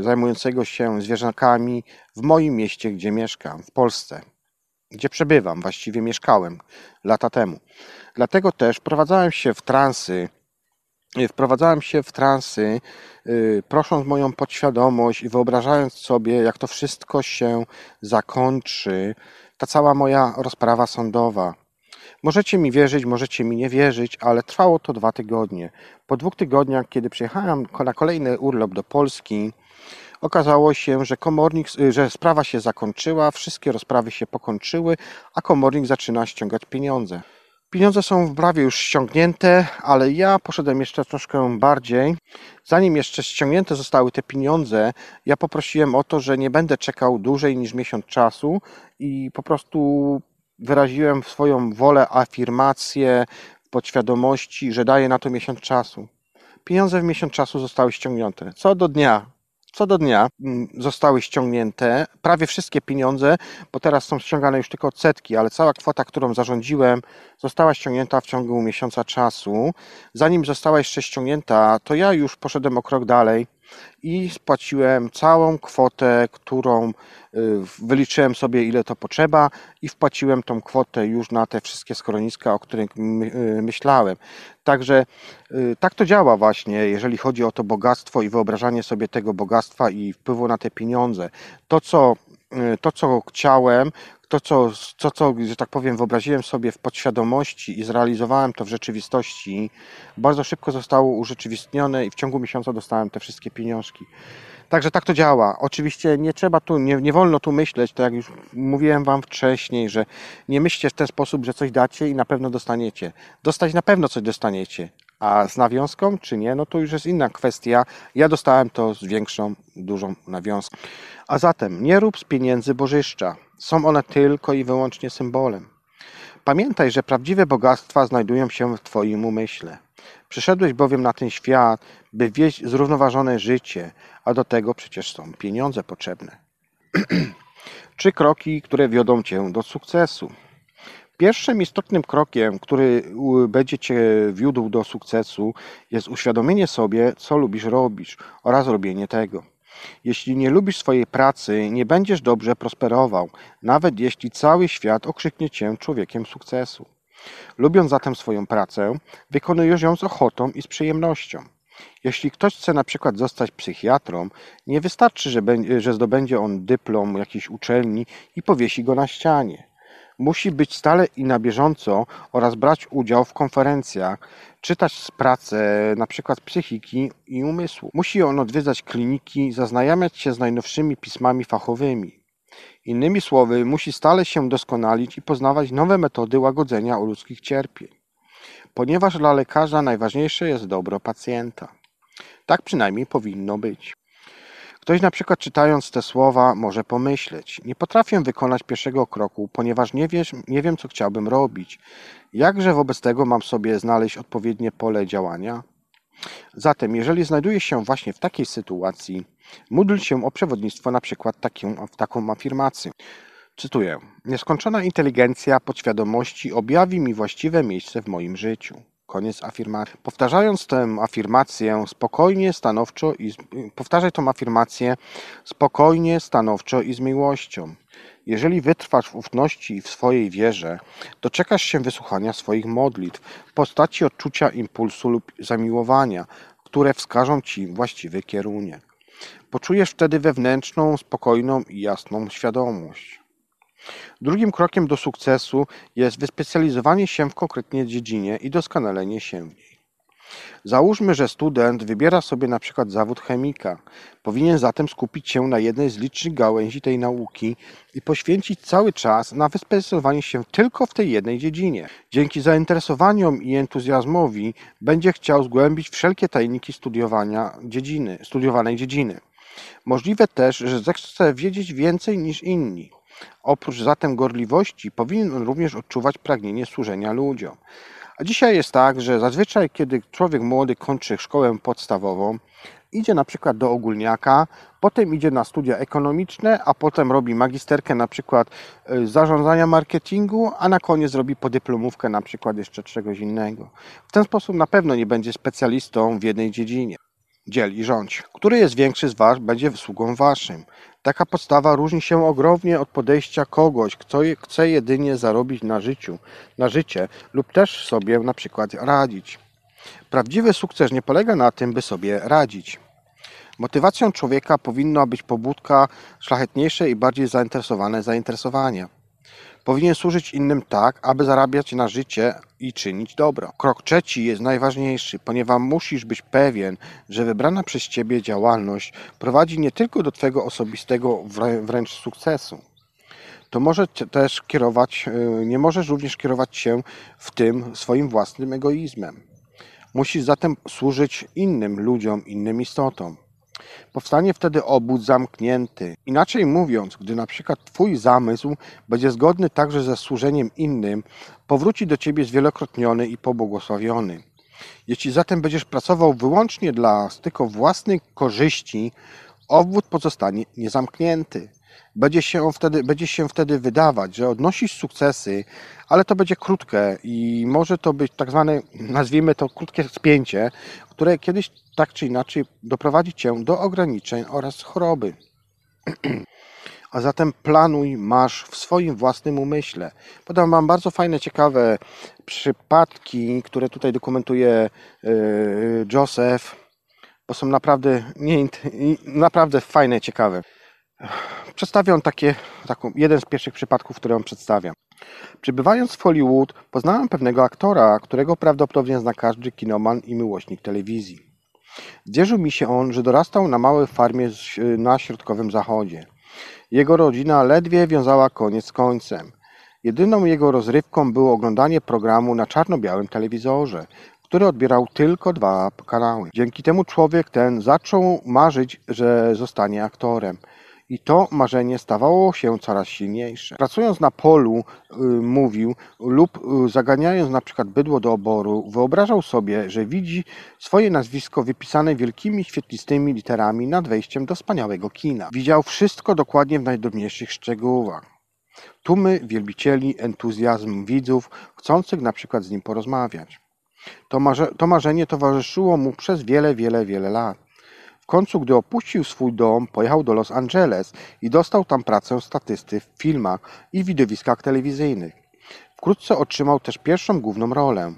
zajmującego się zwierzakami w moim mieście, gdzie mieszkam, w Polsce, gdzie przebywam, właściwie mieszkałem lata temu. Dlatego też wprowadzałem się w transy, wprowadzałem się w transy, y, prosząc moją podświadomość i wyobrażając sobie, jak to wszystko się zakończy, ta cała moja rozprawa sądowa. Możecie mi wierzyć, możecie mi nie wierzyć, ale trwało to dwa tygodnie. Po dwóch tygodniach, kiedy przyjechałem na kolejny urlop do Polski, okazało się, że komornik, że sprawa się zakończyła, wszystkie rozprawy się pokończyły, a komornik zaczyna ściągać pieniądze. Pieniądze są prawie już ściągnięte, ale ja poszedłem jeszcze troszkę bardziej. Zanim jeszcze ściągnięte zostały te pieniądze, ja poprosiłem o to, że nie będę czekał dłużej niż miesiąc czasu i po prostu wyraziłem swoją wolę, afirmację podświadomości, że daję na to miesiąc czasu. Pieniądze w miesiąc czasu zostały ściągnięte. Co do dnia, co do dnia mm, zostały ściągnięte prawie wszystkie pieniądze, bo teraz są ściągane już tylko odsetki, ale cała kwota, którą zarządziłem, została ściągnięta w ciągu miesiąca czasu. Zanim została jeszcze ściągnięta, to ja już poszedłem o krok dalej i spłaciłem całą kwotę, którą y, wyliczyłem sobie, ile to potrzeba, i wpłaciłem tą kwotę już na te wszystkie schroniska, o których y, myślałem. Także y, tak to działa właśnie, jeżeli chodzi o to bogactwo i wyobrażanie sobie tego bogactwa i wpływu na te pieniądze. To, co to, co chciałem, to co, to, co, że tak powiem, wyobraziłem sobie w podświadomości i zrealizowałem to w rzeczywistości, bardzo szybko zostało urzeczywistnione i w ciągu miesiąca dostałem te wszystkie pieniążki. Także tak to działa. Oczywiście nie trzeba tu, nie, nie wolno tu myśleć, tak jak już mówiłem Wam wcześniej, że nie myślcie w ten sposób, że coś dacie i na pewno dostaniecie. Dostać na pewno coś dostaniecie, a z nawiązką czy nie, no to już jest inna kwestia. Ja dostałem to z większą, dużą nawiązką. A zatem nie rób z pieniędzy bożyszcza. Są one tylko i wyłącznie symbolem. Pamiętaj, że prawdziwe bogactwa znajdują się w Twoim umyśle. Przyszedłeś bowiem na ten świat, by wieść zrównoważone życie, a do tego przecież są pieniądze potrzebne. <clears throat> Trzy kroki, które wiodą Cię do sukcesu. Pierwszym istotnym krokiem, który będzie Cię wiódł do sukcesu, jest uświadomienie sobie, co lubisz robić oraz robienie tego. Jeśli nie lubisz swojej pracy, nie będziesz dobrze prosperował, nawet jeśli cały świat okrzyknie Cię człowiekiem sukcesu. Lubiąc zatem swoją pracę, wykonujesz ją z ochotą i z przyjemnością. Jeśli ktoś chce na przykład zostać psychiatrą, nie wystarczy, że, że zdobędzie on dyplom jakiejś uczelni i powiesi go na ścianie. Musi być stale i na bieżąco oraz brać udział w konferencjach, czytać z pracę na przykład psychiki i umysłu. Musi on odwiedzać kliniki, zaznajamiać się z najnowszymi pismami fachowymi. Innymi słowy, musi stale się doskonalić i poznawać nowe metody łagodzenia ludzkich cierpień, ponieważ dla lekarza najważniejsze jest dobro pacjenta. Tak przynajmniej powinno być. Ktoś na przykład czytając te słowa może pomyśleć: Nie potrafię wykonać pierwszego kroku, ponieważ nie, wiesz, nie wiem, co chciałbym robić. Jakże wobec tego mam sobie znaleźć odpowiednie pole działania? Zatem, jeżeli znajdujesz się właśnie w takiej sytuacji, módl się o przewodnictwo na przykład taką, taką afirmację. Cytuję: Nieskończona inteligencja podświadomości objawi mi właściwe miejsce w moim życiu. Koniec afirmacji. Powtarzając tę afirmację spokojnie, stanowczo i powtarzaj tę afirmację spokojnie, stanowczo i z miłością. Jeżeli wytrwasz w ufności i w swojej wierze, doczekasz się wysłuchania swoich modlitw w postaci odczucia impulsu lub zamiłowania, które wskażą ci właściwy kierunek. Poczujesz wtedy wewnętrzną, spokojną i jasną świadomość. Drugim krokiem do sukcesu jest wyspecjalizowanie się w konkretnej dziedzinie i doskonalenie się w niej. Załóżmy, że student wybiera sobie na przykład zawód chemika. Powinien zatem skupić się na jednej z licznych gałęzi tej nauki i poświęcić cały czas na wyspecjalizowanie się tylko w tej jednej dziedzinie. Dzięki zainteresowaniom i entuzjazmowi będzie chciał zgłębić wszelkie tajniki studiowania dziedziny, studiowanej dziedziny. Możliwe też, że zechce wiedzieć więcej niż inni. Oprócz zatem gorliwości, powinien on również odczuwać pragnienie służenia ludziom. A dzisiaj jest tak, że zazwyczaj, kiedy człowiek młody kończy szkołę podstawową, idzie na przykład do ogólniaka, potem idzie na studia ekonomiczne, a potem robi magisterkę na przykład y, zarządzania marketingu, a na koniec robi podyplomówkę na przykład jeszcze czegoś innego. W ten sposób na pewno nie będzie specjalistą w jednej dziedzinie. Dziel i rządź. Który jest większy z Was, będzie wysługą Waszym. Taka podstawa różni się ogromnie od podejścia kogoś, kto chce jedynie zarobić na życiu, na życie lub też sobie na przykład radzić. Prawdziwy sukces nie polega na tym, by sobie radzić. Motywacją człowieka powinna być pobudka, szlachetniejsze i bardziej zainteresowane zainteresowania. Powinien służyć innym tak, aby zarabiać na życie i czynić dobro. Krok trzeci jest najważniejszy, ponieważ musisz być pewien, że wybrana przez Ciebie działalność prowadzi nie tylko do Twojego osobistego wrę- wręcz sukcesu. To może też kierować, y, nie możesz również kierować się w tym swoim własnym egoizmem. Musisz zatem służyć innym ludziom, innym istotom. Powstanie wtedy obóz zamknięty. Inaczej mówiąc, gdy na przykład Twój zamysł będzie zgodny także ze służeniem innym, powróci do Ciebie zwielokrotniony i pobłogosławiony. Jeśli zatem będziesz pracował wyłącznie dla tylko własnych korzyści, obwód pozostanie niezamknięty. Będzie się, wtedy, będzie się wtedy wydawać, że odnosisz sukcesy, ale to będzie krótkie i może to być tak zwane, nazwijmy to krótkie spięcie, które kiedyś tak czy inaczej doprowadzi Cię do ograniczeń oraz choroby. <clears throat> A zatem planuj, masz w swoim własnym umyśle. Podam Wam bardzo fajne, ciekawe przypadki, które tutaj dokumentuje yy, Joseph, bo są naprawdę, nie, naprawdę fajne, ciekawe. Przedstawiam takie, taką, jeden z pierwszych przypadków, które on przedstawia. Przybywając w Hollywood, poznałem pewnego aktora, którego prawdopodobnie zna każdy kinoman i miłośnik telewizji. Zdzierzył mi się on, że dorastał na małej farmie na środkowym zachodzie. Jego rodzina ledwie wiązała koniec z końcem. Jedyną jego rozrywką było oglądanie programu na czarno-białym telewizorze, który odbierał tylko dwa kanały. Dzięki temu człowiek ten zaczął marzyć, że zostanie aktorem. I to marzenie stawało się coraz silniejsze. Pracując na polu, y, mówił, lub y, zaganiając na przykład bydło do oboru, wyobrażał sobie, że widzi swoje nazwisko wypisane wielkimi świetlistymi literami nad wejściem do wspaniałego kina. Widział wszystko dokładnie w najdrobniejszych szczegółach. Tłumy wielbicieli, entuzjazm widzów, chcących na przykład z nim porozmawiać. To, marze, to marzenie towarzyszyło mu przez wiele, wiele, wiele lat. Końcu, gdy opuścił swój dom, pojechał do Los Angeles i dostał tam pracę statysty w filmach i widowiskach telewizyjnych. Wkrótce otrzymał też pierwszą główną rolę.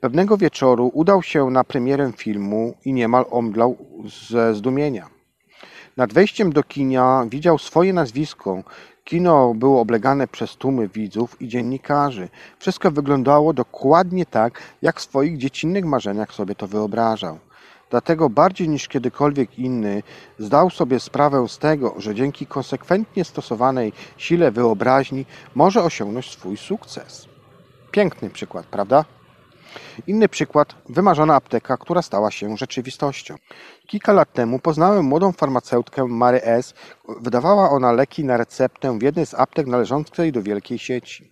Pewnego wieczoru udał się na premierę filmu i niemal omdlał ze zdumienia. Nad wejściem do kina widział swoje nazwisko. Kino było oblegane przez tłumy widzów i dziennikarzy. Wszystko wyglądało dokładnie tak, jak w swoich dziecinnych marzeniach sobie to wyobrażał. Dlatego bardziej niż kiedykolwiek inny zdał sobie sprawę z tego, że dzięki konsekwentnie stosowanej sile wyobraźni może osiągnąć swój sukces. Piękny przykład, prawda? Inny przykład, wymarzona apteka, która stała się rzeczywistością. Kilka lat temu poznałem młodą farmaceutkę Mary S. Wydawała ona leki na receptę w jednej z aptek należącej do wielkiej sieci.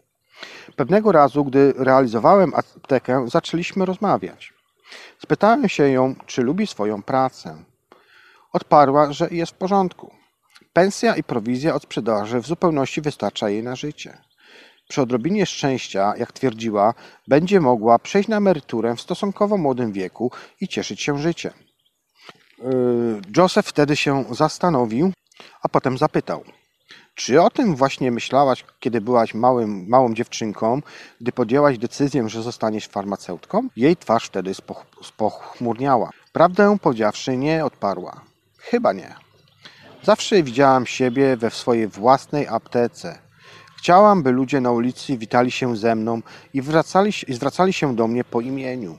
Pewnego razu, gdy realizowałem aptekę, zaczęliśmy rozmawiać. Spytałem się ją, czy lubi swoją pracę. Odparła, że jest w porządku. Pensja i prowizja od sprzedaży w zupełności wystarcza jej na życie. Przy odrobinie szczęścia, jak twierdziła, będzie mogła przejść na emeryturę w stosunkowo młodym wieku i cieszyć się życiem. Yy, Joseph wtedy się zastanowił, a potem zapytał: Czy o tym właśnie myślałaś, kiedy byłaś małym, małą dziewczynką, gdy podjęłaś decyzję, że zostaniesz farmaceutką? Jej twarz wtedy spoch, spochmurniała. Prawdę powiedziawszy, nie odparła. Chyba nie. Zawsze widziałam siebie we swojej własnej aptece. Chciałam, by ludzie na ulicy witali się ze mną i, wracali, i zwracali się do mnie po imieniu.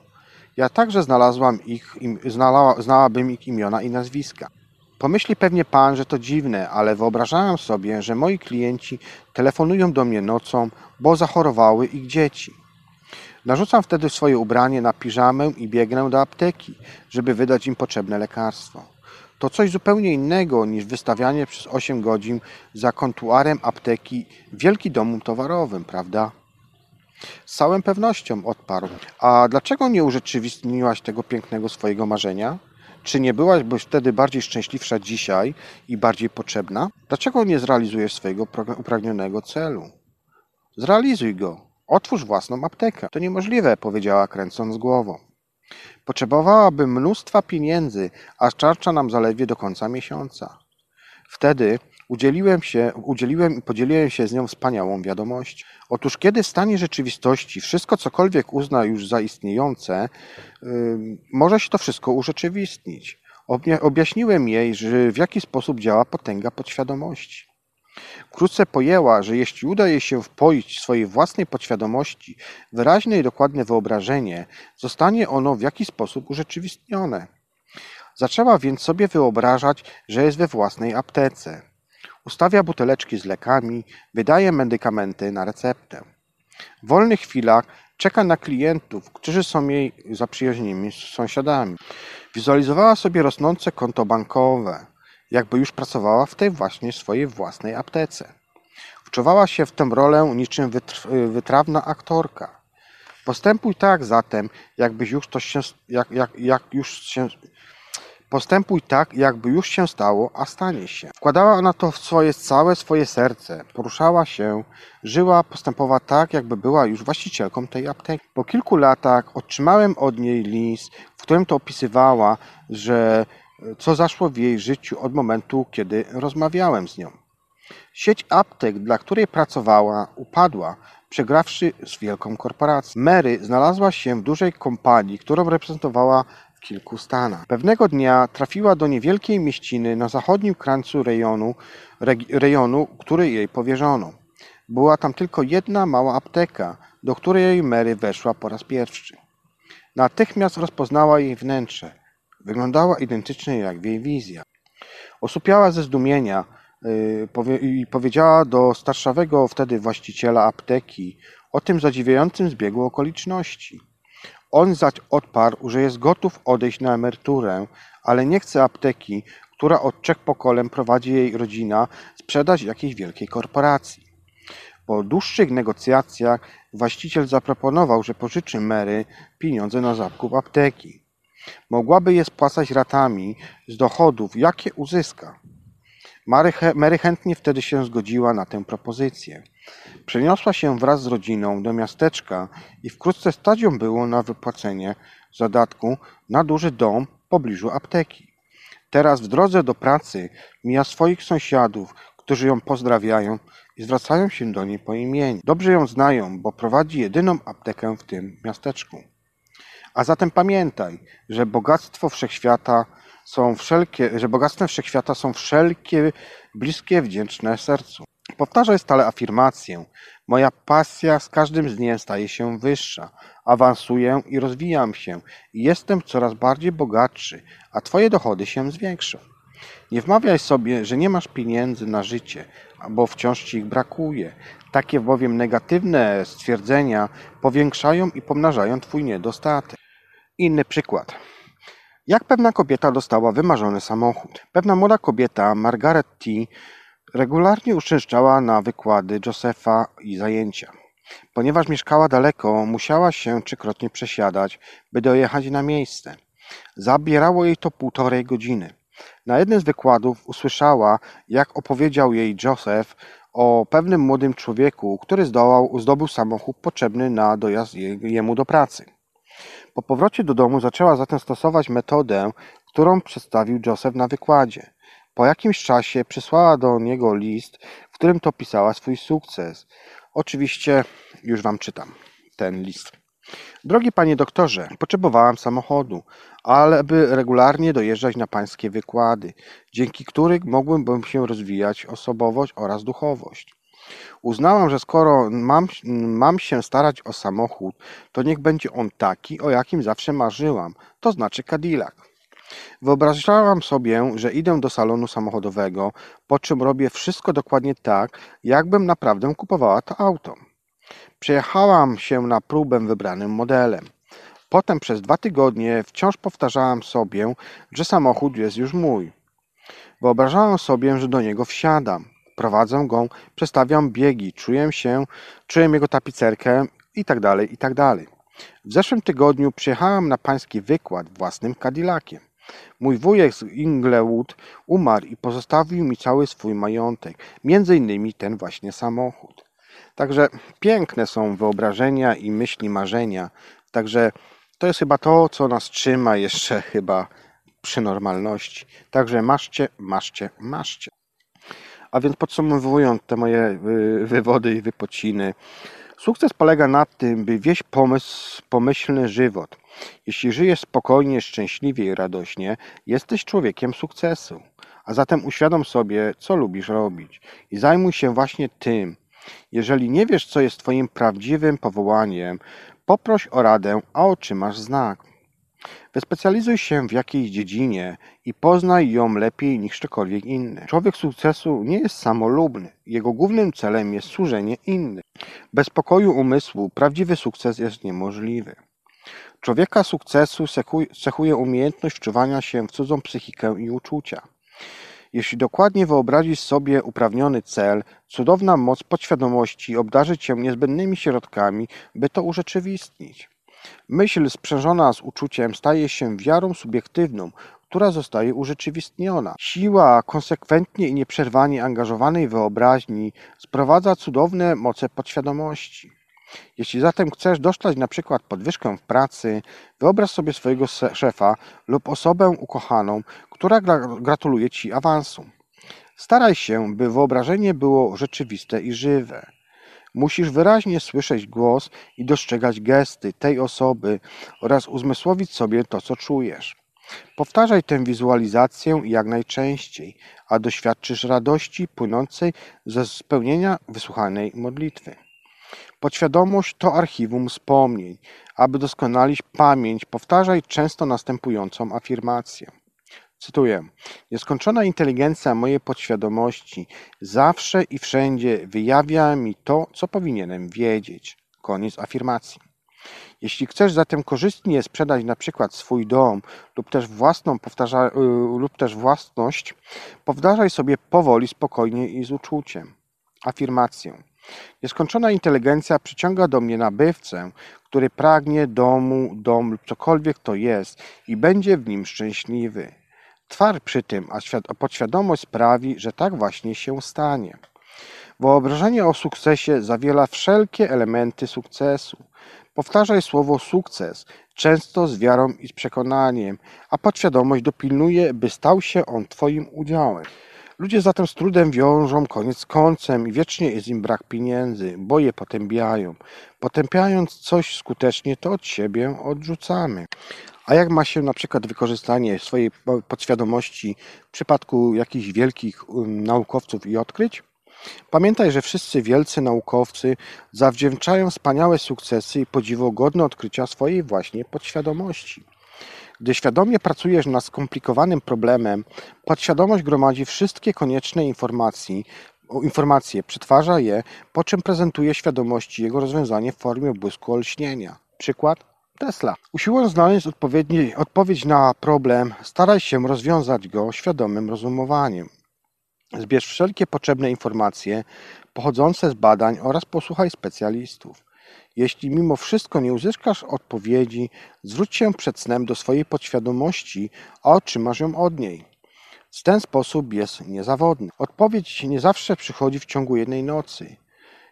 Ja także znalazłam ich, znała, znałabym ich imiona i nazwiska. Pomyśli pewnie pan, że to dziwne, ale wyobrażałam sobie, że moi klienci telefonują do mnie nocą, bo zachorowały ich dzieci. Narzucam wtedy swoje ubranie na piżamę i biegnę do apteki, żeby wydać im potrzebne lekarstwo. To coś zupełnie innego niż wystawianie przez 8 godzin za kontuarem apteki wielki domu towarowym, prawda? Z całą pewnością odparł. A dlaczego nie urzeczywistniłaś tego pięknego swojego marzenia? Czy nie byłaś byś wtedy bardziej szczęśliwsza dzisiaj i bardziej potrzebna? Dlaczego nie zrealizujesz swojego upragnionego celu? Zrealizuj go. Otwórz własną aptekę. To niemożliwe, powiedziała kręcąc głową. Potrzebowałabym mnóstwa pieniędzy, a starcza nam zaledwie do końca miesiąca. Wtedy udzieliłem, się, udzieliłem i podzieliłem się z nią wspaniałą wiadomością. Otóż kiedy stanie rzeczywistości wszystko cokolwiek uzna już za istniejące, yy, może się to wszystko urzeczywistnić. Objaśniłem jej, że w jaki sposób działa potęga podświadomości. Wkrótce pojęła, że jeśli uda jej się wpoić swojej własnej podświadomości wyraźne i dokładne wyobrażenie, zostanie ono w jakiś sposób urzeczywistnione. Zaczęła więc sobie wyobrażać, że jest we własnej aptece. Ustawia buteleczki z lekami, wydaje medykamenty na receptę. W wolnych chwilach czeka na klientów, którzy są jej zaprzyjaźnionymi sąsiadami. Wizualizowała sobie rosnące konto bankowe, jakby już pracowała w tej właśnie swojej własnej aptece. Wczuwała się w tę rolę niczym wytrawna aktorka. Postępuj tak zatem, jakbyś już się, jak, jak, jak już się, postępuj tak, jakby już się stało, a stanie się. Wkładała ona to w swoje całe swoje serce, poruszała się, żyła, postępowała tak, jakby była już właścicielką tej apteki. Po kilku latach otrzymałem od niej list, w którym to opisywała, że co zaszło w jej życiu od momentu, kiedy rozmawiałem z nią. Sieć aptek, dla której pracowała, upadła, przegrawszy z wielką korporacją. Mary znalazła się w dużej kompanii, którą reprezentowała kilku stanach. Pewnego dnia trafiła do niewielkiej mieściny na zachodnim krańcu rejonu, rejonu, który jej powierzono. Była tam tylko jedna mała apteka, do której Mary weszła po raz pierwszy. Natychmiast rozpoznała jej wnętrze. Wyglądała identycznie jak jej wizjach. Osłupiała ze zdumienia y, i powiedziała do starszawego wtedy właściciela apteki o tym zadziwiającym zbiegu okoliczności. On zaś odparł, że jest gotów odejść na emeryturę, ale nie chce apteki, która od trzech pokoleń prowadzi jej rodzina, sprzedać jakiejś wielkiej korporacji. Po dłuższych negocjacjach właściciel zaproponował, że pożyczy Mary pieniądze na zakup apteki. Mogłaby je spłacać ratami z dochodów, jakie uzyska. Mary, Mary chętnie wtedy się zgodziła na tę propozycję. Przeniosła się wraz z rodziną do miasteczka i wkrótce stać było na wypłacenie zadatku na duży dom w pobliżu apteki. Teraz w drodze do pracy mija swoich sąsiadów, którzy ją pozdrawiają i zwracają się do niej po imieniu. Dobrze ją znają, bo prowadzi jedyną aptekę w tym miasteczku. A zatem pamiętaj, że bogactwo wszechświata są wszelkie, że bogactwem wszechświata są wszelkie bliskie, wdzięczne sercu. Powtarzaj stale afirmację. Moja pasja z każdym dniem staje się wyższa. Awansuję i rozwijam się jestem coraz bardziej bogatszy, a Twoje dochody się zwiększą. Nie wmawiaj sobie, że nie masz pieniędzy na życie, bo wciąż ci ich brakuje. Takie bowiem negatywne stwierdzenia powiększają i pomnażają Twój niedostatek. Inny przykład. Jak pewna kobieta dostała wymarzony samochód? Pewna młoda kobieta, Margaret T., regularnie uczęszczała na wykłady Josepha i zajęcia. Ponieważ mieszkała daleko, musiała się trzykrotnie przesiadać, by dojechać na miejsce. Zabierało jej to półtorej godziny. Na jednym z wykładów usłyszała, jak opowiedział jej Joseph o pewnym młodym człowieku, który zdołał, zdobył samochód potrzebny na dojazd jemu do pracy. Po powrocie do domu zaczęła zatem stosować metodę, którą przedstawił Joseph na wykładzie. Po jakimś czasie przysłała do niego list, w którym to pisała swój sukces. Oczywiście już wam czytam ten list. Drogi panie doktorze, potrzebowałam samochodu, ale by regularnie dojeżdżać na pańskie wykłady, dzięki których mogłbym się rozwijać osobowość oraz duchowość. Uznałam, że skoro mam, mam się starać o samochód, to niech będzie on taki, o jakim zawsze marzyłam, to znaczy Cadillac. Wyobrażałam sobie, że idę do salonu samochodowego, po czym robię wszystko dokładnie tak, jakbym naprawdę kupowała to auto. Przejechałam się na próbę wybranym modelem. Potem przez dwa tygodnie wciąż powtarzałam sobie, że samochód jest już mój. Wyobrażałam sobie, że do niego wsiadam. Prowadzę go, przestawiam biegi, czuję się, czuję jego tapicerkę i tak dalej, i tak. W zeszłym tygodniu przyjechałam na pański wykład własnym Cadillaciem. Mój wujek z Inglewood umarł i pozostawił mi cały swój majątek, między innymi ten właśnie samochód. Także piękne są wyobrażenia i myśli, marzenia. Także to jest chyba to, co nas trzyma jeszcze chyba przy normalności. Także maszcie, maszcie, maszcie. A więc podsumowując te moje y, wywody i wypociny, sukces polega na tym, by wieść pomysł, pomyślny żywot. Jeśli żyjesz spokojnie, szczęśliwie i radośnie, jesteś człowiekiem sukcesu. A zatem uświadom sobie, co lubisz robić i zajmuj się właśnie tym. Jeżeli nie wiesz, co jest Twoim prawdziwym powołaniem, poproś o radę, a otrzymasz znak. Wyspecjalizuj się w jakiejś dziedzinie i poznaj ją lepiej niż ktokolwiek inny. Człowiek sukcesu nie jest samolubny. Jego głównym celem jest służenie innym. Bez pokoju umysłu prawdziwy sukces jest niemożliwy. Człowieka sukcesu cechuje umiejętność wczuwania się w cudzą psychikę i uczucia. Jeśli dokładnie wyobrazisz sobie uprawniony cel, cudowna moc podświadomości obdarzy cię niezbędnymi środkami, by to urzeczywistnić. Myśl sprzężona z uczuciem staje się wiarą subiektywną, która zostaje urzeczywistniona. Siła konsekwentnie i nieprzerwanie angażowanej wyobraźni sprowadza cudowne moce podświadomości. Jeśli zatem chcesz dostać na przykład podwyżkę w pracy, wyobraź sobie swojego szefa lub osobę ukochaną, która gratuluje ci awansu. Staraj się, by wyobrażenie było rzeczywiste i żywe. Musisz wyraźnie słyszeć głos i dostrzegać gesty tej osoby oraz uzmysłowić sobie to, co czujesz. Powtarzaj tę wizualizację jak najczęściej, a doświadczysz radości płynącej ze spełnienia wysłuchanej modlitwy. Podświadomość to archiwum wspomnień. Aby doskonalić pamięć, powtarzaj często następującą afirmację. Cytuję: Nieskończona inteligencja mojej podświadomości zawsze i wszędzie wyjawia mi to, co powinienem wiedzieć. Koniec afirmacji. Jeśli chcesz zatem korzystnie sprzedać na przykład swój dom lub też, własną powtarza, yy, lub też własność, powtarzaj sobie powoli, spokojnie i z uczuciem. Afirmację. Nieskończona inteligencja przyciąga do mnie nabywcę, który pragnie domu, dom lub cokolwiek to jest i będzie w nim szczęśliwy. Twar przy tym, a podświadomość sprawi, że tak właśnie się stanie. Wyobrażenie o sukcesie zawiera wszelkie elementy sukcesu. Powtarzaj słowo sukces, często z wiarą i z przekonaniem, a podświadomość dopilnuje, by stał się on Twoim udziałem. Ludzie zatem z trudem wiążą koniec z końcem i wiecznie jest im brak pieniędzy, bo je potępiają. Potępiając coś skutecznie, to od siebie odrzucamy. A jak ma się na przykład wykorzystanie swojej podświadomości w przypadku jakichś wielkich um, naukowców i odkryć? Pamiętaj, że wszyscy wielcy naukowcy zawdzięczają wspaniałe sukcesy i podziwogodne odkrycia swojej właśnie podświadomości. Gdy świadomie pracujesz nad skomplikowanym problemem, podświadomość gromadzi wszystkie konieczne informacje, informacje, przetwarza je, po czym prezentuje świadomości jego rozwiązanie w formie błysku olśnienia. Przykład Tesla. Usiłując znaleźć odpowiedź na problem, staraj się rozwiązać go świadomym rozumowaniem. Zbierz wszelkie potrzebne informacje pochodzące z badań oraz posłuchaj specjalistów. Jeśli mimo wszystko nie uzyskasz odpowiedzi, zwróć się przed snem do swojej podświadomości, a otrzymasz ją od niej. W ten sposób jest niezawodny. Odpowiedź nie zawsze przychodzi w ciągu jednej nocy.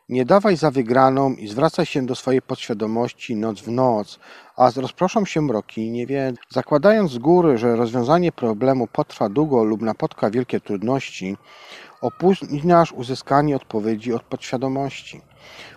Nie dawaj za wygraną i zwracaj się do swojej podświadomości noc w noc, a rozproszą się mroki i niewiedzy. Zakładając z góry, że rozwiązanie problemu potrwa długo lub napotka wielkie trudności, opóźniasz uzyskanie odpowiedzi od podświadomości.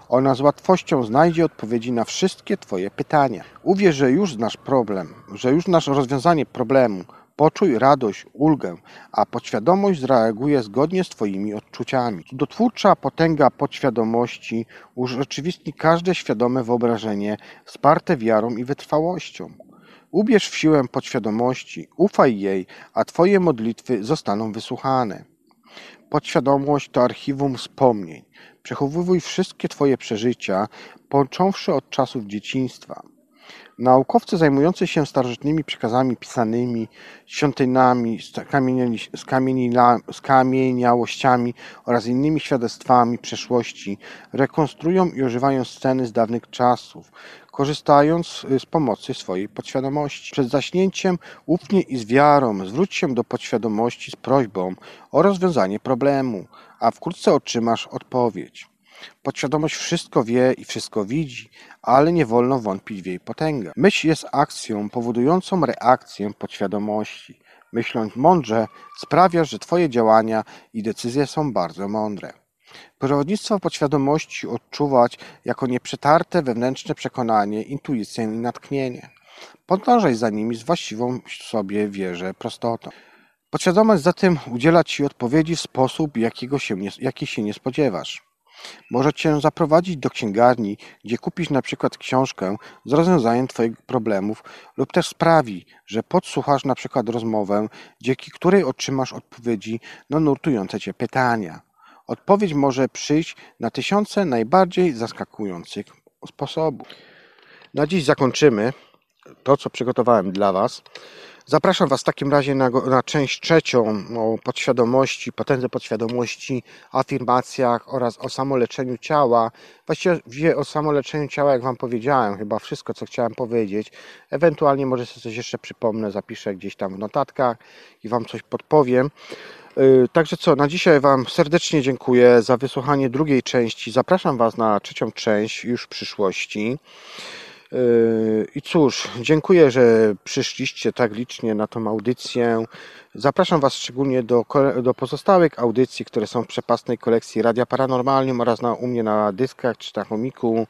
Ona z łatwością znajdzie odpowiedzi na wszystkie Twoje pytania. Uwierz, że już znasz problem, że już znasz rozwiązanie problemu. Poczuj radość, ulgę, a podświadomość zareaguje zgodnie z Twoimi odczuciami. Cudotwórcza potęga podświadomości urzeczywistni każde świadome wyobrażenie wsparte wiarą i wytrwałością. Ubierz w siłę podświadomości, ufaj jej, a Twoje modlitwy zostaną wysłuchane. Podświadomość to archiwum wspomnień. Przechowuj wszystkie Twoje przeżycia, począwszy od czasów dzieciństwa. Naukowcy zajmujący się starożytnymi przekazami pisanymi, świątyniami, skamieniałościami oraz innymi świadectwami przeszłości rekonstruują i używają sceny z dawnych czasów, korzystając z pomocy swojej podświadomości. Przed zaśnięciem ufnie i z wiarą zwróć się do podświadomości z prośbą o rozwiązanie problemu, a wkrótce otrzymasz odpowiedź. Podświadomość wszystko wie i wszystko widzi, ale nie wolno wątpić w jej potęgę. Myśl jest akcją powodującą reakcję podświadomości. Myśląc mądrze, sprawiasz, że Twoje działania i decyzje są bardzo mądre. Przewodnictwo podświadomości odczuwać jako nieprzetarte wewnętrzne przekonanie, intuicję i natchnienie. Podążaj za nimi z właściwą sobie wierze prostotą. Podświadomość zatem udziela Ci odpowiedzi w sposób, jakiego się nie, jaki się nie spodziewasz. Może Cię zaprowadzić do księgarni, gdzie kupisz na przykład książkę z rozwiązaniem Twoich problemów lub też sprawi, że podsłuchasz na przykład rozmowę, dzięki której otrzymasz odpowiedzi na nurtujące Cię pytania. Odpowiedź może przyjść na tysiące najbardziej zaskakujących sposobów. Na dziś zakończymy to, co przygotowałem dla Was. Zapraszam Was w takim razie na, na część trzecią o podświadomości, podświadomości, afirmacjach oraz o samoleczeniu ciała. Właściwie o samoleczeniu ciała, jak Wam powiedziałem, chyba wszystko, co chciałem powiedzieć. Ewentualnie może sobie coś jeszcze przypomnę, zapiszę gdzieś tam w notatkach i Wam coś podpowiem. Y, także co, na dzisiaj Wam serdecznie dziękuję za wysłuchanie drugiej części. Zapraszam Was na trzecią część już w przyszłości. Yy, I cóż, dziękuję, że przyszliście tak licznie na tą audycję. Zapraszam Was szczególnie do, do pozostałych audycji, które są w przepastnej kolekcji Radia Paranormalnym oraz na, u mnie na dyskach czy na chomiku.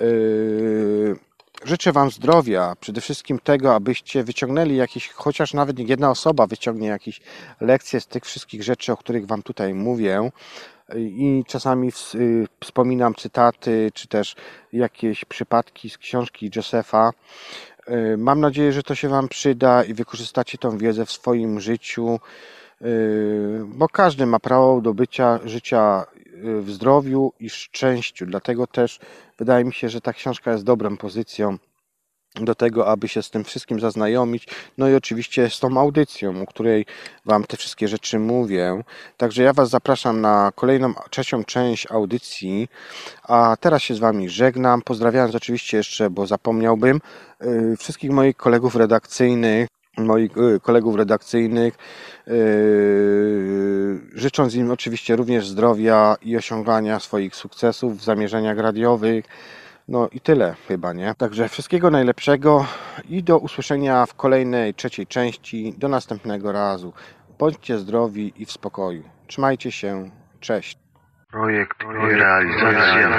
Yy, życzę Wam zdrowia, przede wszystkim tego, abyście wyciągnęli jakieś, chociaż nawet jedna osoba wyciągnie jakieś lekcje z tych wszystkich rzeczy, o których Wam tutaj mówię, i czasami y, wspominam cytaty, czy też jakieś przypadki z książki Josefa. Y, mam nadzieję, że to się Wam przyda i wykorzystacie tą wiedzę w swoim życiu, y, bo każdy ma prawo do bycia życia w zdrowiu i szczęściu. Dlatego też wydaje mi się, że ta książka jest dobrą pozycją do tego, aby się z tym wszystkim zaznajomić. No i oczywiście z tą audycją, o której Wam te wszystkie rzeczy mówię. Także ja Was zapraszam na kolejną, trzecią część audycji. A teraz się z Wami żegnam. Pozdrawiając oczywiście jeszcze, bo zapomniałbym, yy, wszystkich moich kolegów redakcyjnych moich y, kolegów redakcyjnych, yy, życząc im oczywiście również zdrowia i osiągania swoich sukcesów w zamierzeniach radiowych. No i tyle chyba, nie? Także wszystkiego najlepszego i do usłyszenia w kolejnej, trzeciej części. Do następnego razu. Bądźcie zdrowi i w spokoju. Trzymajcie się. Cześć. Projekt i realizacja